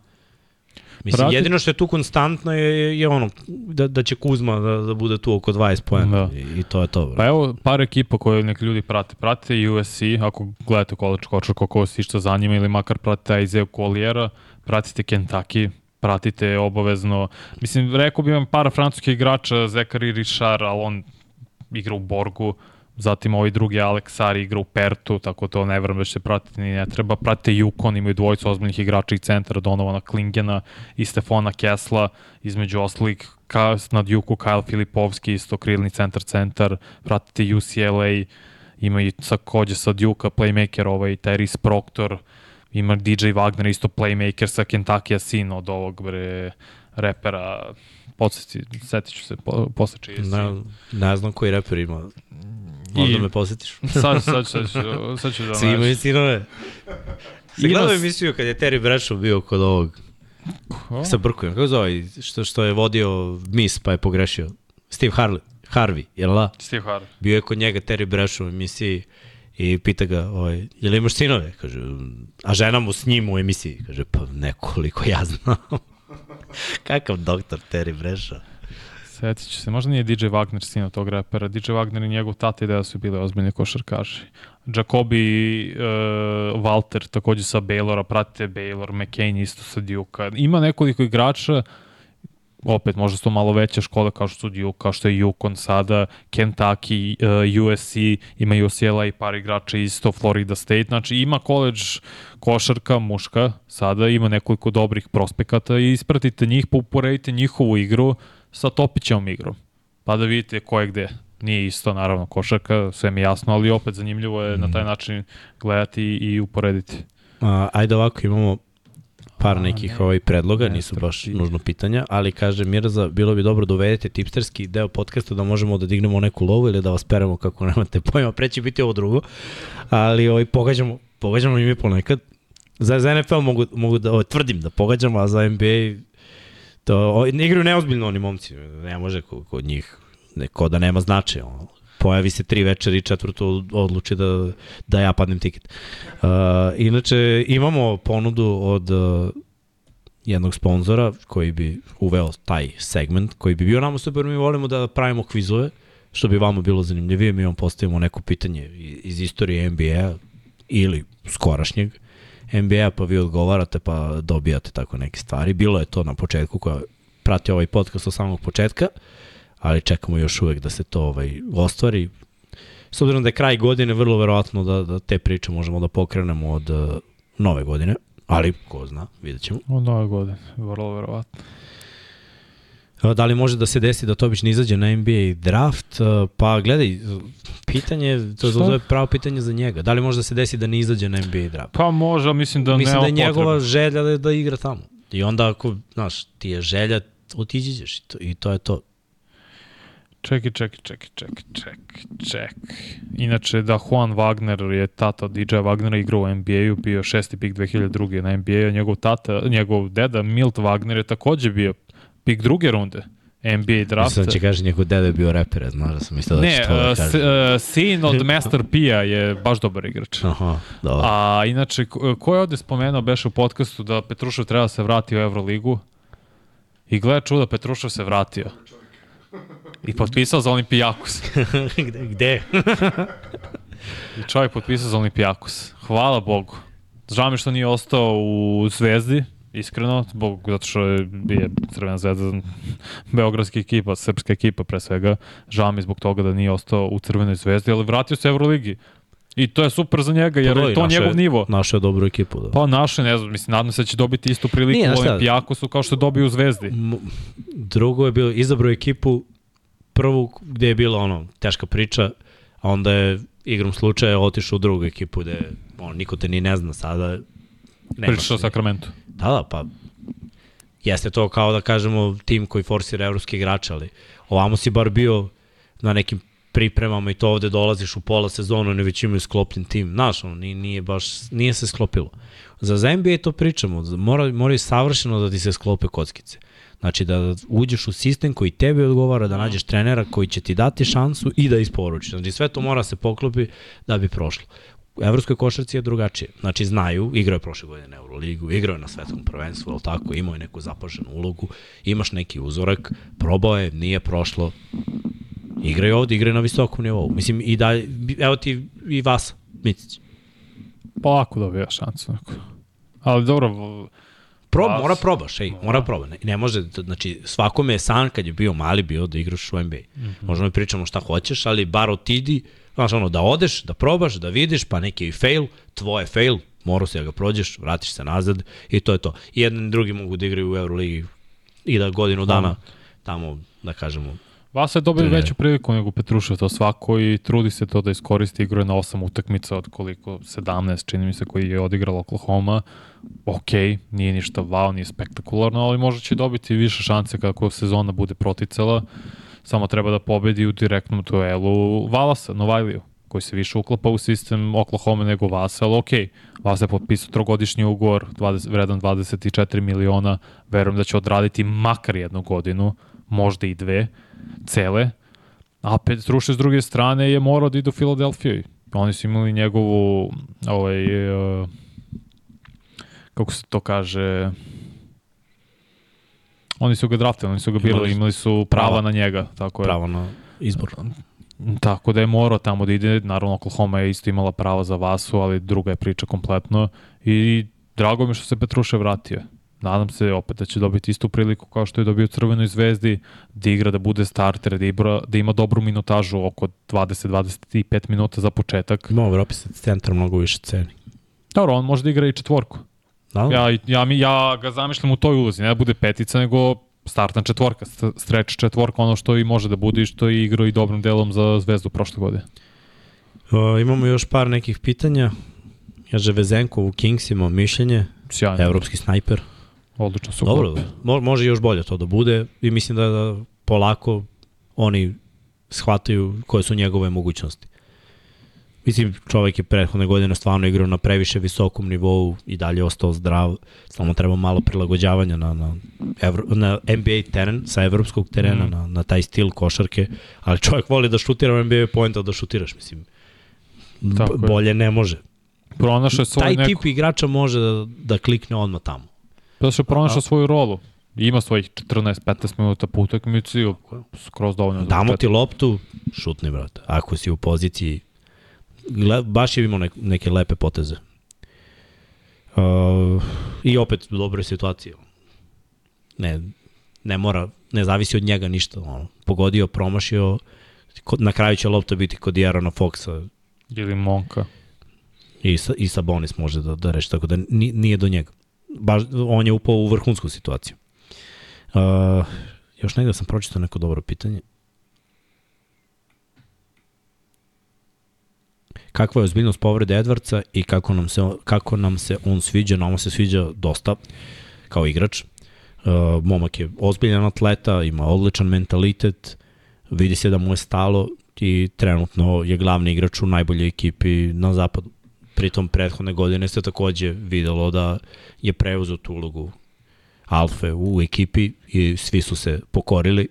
Mislim, Prati... jedino što je tu konstantno je, je ono, da, da će Kuzma da, da bude tu oko 20 pojena da. I, i to je to. Bro. Pa evo, par ekipa koje neki ljudi prate. Pratite USC, ako gledate college kočar, kako što za njima, ili makar pratite Isaiah Colliera, pratite Kentucky, pratite obavezno. Mislim, rekao bi vam par francuskih igrača, Zekari Richard, ali on igra u Borgu, zatim ovaj drugi Aleksari igra u Pertu, tako to ne vrem da će se pratiti ni ne treba. Pratite Yukon, imaju dvojicu ozbiljnih igrača i centara, Donovana Klingena i Stefona Kesla, između ostalih ka, nad Juku Kyle Filipovski, isto krilni centar centar, pratite UCLA, ima i kođe sa Duke playmaker ovaj Terry Proctor, ima DJ Wagner, isto playmaker sa Kentucky sin od ovog bre, repera, podsjeti, setit ću se, po, posle čiji ne, ne znam koji reper ima. Možda I, me posjetiš. [LAUGHS] sad, sad, sad, ću, sad ću da Svi imaju sinove. Si gledao emisiju kad je Terry Bradshaw bio kod ovog Ko? sa Brkujem, kako zove, što, što je vodio mis pa je pogrešio. Steve Harley, Harvey, jel da? Steve Harvey. Bio je kod njega Terry Bradshaw u emisiji I pita ga, ovaj, je li imaš sinove? Kaže, a žena mu s njim u emisiji. Kaže, pa nekoliko ja znam. [LAUGHS] Kakav doktor Terry Breša. Sjetit ću se, možda nije DJ Wagner sin tog repera. DJ Wagner i njegov tata i da su bile ozbiljne košarkaši. Jacobi uh, Walter takođe sa Baylora, pratite Baylor, McCain isto sa Duke-a. Ima nekoliko igrača opet možda su to malo veće škole kao što su Duke, kao što je Yukon sada, Kentucky, uh, USC, ima UCLA i par igrača isto, Florida State, znači ima college košarka muška, sada ima nekoliko dobrih prospekata i ispratite njih, pa uporedite njihovu igru sa Topićevom igrom, pa da vidite ko je gde. Nije isto, naravno, košarka, sve mi jasno, ali opet zanimljivo je mm. na taj način gledati i uporediti. Ajde ovako, imamo par nekih ne, ovaj predloga, ne, nisu baš nužno pitanja, ali kaže Mirza, bilo bi dobro da uvedete tipsterski deo podcasta da možemo da dignemo neku lovu ili da vas peremo kako [LAUGHS] nemate pojma, preći biti ovo drugo, ali ovaj, pogađamo, pogađamo i mi ponekad. Za, za NFL mogu, mogu da ovaj, tvrdim da pogađamo, a za NBA to, ovaj, ne igraju neozbiljno oni momci, ne može kod, kod njih, neko da nema značaja, ono, pojavi se tri večeri četvrtu odluči da, da ja padnem tiket. Uh, inače, imamo ponudu od uh, jednog sponzora koji bi uveo taj segment, koji bi bio nama super, mi volimo da pravimo kvizove, što bi vama bilo zanimljivije, mi vam postavimo neko pitanje iz istorije NBA ili skorašnjeg NBA, pa vi odgovarate, pa dobijate tako neke stvari. Bilo je to na početku koja prati ovaj podcast od samog početka. Uh, ali čekamo još uvek da se to ovaj, ostvari. S obzirom da je kraj godine, vrlo verovatno da, da te priče možemo da pokrenemo od uh, nove godine, ali ko zna, vidjet ćemo. Od nove godine, vrlo verovatno. Da li može da se desi da Tobić ne izađe na NBA draft? Pa gledaj, pitanje, to je, je pravo pitanje za njega. Da li može da se desi da ne izađe na NBA draft? Pa može, mislim da mislim nema da je njegova potrebe. želja da, da igra tamo. I onda ako, znaš, ti je želja, otiđićeš i to, i to je to. Čekaj, čekaj, čekaj, čekaj, čekaj, čekaj. Inače, da Juan Wagner je tata DJ Wagnera igrao u NBA-u, bio šesti pik 2002. na NBA-u, njegov tata, njegov deda Milt Wagner je takođe bio pik druge runde. NBA drafta. Mislim da će kaže njegov deda je bio reper, znaš da sam mislio da Ne, će to da s, kaže. uh, sin od Master P-a je baš dobar igrač. Aha, dobro. A inače, ko je ovde spomenuo, beše u podcastu da Petrušev treba da se vrati u Euroligu i gleda čuda, Petrušev se vratio. I potpisao za Olimpijakos. [LAUGHS] gde? gde? [LAUGHS] I čovjek potpisao za Olimpijakos. Hvala Bogu. Žao mi što nije ostao u Zvezdi, iskreno, zbog, zato što je, je Crvena zvezda [LAUGHS] beogradska ekipa, srpska ekipa pre svega. Žao mi zbog toga da nije ostao u Crvenoj zvezdi, ali vratio se u Euroligi. I to je super za njega, jer Pa da, je to našao njegov nivo. Našao je dobru ekipu. Da. Pa naše, ne znam, mislim, nadam se da će dobiti istu priliku Nije, u? Olimpijakosu kao što je dobio u Zvezdi. Drugo je bilo, izabrao ekipu prvu gde je bila ono, teška priča, a onda je igrom slučaja otišao u drugu ekipu gde on, niko te ni ne zna sada. Nemaš Pričaš o Sakramentu. Da, da, pa jeste to kao da kažemo tim koji forsira evropski igrače, ali ovamo si bar bio na nekim pripremama i to ovde dolaziš u pola sezonu, ne već imaju sklopljen tim. Znaš, ono, nije, baš, nije se sklopilo. Za, za NBA to pričamo, mora, moraju savršeno da ti se sklope kockice. Znači da uđeš u sistem koji tebi odgovara, da nađeš trenera koji će ti dati šansu i da isporuči. Znači sve to mora se poklopi da bi prošlo. U evropskoj košarci je drugačije. Znači znaju, igrao je prošle godine na Euroligu, igrao je na svetskom prvenstvu, ali tako, imao je neku zapaženu ulogu, imaš neki uzorak, probao je, nije prošlo, igraju ovde, igraju na visokom nivou. Mislim, i da, evo ti i vas, Micić. Polako dobija šansu. Ali dobro, Vas. mora probaš, ej, mora proba. Ne, ne može, znači, svakome je san kad je bio mali bio da igraš u NBA. Mm -hmm. Možemo pričamo šta hoćeš, ali bar otidi, znaš, ono, da odeš, da probaš, da vidiš, pa neki i fail, tvoje fail, morao si da ga prođeš, vratiš se nazad i to je to. I jedan i drugi mogu da igraju u Euroligi i da godinu dana tamo, da kažemo, Vasa je dobio veću priliku nego Petrušev, to svako i trudi se to da iskoristi, je na osam utakmica od koliko, 17 čini mi se koji je odigrala Oklahoma. Ok, nije ništa wow, nije spektakularno, ali možda će dobiti više šanse kako sezona bude proticala. Samo treba da pobedi u direktnom duelu Valasa, Novajliju, koji se više uklapa u sistem Oklahoma nego Vasa, ali ok, Vasa je potpisao trogodišnji ugovor, 20, vredan 24 miliona, verujem da će odraditi makar jednu godinu, možda i dve, cele, a Petrušev s druge strane je morao da ide u Filadelfiju. Oni su imali njegovu, ovaj, uh, kako se to kaže, oni su ga draftali, oni su ga birali, Imali su prava, prava. na njega, tako je. pravo na izbor. Tako da je morao tamo da ide, naravno Oklahoma je isto imala prava za Vasu, ali druga je priča kompletno i drago mi što se Petruše vratio. Nadam se opet da će dobiti istu priliku kao što je dobio Crvenoj zvezdi, da igra, da bude starter, da, igra, da ima dobru minutažu oko 20-25 minuta za početak. Ima u Evropi se centar mnogo više ceni. Dobro, on može da igra i četvorku. Da. Ja, ja, mi, ja ga zamišljam u toj ulozi, ne da bude petica, nego startna četvorka, st- stretch četvorka, ono što i može da bude i što je igrao i dobrim delom za zvezdu prošle godine. Uh, imamo još par nekih pitanja. Kaže Vezenkov u Kingsima mišljenje, Sjajno. evropski snajper. Odlično su Dobro, mo može još bolje to da bude i mislim da, da polako oni shvataju koje su njegove mogućnosti. Mislim, čovek je prethodne godine stvarno igrao na previše visokom nivou i dalje ostao zdrav. Samo treba malo prilagođavanja na, na, Evro, na NBA teren, sa evropskog terena, Mm. na, na taj stil košarke. Ali čovjek voli da šutira NBA poenta da šutiraš, mislim. Tako je. Bolje ne može. Pronašao je svoj Taj neku, tip igrača može da, da klikne odmah tamo. Da se pronašao svoju rolu. Ima svojih 14-15 minuta po utakmici, skroz dovoljno. Damo ti loptu, šutni, brate. Ako si u poziciji, baš je imao nek, neke lepe poteze. Uh, I opet u dobroj situaciji. Ne, ne mora, ne zavisi od njega ništa. Ono. Pogodio, promašio, na kraju će lopta biti kod Jarona Foxa Ili Monka. i, sa, i Sabonis može da, da reši, tako da ni- nije do njega. Baš, on je upao u vrhunsku situaciju. Uh, još negde sam pročitao neko dobro pitanje. Kakva je ozbiljnost povrede Edwardsa i kako nam se, kako nam se on sviđa, nama se sviđa dosta kao igrač. Uh, momak je ozbiljan atleta, ima odličan mentalitet, Vidi se da mu je stalo i trenutno je glavni igrač u najboljoj ekipi na zapadu. Pritom prethodne godine se takođe videlo da je preuzeo tu ulogu alfe u ekipi i svi su se pokorili.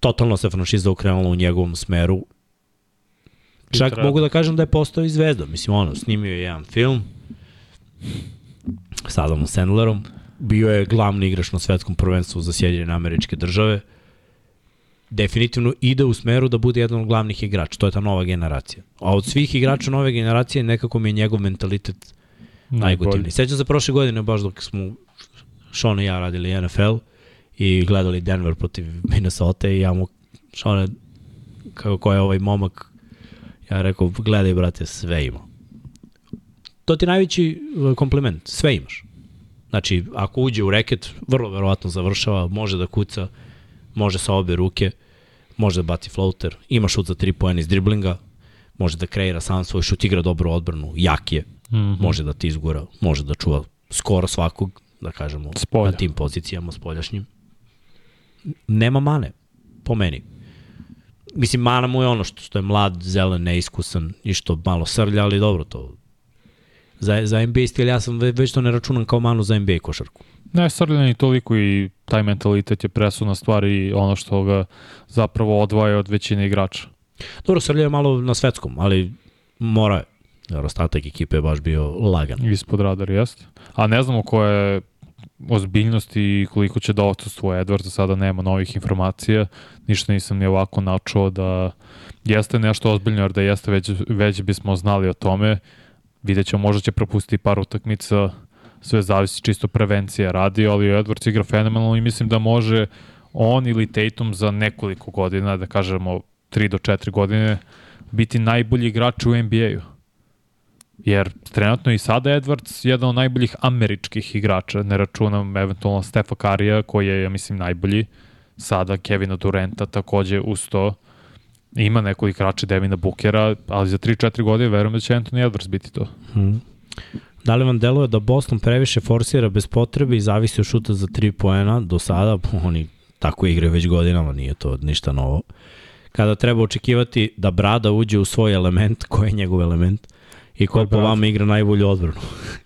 Totalno se franšiza okrenula u njegovom smeru. Čak mogu da kažem da je postao i zvezda. Mislim, ono, snimio je jedan film sa Adamom Sandlerom, bio je glavni igrač na svetskom prvenstvu za Sjedinjene američke države, definitivno ide u smeru da bude jedan od glavnih igrača. To je ta nova generacija. A od svih igrača nove generacije nekako mi je njegov mentalitet najgotivniji. Sećam se prošle godine, baš dok smo Sean i ja radili NFL i gledali Denver protiv Minnesota i ja mu Sean kako ko je ovaj momak ja rekao gledaj brate sve ima to ti najveći uh, kompliment sve imaš znači ako uđe u reket vrlo verovatno završava može da kuca može sa obe ruke može da baci floater ima šut za 3 poena iz driblinga može da kreira sam svoj šut igra dobru odbranu jak je mm -hmm. može da ti izgura može da čuva skoro svakog da kažemo, Spolja. na tim pozicijama spoljašnjim. Nema mane, po meni. Mislim, mana mu je ono što, što je mlad, zelen, neiskusan i što malo srlja, ali dobro to. Za, za NBA stil ja sam već to ne računam kao manu za NBA košarku. Ne, srljanje ni toliko i taj mentalitet je presudna stvar i ono što ga zapravo odvaja od većine igrača. Dobro, srljanje je malo na svetskom, ali mora je. Jer ostatak ekipe je baš bio lagan. Ispod radar, jeste. A ne znamo ko je ozbiljnost i koliko će da odsustuje Edward, za sada nema novih informacija, ništa nisam ni ovako načuo da jeste nešto ozbiljno, jer da jeste već, već bismo znali o tome, vidjet ćemo, možda će propustiti par utakmica, sve zavisi čisto prevencija radi, ali Edwards igra fenomenalno i mislim da može on ili Tatum za nekoliko godina, da kažemo 3 do 4 godine, biti najbolji igrač u NBA-u. Jer trenutno i sada Edwards jedan od najboljih američkih igrača, ne računam eventualno Stefa Karija koji je, ja mislim, najbolji. Sada Kevina Durenta takođe uz to. Ima neko igrača Devina Bukera, ali za 3-4 godine verujem da će Anthony Edwards biti to. Hmm. Da li vam deluje da Boston previše forsira bez potrebe i zavisi od šuta za 3 poena? Do sada oni tako igraju već godinama, nije to ništa novo. Kada treba očekivati da Brada uđe u svoj element, [LAUGHS] koji je njegov element, I ko po vama igra najbolju odbranu?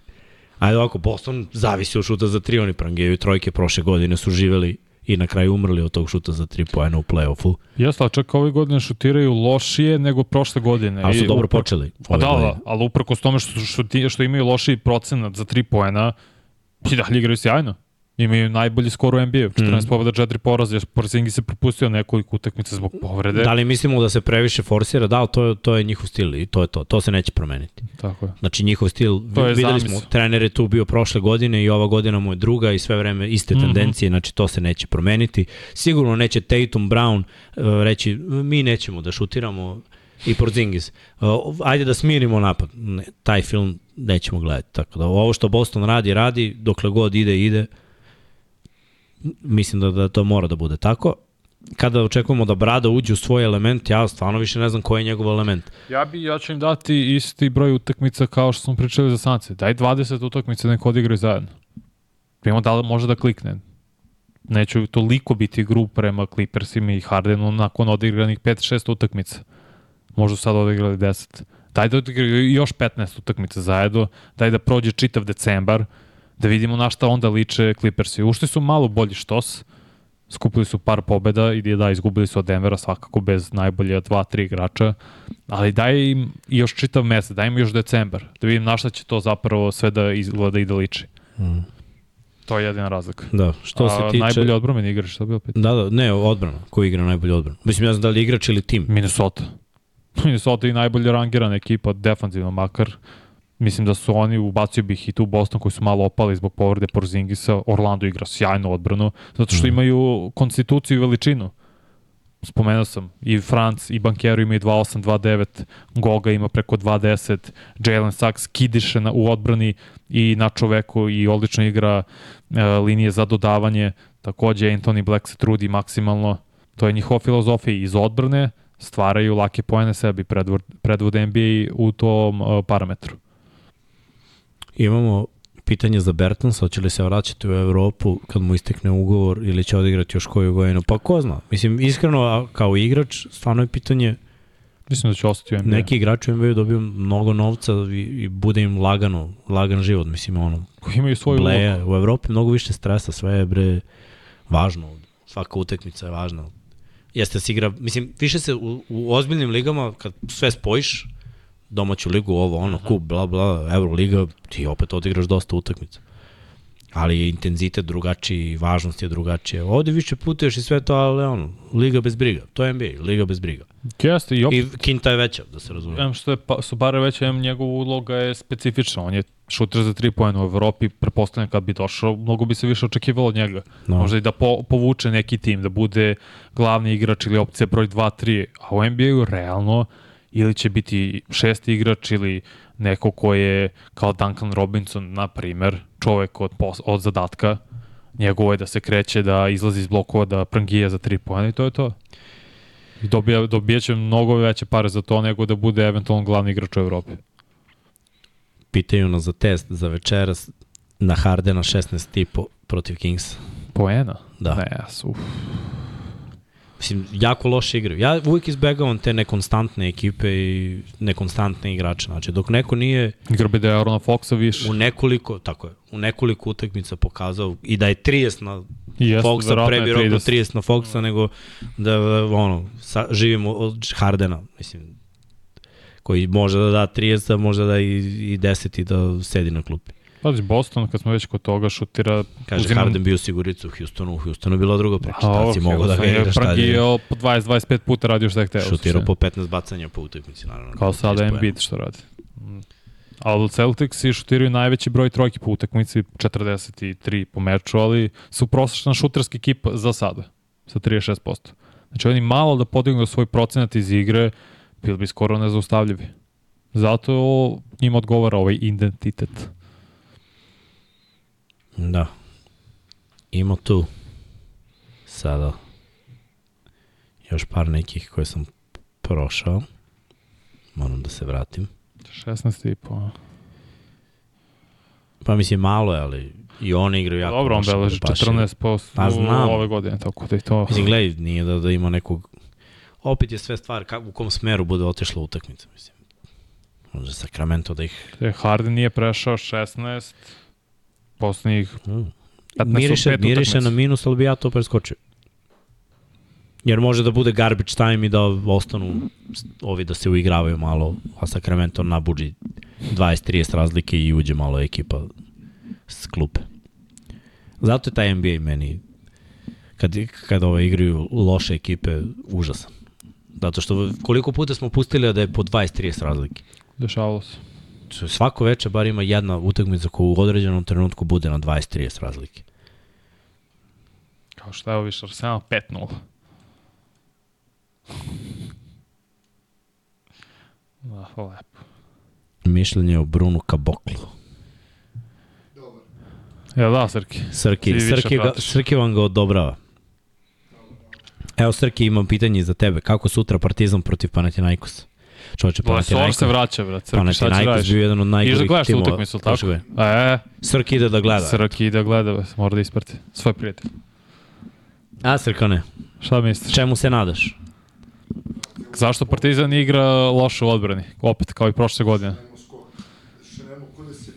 [LAUGHS] Ajde ovako, Boston zavisi od šuta za tri, oni prangijaju trojke prošle godine su živeli i na kraju umrli od tog šuta za tri pojena u play-offu. Jeste, ali čak ove godine šutiraju lošije nego prošle godine. Ali su dobro upr... počeli. Pa da, da, ali uprko s tome što, što, što imaju lošiji procenat za tri pojena, i dalje igraju sjajno. Imaju najbolji skor u NBA, 14 mm. pobjeda, 4 poraza, jer Porzingi se propustio nekoliko utakmica zbog povrede. Da li mislimo da se previše forsira? Da, to, to je njihov stil i to je to. To se neće promeniti. Tako je. Znači njihov stil, to je videli smo, trener je tu bio prošle godine i ova godina mu je druga i sve vreme iste mm -hmm. tendencije, znači to se neće promeniti. Sigurno neće Tatum, Brown uh, reći mi nećemo da šutiramo i Porzingis. Uh, ajde da smirimo napad. Ne, taj film nećemo gledati. Tako da ovo što Boston radi, radi, dokle god ide, ide mislim da, da to mora da bude tako. Kada očekujemo da Brada uđe u svoj element, ja stvarno više ne znam koji je njegov element. Ja bi, ja ću im dati isti broj utakmica kao što smo pričali za Sance. Daj 20 utakmica neko odigraju zajedno. Primo da li može da klikne. Neću toliko biti grup prema Clippersima i Hardenu nakon odigranih 5-6 utakmica. Možda sad odigrali 10. Daj da odigraju još 15 utakmica zajedno. Daj da prođe čitav decembar da vidimo na šta onda liče Clippersi. Ušli su malo bolji štos, skupili su par pobeda i da, izgubili su od Denvera svakako bez najbolje 2-3 igrača, ali daj im još čitav mesec, daj im još decembar, da vidim na šta će to zapravo sve da izgleda i da liči. Mm. To je jedina razlika. Da, što se tiče... Najbolji odbranbeni igrač, što bi opet? Da, da, ne, odbrana. Ko igra najbolji odbranu? Mislim, ja znam da li igrač ili tim. Minnesota. [LAUGHS] Minnesota je najbolje rangirana ekipa, defanzivno makar. Mislim da su oni, ubacio bih i tu Boston koji su malo opali zbog povrede Porzingisa. Orlando igra sjajnu odbranu, zato što mm. imaju konstituciju i veličinu. Spomenuo sam, i Franc i Bankero imaju 2.8, 2.9, Goga ima preko 2.10, Jalen Sachs kidiše na, u odbrani i na čoveku i odlično igra e, linije za dodavanje. Takođe, Anthony Black se trudi maksimalno. To je njihova filozofija iz odbrane, stvaraju lake pojene sebi, predvode NBA u tom uh, parametru. Imamo pitanje za Bertans, hoće li se vraćati u Evropu kad mu istekne ugovor ili će odigrati još koju godinu, pa ko zna. Mislim, iskreno, a kao igrač, stvarno je pitanje, Mislim da će ostati u NBA. neki igrači u NBA dobiju mnogo novca i, i bude im lagano, lagan život, mislim, ono, Koji imaju svoju ulogu. bleja. U Evropi mnogo više stresa, sve je bre važno, svaka utakmica je važna. Jeste da se igra, mislim, više se u, u ozbiljnim ligama, kad sve spojiš, domaću ligu, ovo, ono, kup, bla, bla, Euroliga, ti opet odigraš dosta utakmica. Ali je intenzitet drugačiji, važnost je drugačija. Ovde više putuješ i sve to, ali ono, liga bez briga. To je NBA, liga bez briga. Jeste, i opet, I kinta je veća, da se razumije. em što je, pa, su bare već, em njegova uloga je specifična. On je šuter za tri pojene u Evropi, prepostavljam kad bi došao, mnogo bi se više očekivalo od njega. No. Možda i da po, povuče neki tim, da bude glavni igrač ili opcija broj 2-3, a u NBA-u realno ili će biti šesti igrač ili neko ko je kao Duncan Robinson, na primer, čovek od, pos, od zadatka, njegovo je da se kreće, da izlazi iz blokova, da prangija za tri pojene i to je to. I dobija, dobijaće mnogo veće pare za to nego da bude eventualno glavni igrač u Evropi. Pitaju nas za test za večeras na Hardena 16 tipu protiv Kingsa. Poena? Da. Ne, jas, uf. Mislim, jako loše igraju. Ja uvijek izbegavam te nekonstantne ekipe i nekonstantne igrače. Znači, dok neko nije Igra bi da je Arona Foxa više. u nekoliko, tako je, u nekoliko utakmica pokazao i da je 30 na Jeste, Foxa, pre bi rekao 30. 30 na Foxa, nego da, ono, sa, živimo od Hardena, mislim, koji može da da 30, a može da i, i 10 i da sedi na klupi. Pazi, Boston, kad smo već kod toga, šutira... Kaže, uzimam- Harden bio sigurica u Houstonu, u Houstonu je bila druga priča. A, Tad si ok, mogao da ga Houston je igraš, tad je prangijao po 20-25 puta radio šta je hteo. šutirao po 15 bacanja po utakmici, naravno. Kao sada 30 Embiid što radi. Mm. Ali Celtics i šutiraju najveći broj trojki po utakmici, 43 po meču, ali su prosječna šuterska ekipa za sada, sa 36%. Znači oni malo da podignu svoj procenat iz igre, bili bi skoro nezaustavljivi. Zato njima odgovara ovaj identitet. Da. Ima tu sada još par nekih koje sam prošao. Moram da se vratim. 16 i po. Pa mislim malo je, ali i oni igraju jako Dobro, on beleži baš je- 14% Pa znam. ove godine, tako da i to... Mislim, gledaj, nije da, da ima nekog... Opet je sve stvar ka, u kom smeru bude otišla utakmica, mislim. Može Sacramento da ih... E, Harden nije prešao 16, poslednjih Mm. 15 Miriše, miriše na minus, ali bi ja to preskočio. Jer može da bude garbage time i da ostanu ovi da se uigravaju malo, a Sacramento nabuđi 20-30 razlike i uđe malo ekipa s klupe. Zato je taj NBA meni kad, kad ove igraju loše ekipe užasan. Zato što koliko puta smo pustili da je po 20-30 razlike. dešavalo se. Svako veče bar ima jedna utakmica koja u određenom trenutku bude na 20-30 razlike. Kao šta je ovo više, Arsenal 5-0. Da, lepo. Mišljenje o Brunu Kaboklu. Ja da, Srki. Srki, Srki, ga. Srki vam ga odobrava. Evo Srki, imam pitanje za tebe. Kako sutra Partizan protiv Panathinaikosa? Čovječe, Lesor se Panathinaikos, vraća, brat. Srki, šta će Panathinaikos radiš? bio jedan od da najgorih gledaš tu timova. utakmicu, tako? E, Srki ide da gleda. Srki ide gleda, mora da isprati. Svoj prijatelj. A, Srkane, Šta misliš? čemu se nadaš? Zašto Partizan igra loše u odbrani? Opet, kao i prošle godine. Da se.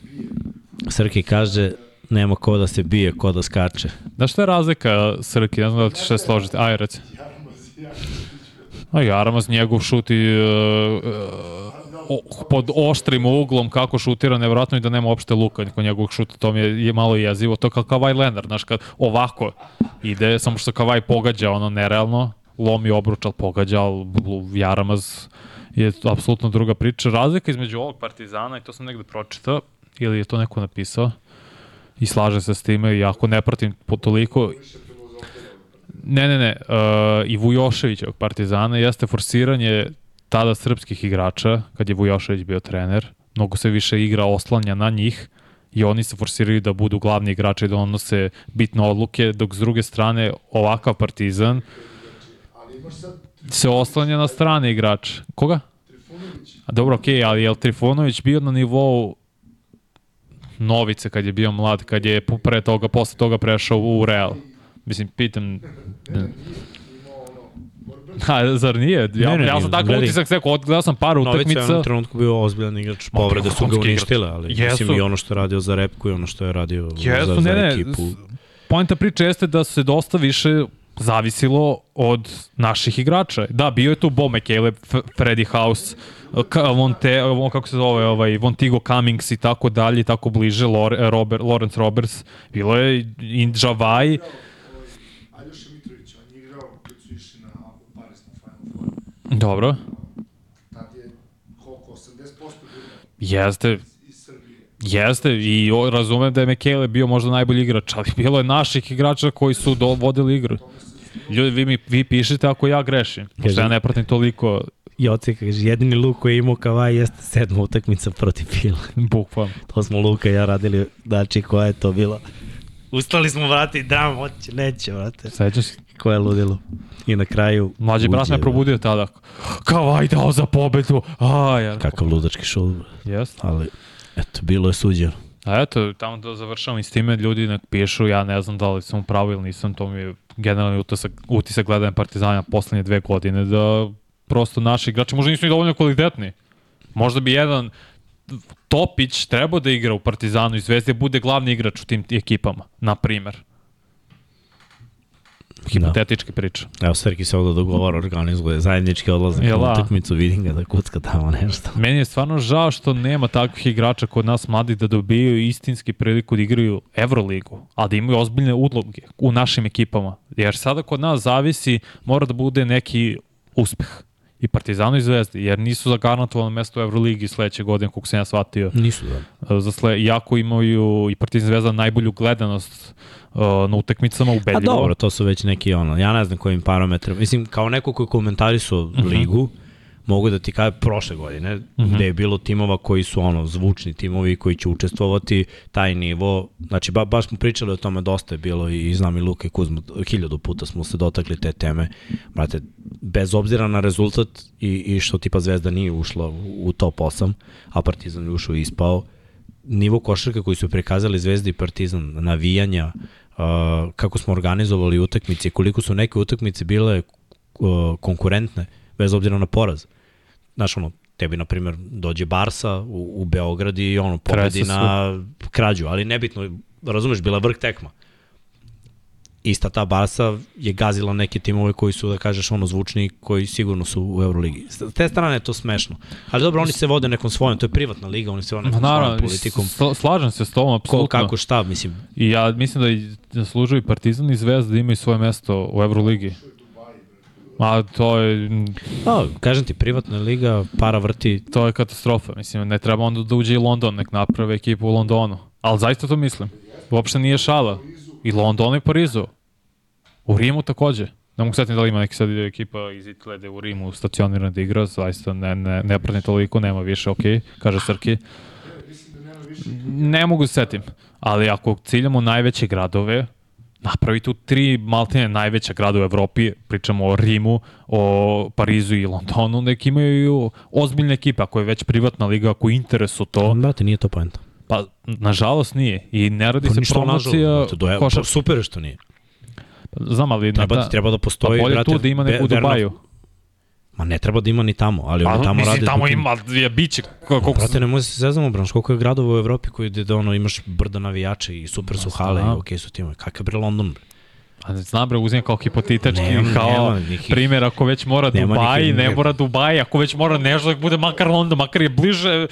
Srki kaže, nema ko da se bije, ko da skače. Znaš šta je razlika Srki? Ne znam da li ćeš se složiti. Aj, reci. Jaramaz, ja. A Jaramaz njegov šut i uh, uh, pod oštrim uglom kako šutira, nevjerojatno i da nema uopšte luka kod njegovog šuta, to mi je, je malo jezivo, to kao Kavaj Leonard, znaš, kad ovako ide, samo što Kavaj pogađa ono nerealno, lomi obruč, ali pogađa, ali Jaramaz je apsolutno druga priča. Razlika između ovog Partizana, i to sam negde pročitao, ili je to neko napisao, i slaže se s time, iako ne pratim po toliko, Ne, ne, ne. Uh, I Vujoševićevog Partizana jeste forsiranje tada srpskih igrača, kad je Vujošević bio trener. Mnogo se više igra oslanja na njih i oni se forsiraju da budu glavni igrači i da donose bitne odluke, dok s druge strane ovakav Partizan se oslanja na strane igrače. Koga? Trifunović. Dobro, okej, okay, ali je li Trifunović bio na nivou Novice kad je bio mlad, kad je pre toga, posle toga prešao u Real. Mislim, pitam... Ne, zar nije? Ja, Ne, ne, ja sam takav Gledaj. utisak sekao, odgledao sam par Novica je u utakmica. trenutku bio ozbiljan igrač, povrede su ga uništile, ali Jesu. mislim i ono što je radio za repku i ono što je radio Jesu, za, za ne, ne, ekipu. Poenta priče jeste da se dosta više zavisilo od naših igrača. Da, bio je tu Bo McCaleb, Freddy House, Vonte, on, kako se zove, ovaj, Vontigo Cummings i tako dalje, tako bliže, Lore, Robert, Lawrence Roberts, bilo je i Javaj, ovaj, Aljoša Mitrović, on je igrao kad su išli na u Paris na Final Four. Dobro, Tad je koliko, 80% bilo jeste, iz Srbije. Jeste, i o, razumem da je Mekele bio možda najbolji igrač, ali [LAUGHS] bilo je naših igrača koji su do, vodili igru. Ljudi, vi, mi, vi pišete ako ja grešim, pošto ja ne pratim toliko Joce kaže, jedini luk koji je imao Kavaj jeste sedma utakmica protiv Fila. [LAUGHS] bukvalno. To smo Luka i ja radili, znači koja je to bila. Ustali smo, vrati, dram, hoće, neće, vrate. Sećam se, Koje je ludilo. I na kraju... mlađi brat me probudio tada. Kao, aj dao za pobedu. A, ja. Kakav ludački šul, Jeste. ali eto, bilo je suđeno. A eto, tamo da završavam i s time, ljudi nek pišu, ja ne znam da li sam u pravu ili nisam, to mi je generalni utisak, utisak gledanja Partizana poslednje dve godine, da prosto naši igrači možda nisu ni dovoljno kvalitetni. Možda bi jedan Topić trebao da igra u Partizanu i Zvezdi, da bude glavni igrač u tim ekipama, na primer. Hipotetički priča. Evo, Srki se ovdje dogovara, organizuje zajednički odlazak na da? utakmicu, vidim ga da kucka tamo nešto. Meni je stvarno žao što nema takvih igrača kod nas mladih da dobijaju istinski priliku da igraju Euroligu, a da imaju ozbiljne uloge u našim ekipama. Jer sada kod nas zavisi, mora da bude neki uspeh i Partizanu i Zvezdi, jer nisu zagarantovano mesto u Euroligi sledeće godine, kako sam ja shvatio. Nisu da. Za sle, iako imaju i Partizan Zvezda najbolju gledanost na utakmicama A ubedljivo. dobro, to su već neki ono, ja ne znam kojim parametrima. Mislim, kao neko koji komentarisao uh -huh. ligu, mogu da ti kažem prošle godine, uh -huh. gde je bilo timova koji su ono zvučni timovi koji će učestvovati taj nivo, znači ba, baš smo pričali o tome dosta je bilo i znam i Luka i Kuzma, hiljadu puta smo se dotakli te teme, brate, bez obzira na rezultat i, i što tipa Zvezda nije ušla u top 8, a Partizan je ušao i ispao, nivo košarka koji su prikazali Zvezda i Partizan, navijanja, uh, kako smo organizovali utakmice, koliko su neke utakmice bile uh, konkurentne, bez obzira na poraz. Znaš, ono, tebi, na primjer, dođe Barsa u, u Beograd i ono, pobedi na krađu, ali nebitno, razumeš, bila vrh tekma. Ista ta Barsa je gazila neke timove koji su, da kažeš, ono, zvučni, koji sigurno su u Euroligi. S te strane je to smešno. Ali dobro, oni se vode nekom svojom, to je privatna liga, oni se vode nekom svojom naravno, politikom. sl- slažem se s tobom, Ko, apsolutno. kako, šta, mislim, I ja mislim da i zaslužuju i Partizan i Zvezda da imaju svoje mesto u Euroligi. Ma to je, Pa, kažem ti, privatna liga, para vrti, to je katastrofa. Mislim, ne treba onda da uđe i London, nek naprave ekipu u Londonu. Ali zaista to mislim. Uopšte nije šala. I London i Parizu. U Rimu takođe. Ne mogu setiti da li ima neki sad ekipa iz Italije da je u Rimu stacionirana da igra, zaista ne, ne, ne pratim toliko, nema više, ok, kaže Srki. Ne mogu se setim, ali ako ciljamo najveće gradove, napravi tu tri maltene najveća grada u Evropi, pričamo o Rimu, o Parizu i Londonu, nek imaju ozbiljne ekipe, ako je već privatna liga, ako je interes u to, brate, nije to poenta. pa nažalost nije. I ne radi Pa se promocija nažalost, košar... super što nije. Znam, ali... Treba, na, da, treba da pa postoji, bolje brate, tu da ima nego u Dubaju. Ma ne treba da ima ni tamo, ali Pa, oni tamo mislim, rade... tamo zbog- ima, je biće, koliko Brate, ne može se zezamo, branš, koliko je gradova u Evropi koji gde da ono, imaš brda navijača i super su hale i okej su timovi. Kakav bre London, bre? A ne znam bre, uzim kao hipotetički, Nema- kao nema primjer, ako već mora nema nekih- ne mora Dubai, ako već mora nešto da bude makar London, makar je bliže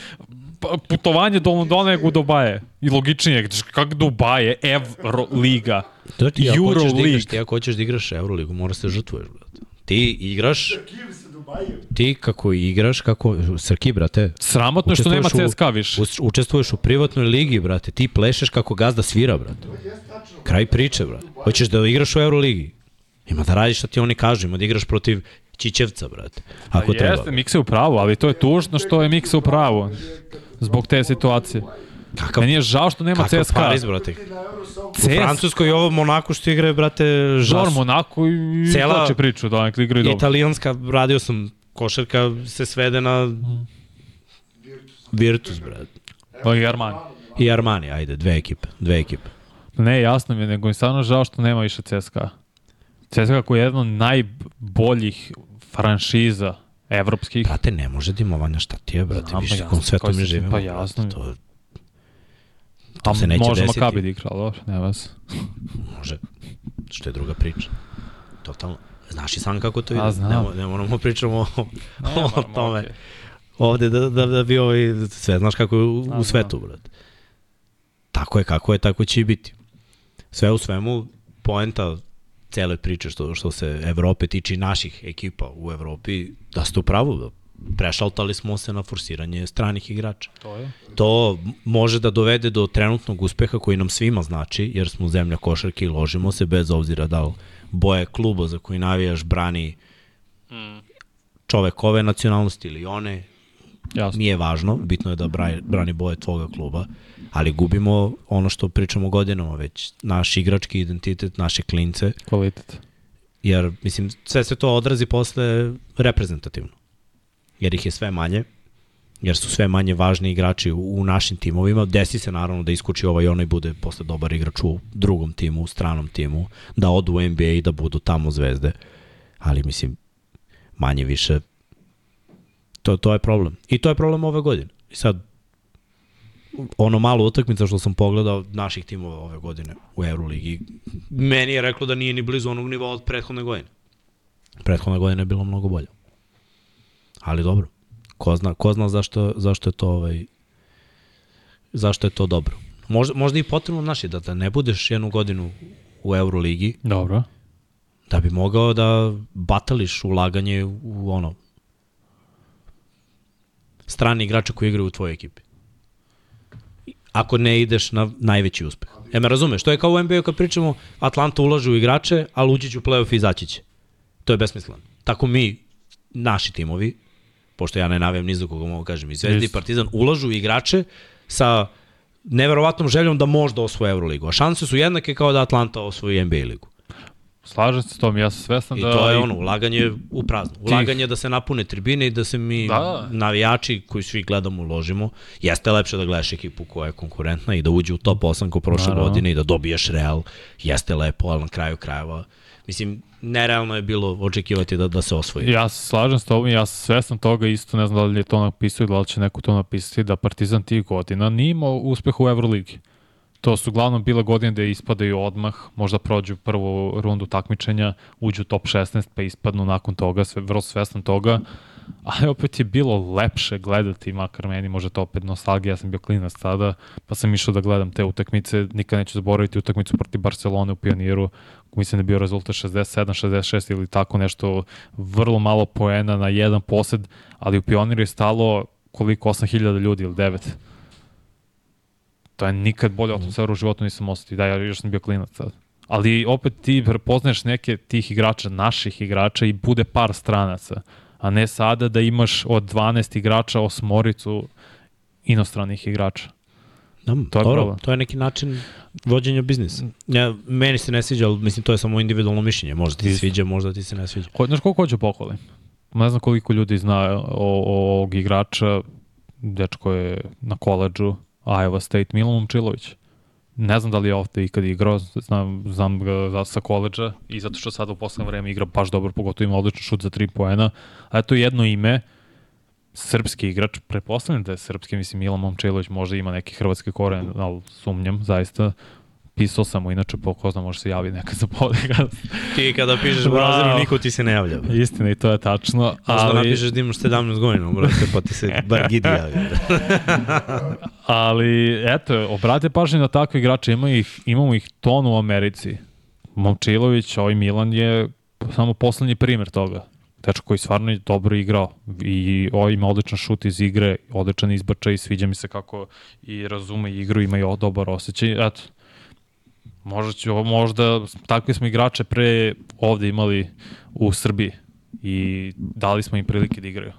pa, putovanje do Londona nego u Dubaje. I logičnije, kak Dubaje, Evroliga, Znači, ti ako hoćeš da igraš, ti ako hoćeš da igraš Euroligu, mora se žrtvuješ, brate. Ti igraš, ti kako igraš, kako, Srki, brate, Sramotno je što nema CSKA više. Učestvuješ u privatnoj ligi, brate. Ti plešeš kako gazda svira, brate. Kraj priče, brate. Hoćeš da igraš u Euroligi. Ima da radiš šta ti oni kažu, ima da igraš protiv Čičevca, brate. Ako Pa treba. Jeste, Miksa je u pravu, ali to je tužno što je Miksa u pravu. Zbog te situacije. Kakav, Meni je žao što nema kakav CSKA. Paris, brate. Sa U Francuskoj i ovo Monaku što igraju, brate, Žor žas. Monako i Cela- Cela... priču da nek igraju dobro. Italijanska, radio sam košarka, se svede na Virtus, brate. Pa i Armani. I Armani, ajde, dve ekipe, dve ekipe. Ne, jasno mi je, nego mi stvarno žao što nema više CSKA. CSKA koji je jedna od najboljih franšiza evropskih. Brate, ne može da ima vanja šta ti je, brate, Znam, pa više jasno, koji mi se- živimo. pa brate, jasno. To, to se neće može desiti. Makabi da igra, ali dobro, nema vas. može, što je druga priča. Totalno. Znaš i sam kako to ide. znam. Ne, ne moramo pričamo o, Ne, o moramo, tome. okej. Ovde da, da, da bi ovaj sve, znaš kako je u, Znam, u svetu, brate. Tako je, kako je, tako će i biti. Sve u svemu, poenta cele priče što, što se Evrope tiče i naših ekipa u Evropi, da ste u pravu, da prešaltali smo se na forsiranje stranih igrača. To je. To može da dovede do trenutnog uspeha koji nam svima znači, jer smo zemlja košarke i ložimo se bez obzira da li boje kluba za koji navijaš brani čovek ove nacionalnosti ili one, Jasno. nije važno, bitno je da brani, brani boje tvoga kluba, ali gubimo ono što pričamo godinama već, naš igrački identitet, naše klince, Kvalitet. jer mislim sve se to odrazi posle reprezentativno. Jer ih je sve manje, jer su sve manje važni igrači u, u našim timovima. Desi se naravno da iskuči ovaj onaj bude posle dobar igrač u drugom timu, u stranom timu, da odu u NBA i da budu tamo zvezde. Ali mislim, manje više, to, to je problem. I to je problem ove godine. I sad, ono malo utakmica što sam pogledao naših timova ove godine u Euroligi, meni je reklo da nije ni blizu onog nivoa od prethodne godine. Prethodna godina je bila mnogo bolja. Ali dobro. Ko zna, ko zna zašto, zašto je to ovaj, zašto je to dobro. Možda, možda i potrebno naši da, da ne budeš jednu godinu u Euroligi, Dobro. da bi mogao da batališ ulaganje u ono strani igrača koji igraju u tvojoj ekipi. Ako ne ideš na najveći uspeh. E me razumeš, to je kao u NBA kad pričamo Atlanta ulaže u igrače, ali će u playoff i izaći će. To je besmisleno. Tako mi, naši timovi, pošto ja ne navijam ni za koga mogu kažem, i Zvezda i. Partizan ulažu igrače sa neverovatnom željom da možda osvoje Euroligu. A šanse su jednake kao da Atlanta osvoji NBA ligu. Slažem se s tom, ja sam svestan I da... to je ono, ulaganje u prazno. Ulaganje da se napune tribine i da se mi Da, navijači koji svi gledamo uložimo. Jeste lepše da gledaš ekipu koja je konkurentna i da uđe u top 8 kao prošle Naravno. godine i da dobiješ Real. Jeste lepo, ali na kraju krajeva Mislim, nerealno je bilo očekivati da, da se osvoji. Ja se slažem s tobom, ja sam svestan toga, isto ne znam da li je to napisao i da li će neko to napisati, da Partizan tih godina nije imao uspeha u Euroligi. To su uglavnom bile godine da ispadaju odmah, možda prođu prvu rundu takmičenja, uđu u top 16 pa ispadnu nakon toga, sve, vrlo svestan toga. Ali opet je bilo lepše gledati, makar meni može to opet nostalgija, ja sam bio klinac tada, pa sam išao da gledam te utakmice, nikad neću zaboraviti utakmicu protiv Barcelone u Pioniru, mislim da je bio rezultat 67, 66 ili tako nešto, vrlo malo poena na jedan posed, ali u Pioniru je stalo koliko, 8000 ljudi ili 9. To je nikad bolje atmosfera u životu nisam osetio, da, ja još sam bio klinac sad. Ali opet ti prepoznaješ neke tih igrača, naših igrača i bude par stranaca, a ne sada da imaš od 12 igrača osmoricu inostranih igrača. Da, To to, je dobro, problem. to je neki način vođenja biznisa. Ja, meni se ne sviđa, ali mislim to je samo individualno mišljenje. Možda ti se sviđa, možda ti se ne sviđa. Ko, znaš koliko hoću pohvalim? Ne znam koliko ljudi zna o, o ovog igrača, dečko je na koleđu, Iowa State, Milan Momčilović. Ne znam da li je ovde ikad igrao, znam, znam ga za- sa koleđa i zato što sada u poslednje vreme igra baš dobro, pogotovo ima odličan šut za 3 poena. A to je jedno ime, srpski igrač, pretpostavljam da je srpski, mislim Milan Momčilović možda ima neki hrvatski koren, ali sumnjam, zaista. Pisao sam mu, inače po ko zna, može se javi nekad za podcast. Ti kada pišeš [LAUGHS] Wow. browseru, niko ti se ne javlja. bre. Istina i to je tačno. Možda ali... napišeš da imaš 17 godina, brate, pa ti se [LAUGHS] bar gidi javlja. [LAUGHS] Ali, eto, obrate pažnje na takve igrače, ima ih, imamo ih ton u Americi. Momčilović, ovaj Milan je samo poslednji primer toga. Dečko koji stvarno je dobro igrao i ovaj ima odličan šut iz igre, odličan izbačaj i sviđa mi se kako i razume igru, ima i o- dobar osjećaj. Eto, možda, ću, možda takvi smo igrače pre ovde imali u Srbiji i dali smo im prilike da igraju.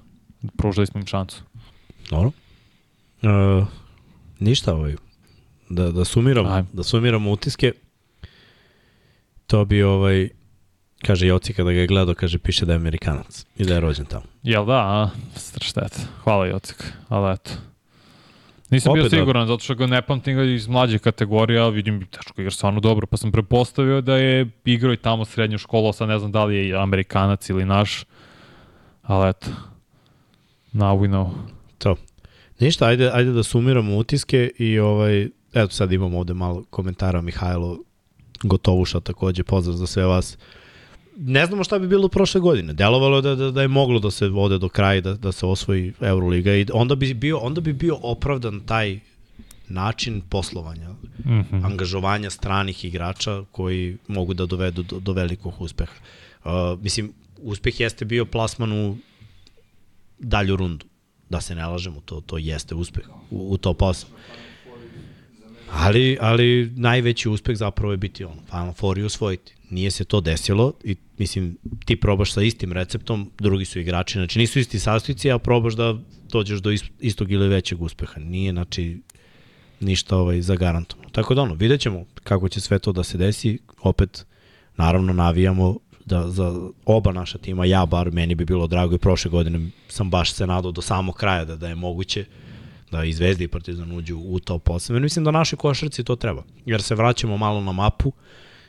Pružili smo im šansu. Dobro. E, ništa ovaj. Da, da sumiramo, Ajmo. da sumiramo utiske. To bi ovaj kaže Joci kada ga je gledao, kaže piše da je Amerikanac i da je rođen tamo. Jel da, a? Šteta. Hvala Jocik, ali eto. Nisam bio Opet da. siguran, zato što ga ne pamtim ga iz mlađe kategorije, ali vidim teško igra stvarno dobro, pa sam prepostavio da je igrao i tamo srednju školu, sad ne znam da li je Amerikanac ili naš, ali eto, now we know. To. Ništa, ajde, ajde da sumiramo utiske i ovaj, eto sad imamo ovde malo komentara Mihajlo Gotovuša takođe, pozdrav za sve vas. Ne znamo šta bi bilo prošle godine. Delovalo je da, da, da je moglo da se ode do kraja, da, da se osvoji Euroliga i onda bi bio, onda bi bio opravdan taj način poslovanja, Mm -hmm. angažovanja stranih igrača koji mogu da dovedu do, do velikog uspeha. Uh, mislim, uspeh jeste bio plasman u dalju rundu. Da se ne lažemo, to, to jeste uspeh u, u top 8. Ali, ali najveći uspeh zapravo je biti on, Final Four i osvojiti. Nije se to desilo i mislim ti probaš sa istim receptom, drugi su igrači, znači nisu isti sastojci, a probaš da dođeš do istog ili većeg uspeha. Nije, znači, ništa ovaj, zagarantovano. Tako da ono, vidjet ćemo kako će sve to da se desi. Opet, naravno, navijamo da za oba naša tima, ja bar, meni bi bilo drago i prošle godine sam baš se nadao do samog kraja da, da je moguće da i Zvezda i Partizan uđu u top 8. Jer mislim da našoj košarci to treba. Jer se vraćamo malo na mapu,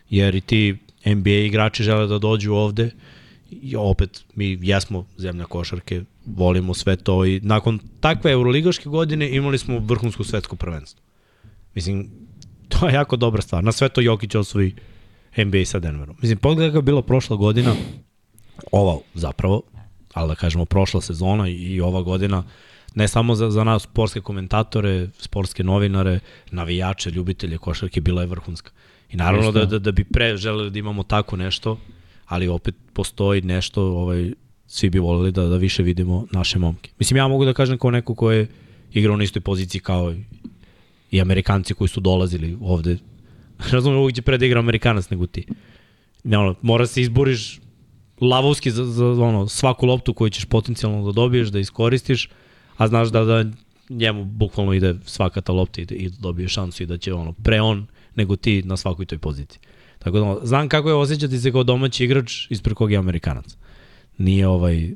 jer i ti NBA igrači žele da dođu ovde i opet mi jesmo zemlja košarke, volimo sve to i nakon takve euroligaške godine imali smo vrhunsko svetsko prvenstvo. Mislim, to je jako dobra stvar. Na sve to Jokić osvoji NBA sa Denverom. Mislim, pogledaj kako je bila prošla godina, ova zapravo, ali da kažemo prošla sezona i ova godina, ne samo za, za nas sportske komentatore, sportske novinare, navijače, ljubitelje košarke, bila je vrhunska. I naravno da, da, da bi pre želeli da imamo tako nešto, ali opet postoji nešto, ovaj, svi bi voleli da, da više vidimo naše momke. Mislim, ja mogu da kažem kao neko ko je igrao na istoj poziciji kao i Amerikanci koji su dolazili ovde. [LAUGHS] Razumem, uvijek će pre da igra Amerikanac nego ti. Ne, ono, mora se izboriš lavovski za, za ono, svaku loptu koju ćeš potencijalno da dobiješ, da iskoristiš, a znaš da, da njemu bukvalno ide svaka ta lopta i, i da dobije šansu i da će ono, pre on nego ti na svakoj toj poziciji. Tako da, znam kako je osjećati se kao domaći igrač ispred kog je Amerikanac. Nije ovaj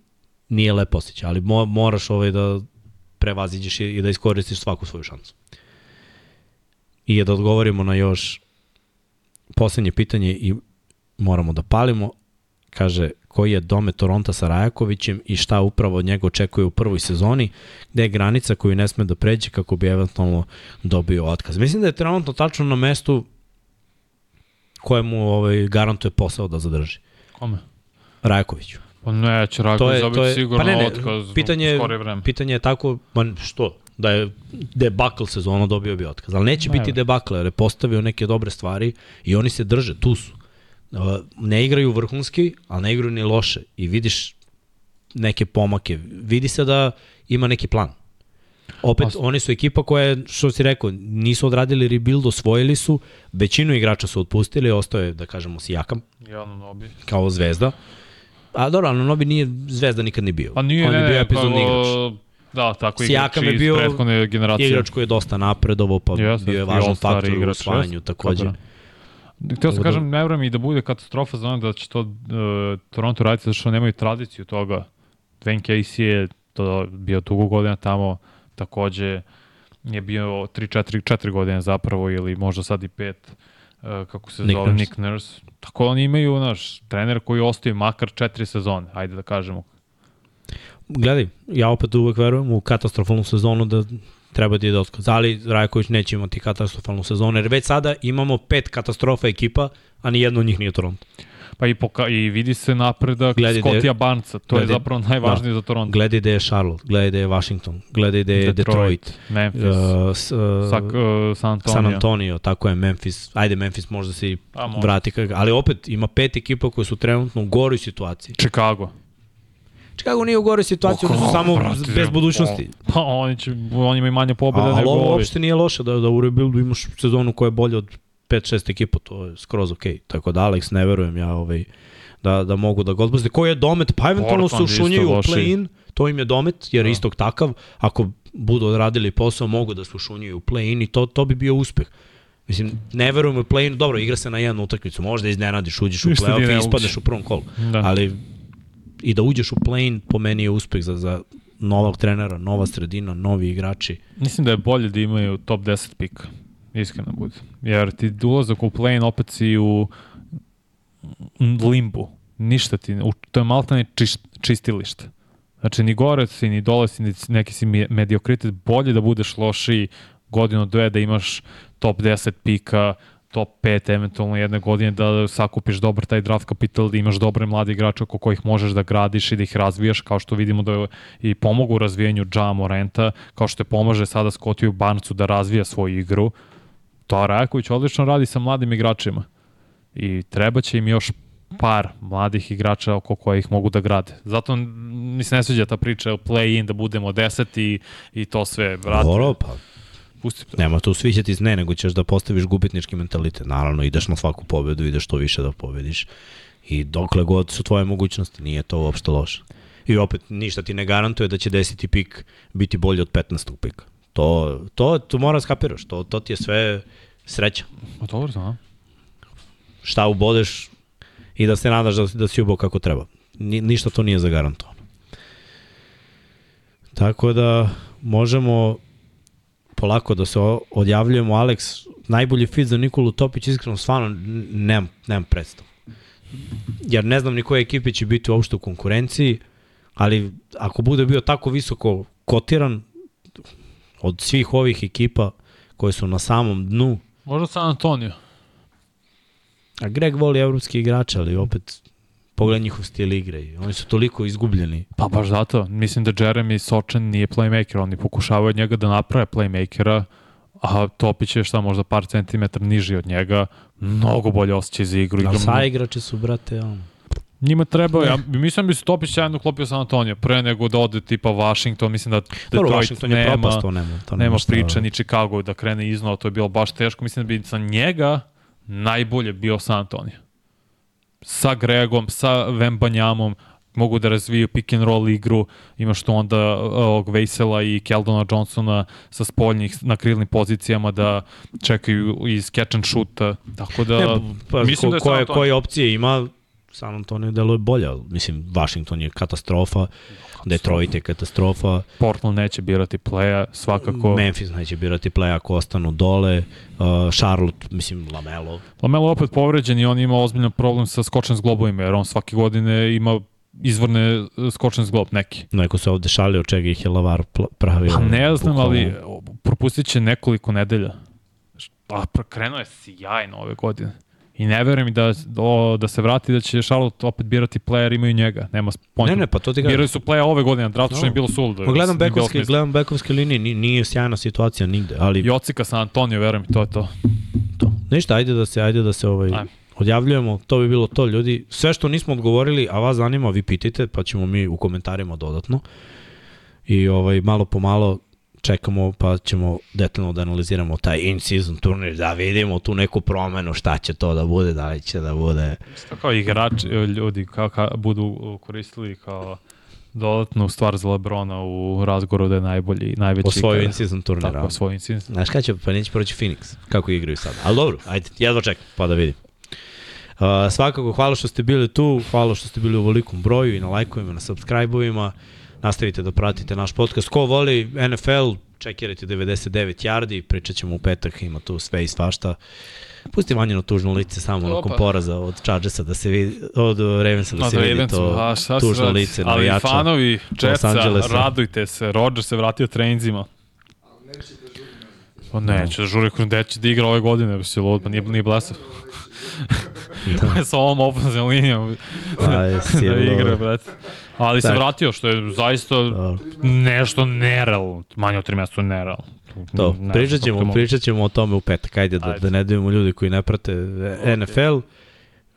nije lepo osjećaj, ali mo, moraš ovaj da prevaziđeš i, i da iskoristiš svaku svoju šansu. I da odgovorimo na još poslednje pitanje i moramo da palimo, kaže koji je dome Toronta sa Rajakovićem i šta upravo od njega očekuje u prvoj sezoni, gde je granica koju ne sme da pređe kako bi eventualno dobio otkaz. Mislim da je trenutno tačno na mestu kojemu ovaj, garantuje posao da zadrži. Kome? Rajakoviću. Pa ne, će Rajaković dobiti sigurno pa ne, ne, otkaz pitanje, u skore vreme. Pitanje je tako, ma što, da je debakl sezona dobio bi otkaz. Ali neće Ne. biti debakl, jer je postavio neke dobre stvari i oni se drže, tu su. Uh, Ne igraju vrhunski, ali ne igraju ni loše. I vidiš neke pomake. Vidi se da ima neki plan. Opet, Pa- oni su ekipa koja je, što si rekao, nisu odradili rebuild, osvojili su, većinu igrača su otpustili, ostao je, da kažemo, Sijakam, Javno nobi. kao zvezda. A dobro, Anunobi nije zvezda nikad ni bio. Pa nije, On je bio ne, epizodni pa, igrač. Da, tako igrač je iz prethodne generacije. Igrač koji je dosta napredovao, pa Jeste, bio je i važan faktor u osvajanju takođe. Tako da. Htio sam da- kažem, ne vrem i da bude katastrofa za ono da će to uh, Toronto raditi zato što nemaju tradiciju toga. Dwayne Casey je to bio dugo godina tamo, takođe je bio 3-4 4 godine zapravo ili možda sad i 5 uh, kako se Nick zove Nurse. Nick Nurse. Tako oni imaju naš trener koji ostaje makar 4 sezone, ajde da kažemo. Gledaj, ja opet uvek verujem u katastrofalnu sezonu da treba da ide otkaz. Ali Rajković neće imati katastrofalnu sezonu, jer već sada imamo pet katastrofa ekipa, a ni jedna od njih nije Toronto. Pa i, poka i vidi se napredak da je- Scottija Barnesa, to gledaj- je zapravo najvažnije za Toronto. Gledaj da je Charlotte, gledaj da je Washington, gledaj da je Detroit, Memphis, uh, s, uh, Sak, uh, San Antonio. San Antonio, tako je Memphis. Ajde, Memphis možda se i A, može. vrati, ali opet ima pet ekipa koje su trenutno u goroj situaciji. Chicago. Chicago nije u goroj situaciji, oni su samo Brate, bez budućnosti. Pa oni, će, oni imaju manje pobjeda A, ali nego ovo ovi. uopšte nije loše da, da u rebuildu imaš sezonu koja je bolja od 5-6 ekipa, to je skroz okej. Tako da Alex, ne verujem ja ovaj, da, da mogu da ga odbazde. Koji je domet? Pa eventualno se Portland ušunjaju u play-in, to im je domet, jer Da. istog takav. Ako budu odradili posao, mogu da se ušunjaju u play-in i to, to bi bio uspeh. Mislim, ne verujem u play-in, dobro, igra se na jednu utakmicu, možda iznenadiš, uđeš u ti play-off i ispadneš u prvom kolu. Da. Ali i da uđeš u play-in po meni je uspeh za, za, novog trenera, nova sredina, novi igrači. Mislim da je bolje da imaju top 10 pika. Iskreno bude. Jer ti ulazak u play-in opet si u limbu. Ništa ti, u, to je maltane čist, čistilište. Znači, ni gore si, ni dole si, ni neki si mediokritet. Bolje da budeš lošiji godinu, dve, da imaš top 10 pika, top 5 eventualno jedne godine da sakupiš dobar taj draft kapital, da imaš dobre mlade igrače oko kojih možeš da gradiš i da ih razvijaš, kao što vidimo da i pomogu u razvijanju Ja Morenta, kao što je pomaže sada Scottiju Barnesu da razvija svoju igru. To Rajaković odlično radi sa mladim igračima. I treba će im još par mladih igrača oko kojih mogu da grade. Zato mi se ne sviđa ta priča o play-in, da budemo deset i, i to sve. Vrati. Dobro, pa Pusti to. Nema tu sviđati ne, nego ćeš da postaviš gubitnički mentalitet. Naravno, ideš na svaku pobedu, ideš što više da pobediš. I dokle god su tvoje mogućnosti, nije to uopšte loše. I opet, ništa ti ne garantuje da će 10. pik biti bolji od 15. pika. To, to, to mora da skapiraš. To, to ti je sve sreća. O, dobro, znam. Šta ubodeš i da se nadaš da, da si ubao kako treba. Ni, ništa to nije zagarantovano. Tako da možemo polako da se odjavljujemo. Alex, najbolji fit za Nikolu Topić, iskreno, stvarno nemam, nemam predstav. Jer ne znam ni koje ekipe će biti uopšte u konkurenciji, ali ako bude bio tako visoko kotiran od svih ovih ekipa koje su na samom dnu, Možda San Antonio. A Greg voli evropski igrače, ali opet pogledaj njihov stil igre. Oni su toliko izgubljeni. Pa baš zato. Mislim da Jeremy Sočan nije playmaker. Oni pokušavaju od njega da naprave playmakera, a Topić je šta možda par centimetra niži od njega. Mnogo bolje osjećaj za igru. A sa igrači su, brate, on. Njima treba, ja mislim da bi se Topić sjajno klopio San Antonio, pre nego da ode tipa Washington, mislim da Detroit Dobro, Washington je nema, propast, to nema, to nema, nema priče, ni Chicago da krene iznova, to je bilo baš teško, mislim da bi sa njega najbolje bio San Antonio. Sa Gregom, sa Vembanjamom, mogu da razviju pick and roll igru, imaš tu onda ovog Vejsela i Keldona Johnsona sa spoljnih na krilnim pozicijama da čekaju iz catch and shoota, tako da Ne, pa, mislim ko, da je koje, koje opcije ima, San Antonio deluje bolje, ali, mislim, Washington je katastrofa, Detroit je katastrofa, Portland neće birati playa, svakako. Memphis neće birati play ako ostanu dole, uh, Charlotte, mislim, Lamelo, Lamelo je opet povređen i on ima ozbiljan problem sa skočen s globovima, jer on svake godine ima izvorne skočen s glob neki. neko se ovde šalio od čega ih je Lavar pravio. Pa ne znam, bukvalno. ali propustit će nekoliko nedelja. A krenuo je sjajno ove godine. I ne verujem da, do, da se vrati da će Charlotte opet birati player, imaju njega. Nema pojma. Ne, ne, pa to ti Birali kažem. su playa ove godine, na draftu što No. je bilo suludo. Pa gledam bekovske, gledam bekovske linije, ni- nije sjajna situacija nigde, ali Jocika sa Antonio, verujem, to je to. to. Ništa, ajde da se, ajde da se ovaj, Ajde. odjavljujemo, to bi bilo to ljudi. Sve što nismo odgovorili, a vas zanima, vi pitajte, pa ćemo mi u komentarima dodatno. I ovaj, malo po malo čekamo, pa ćemo detaljno da analiziramo taj in-season turnir, da vidimo tu neku promenu, šta će to da bude, da li će da bude. Isto kao igrači, ljudi kao, kao budu koristili kao dodatnu stvar za Lebrona u razgovoru da je najbolji, najveći Osvojio in-season turnir. Tako, a? osvojio in-season. Znaš kada će, pa neće proći Phoenix, kako igraju sada. Ali dobro, ajde, jedva čekam, pa da vidim. Uh, svakako, hvala što ste bili tu, hvala što ste bili u velikom broju i na lajkovima, na subscribe-ovima. Nastavite da pratite naš podcast. Ko voli NFL, čekirajte 99 yardi, pričat ćemo u petak, ima tu sve i svašta. Pusti Vanjino tužno lice samo nakon Opa. poraza od Chargersa da se vidi, od Ravensa da se vidi to a se tužno radi? lice Ali navijača. fanovi Jetsa, radujte se, Rodgers se vratio treninzima. Neće da žuri. Pa neće da žuri kod neće da igra ove godine, bi se lud, pa nije, nije blesav. Da. [LAUGHS] Sa ovom ofenzivnom linijom [LAUGHS] da silno. igra, brate. Ali se vratio, što je zaista Dobro. nešto nerealno. Manje od tri mjesto nerealno. To, Ne pričat ćemo, pričat ćemo o tome u petak, ajde da, Ajde. da ne dajemo ljudi koji ne prate NFL.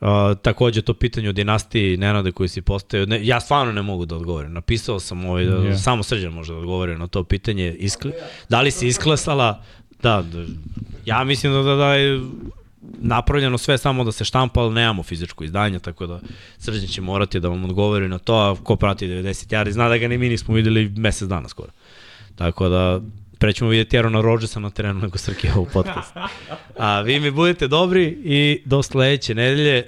Uh, takođe to pitanje o dinastiji Nenade koji si postavio, ne, ja stvarno ne mogu da odgovorim. Napisao sam ovaj, da, Je. samo Srđan može da odgovori na to pitanje. Iskle, da li si isklesala? Da, da, ja mislim da, da, da je napravljeno sve samo da se štampa, ali nemamo fizičko izdanje, tako da Srđan će morati da vam odgovori na to, a ko prati 90 jari, zna da ga ni mi nismo videli mesec dana skoro. Tako da prećemo vidjeti Arona Rodgersa na terenu nego Srke u podcast. A vi mi budete dobri i do sledeće nedelje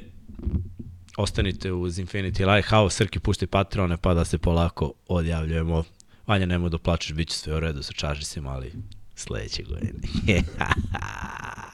ostanite uz Infinity Lighthouse, Srki pušti Patreone pa da se polako odjavljujemo. Vanja, nemoj da plačeš, bit će sve u redu sa čažicima, ali sledeće godine. [LAUGHS]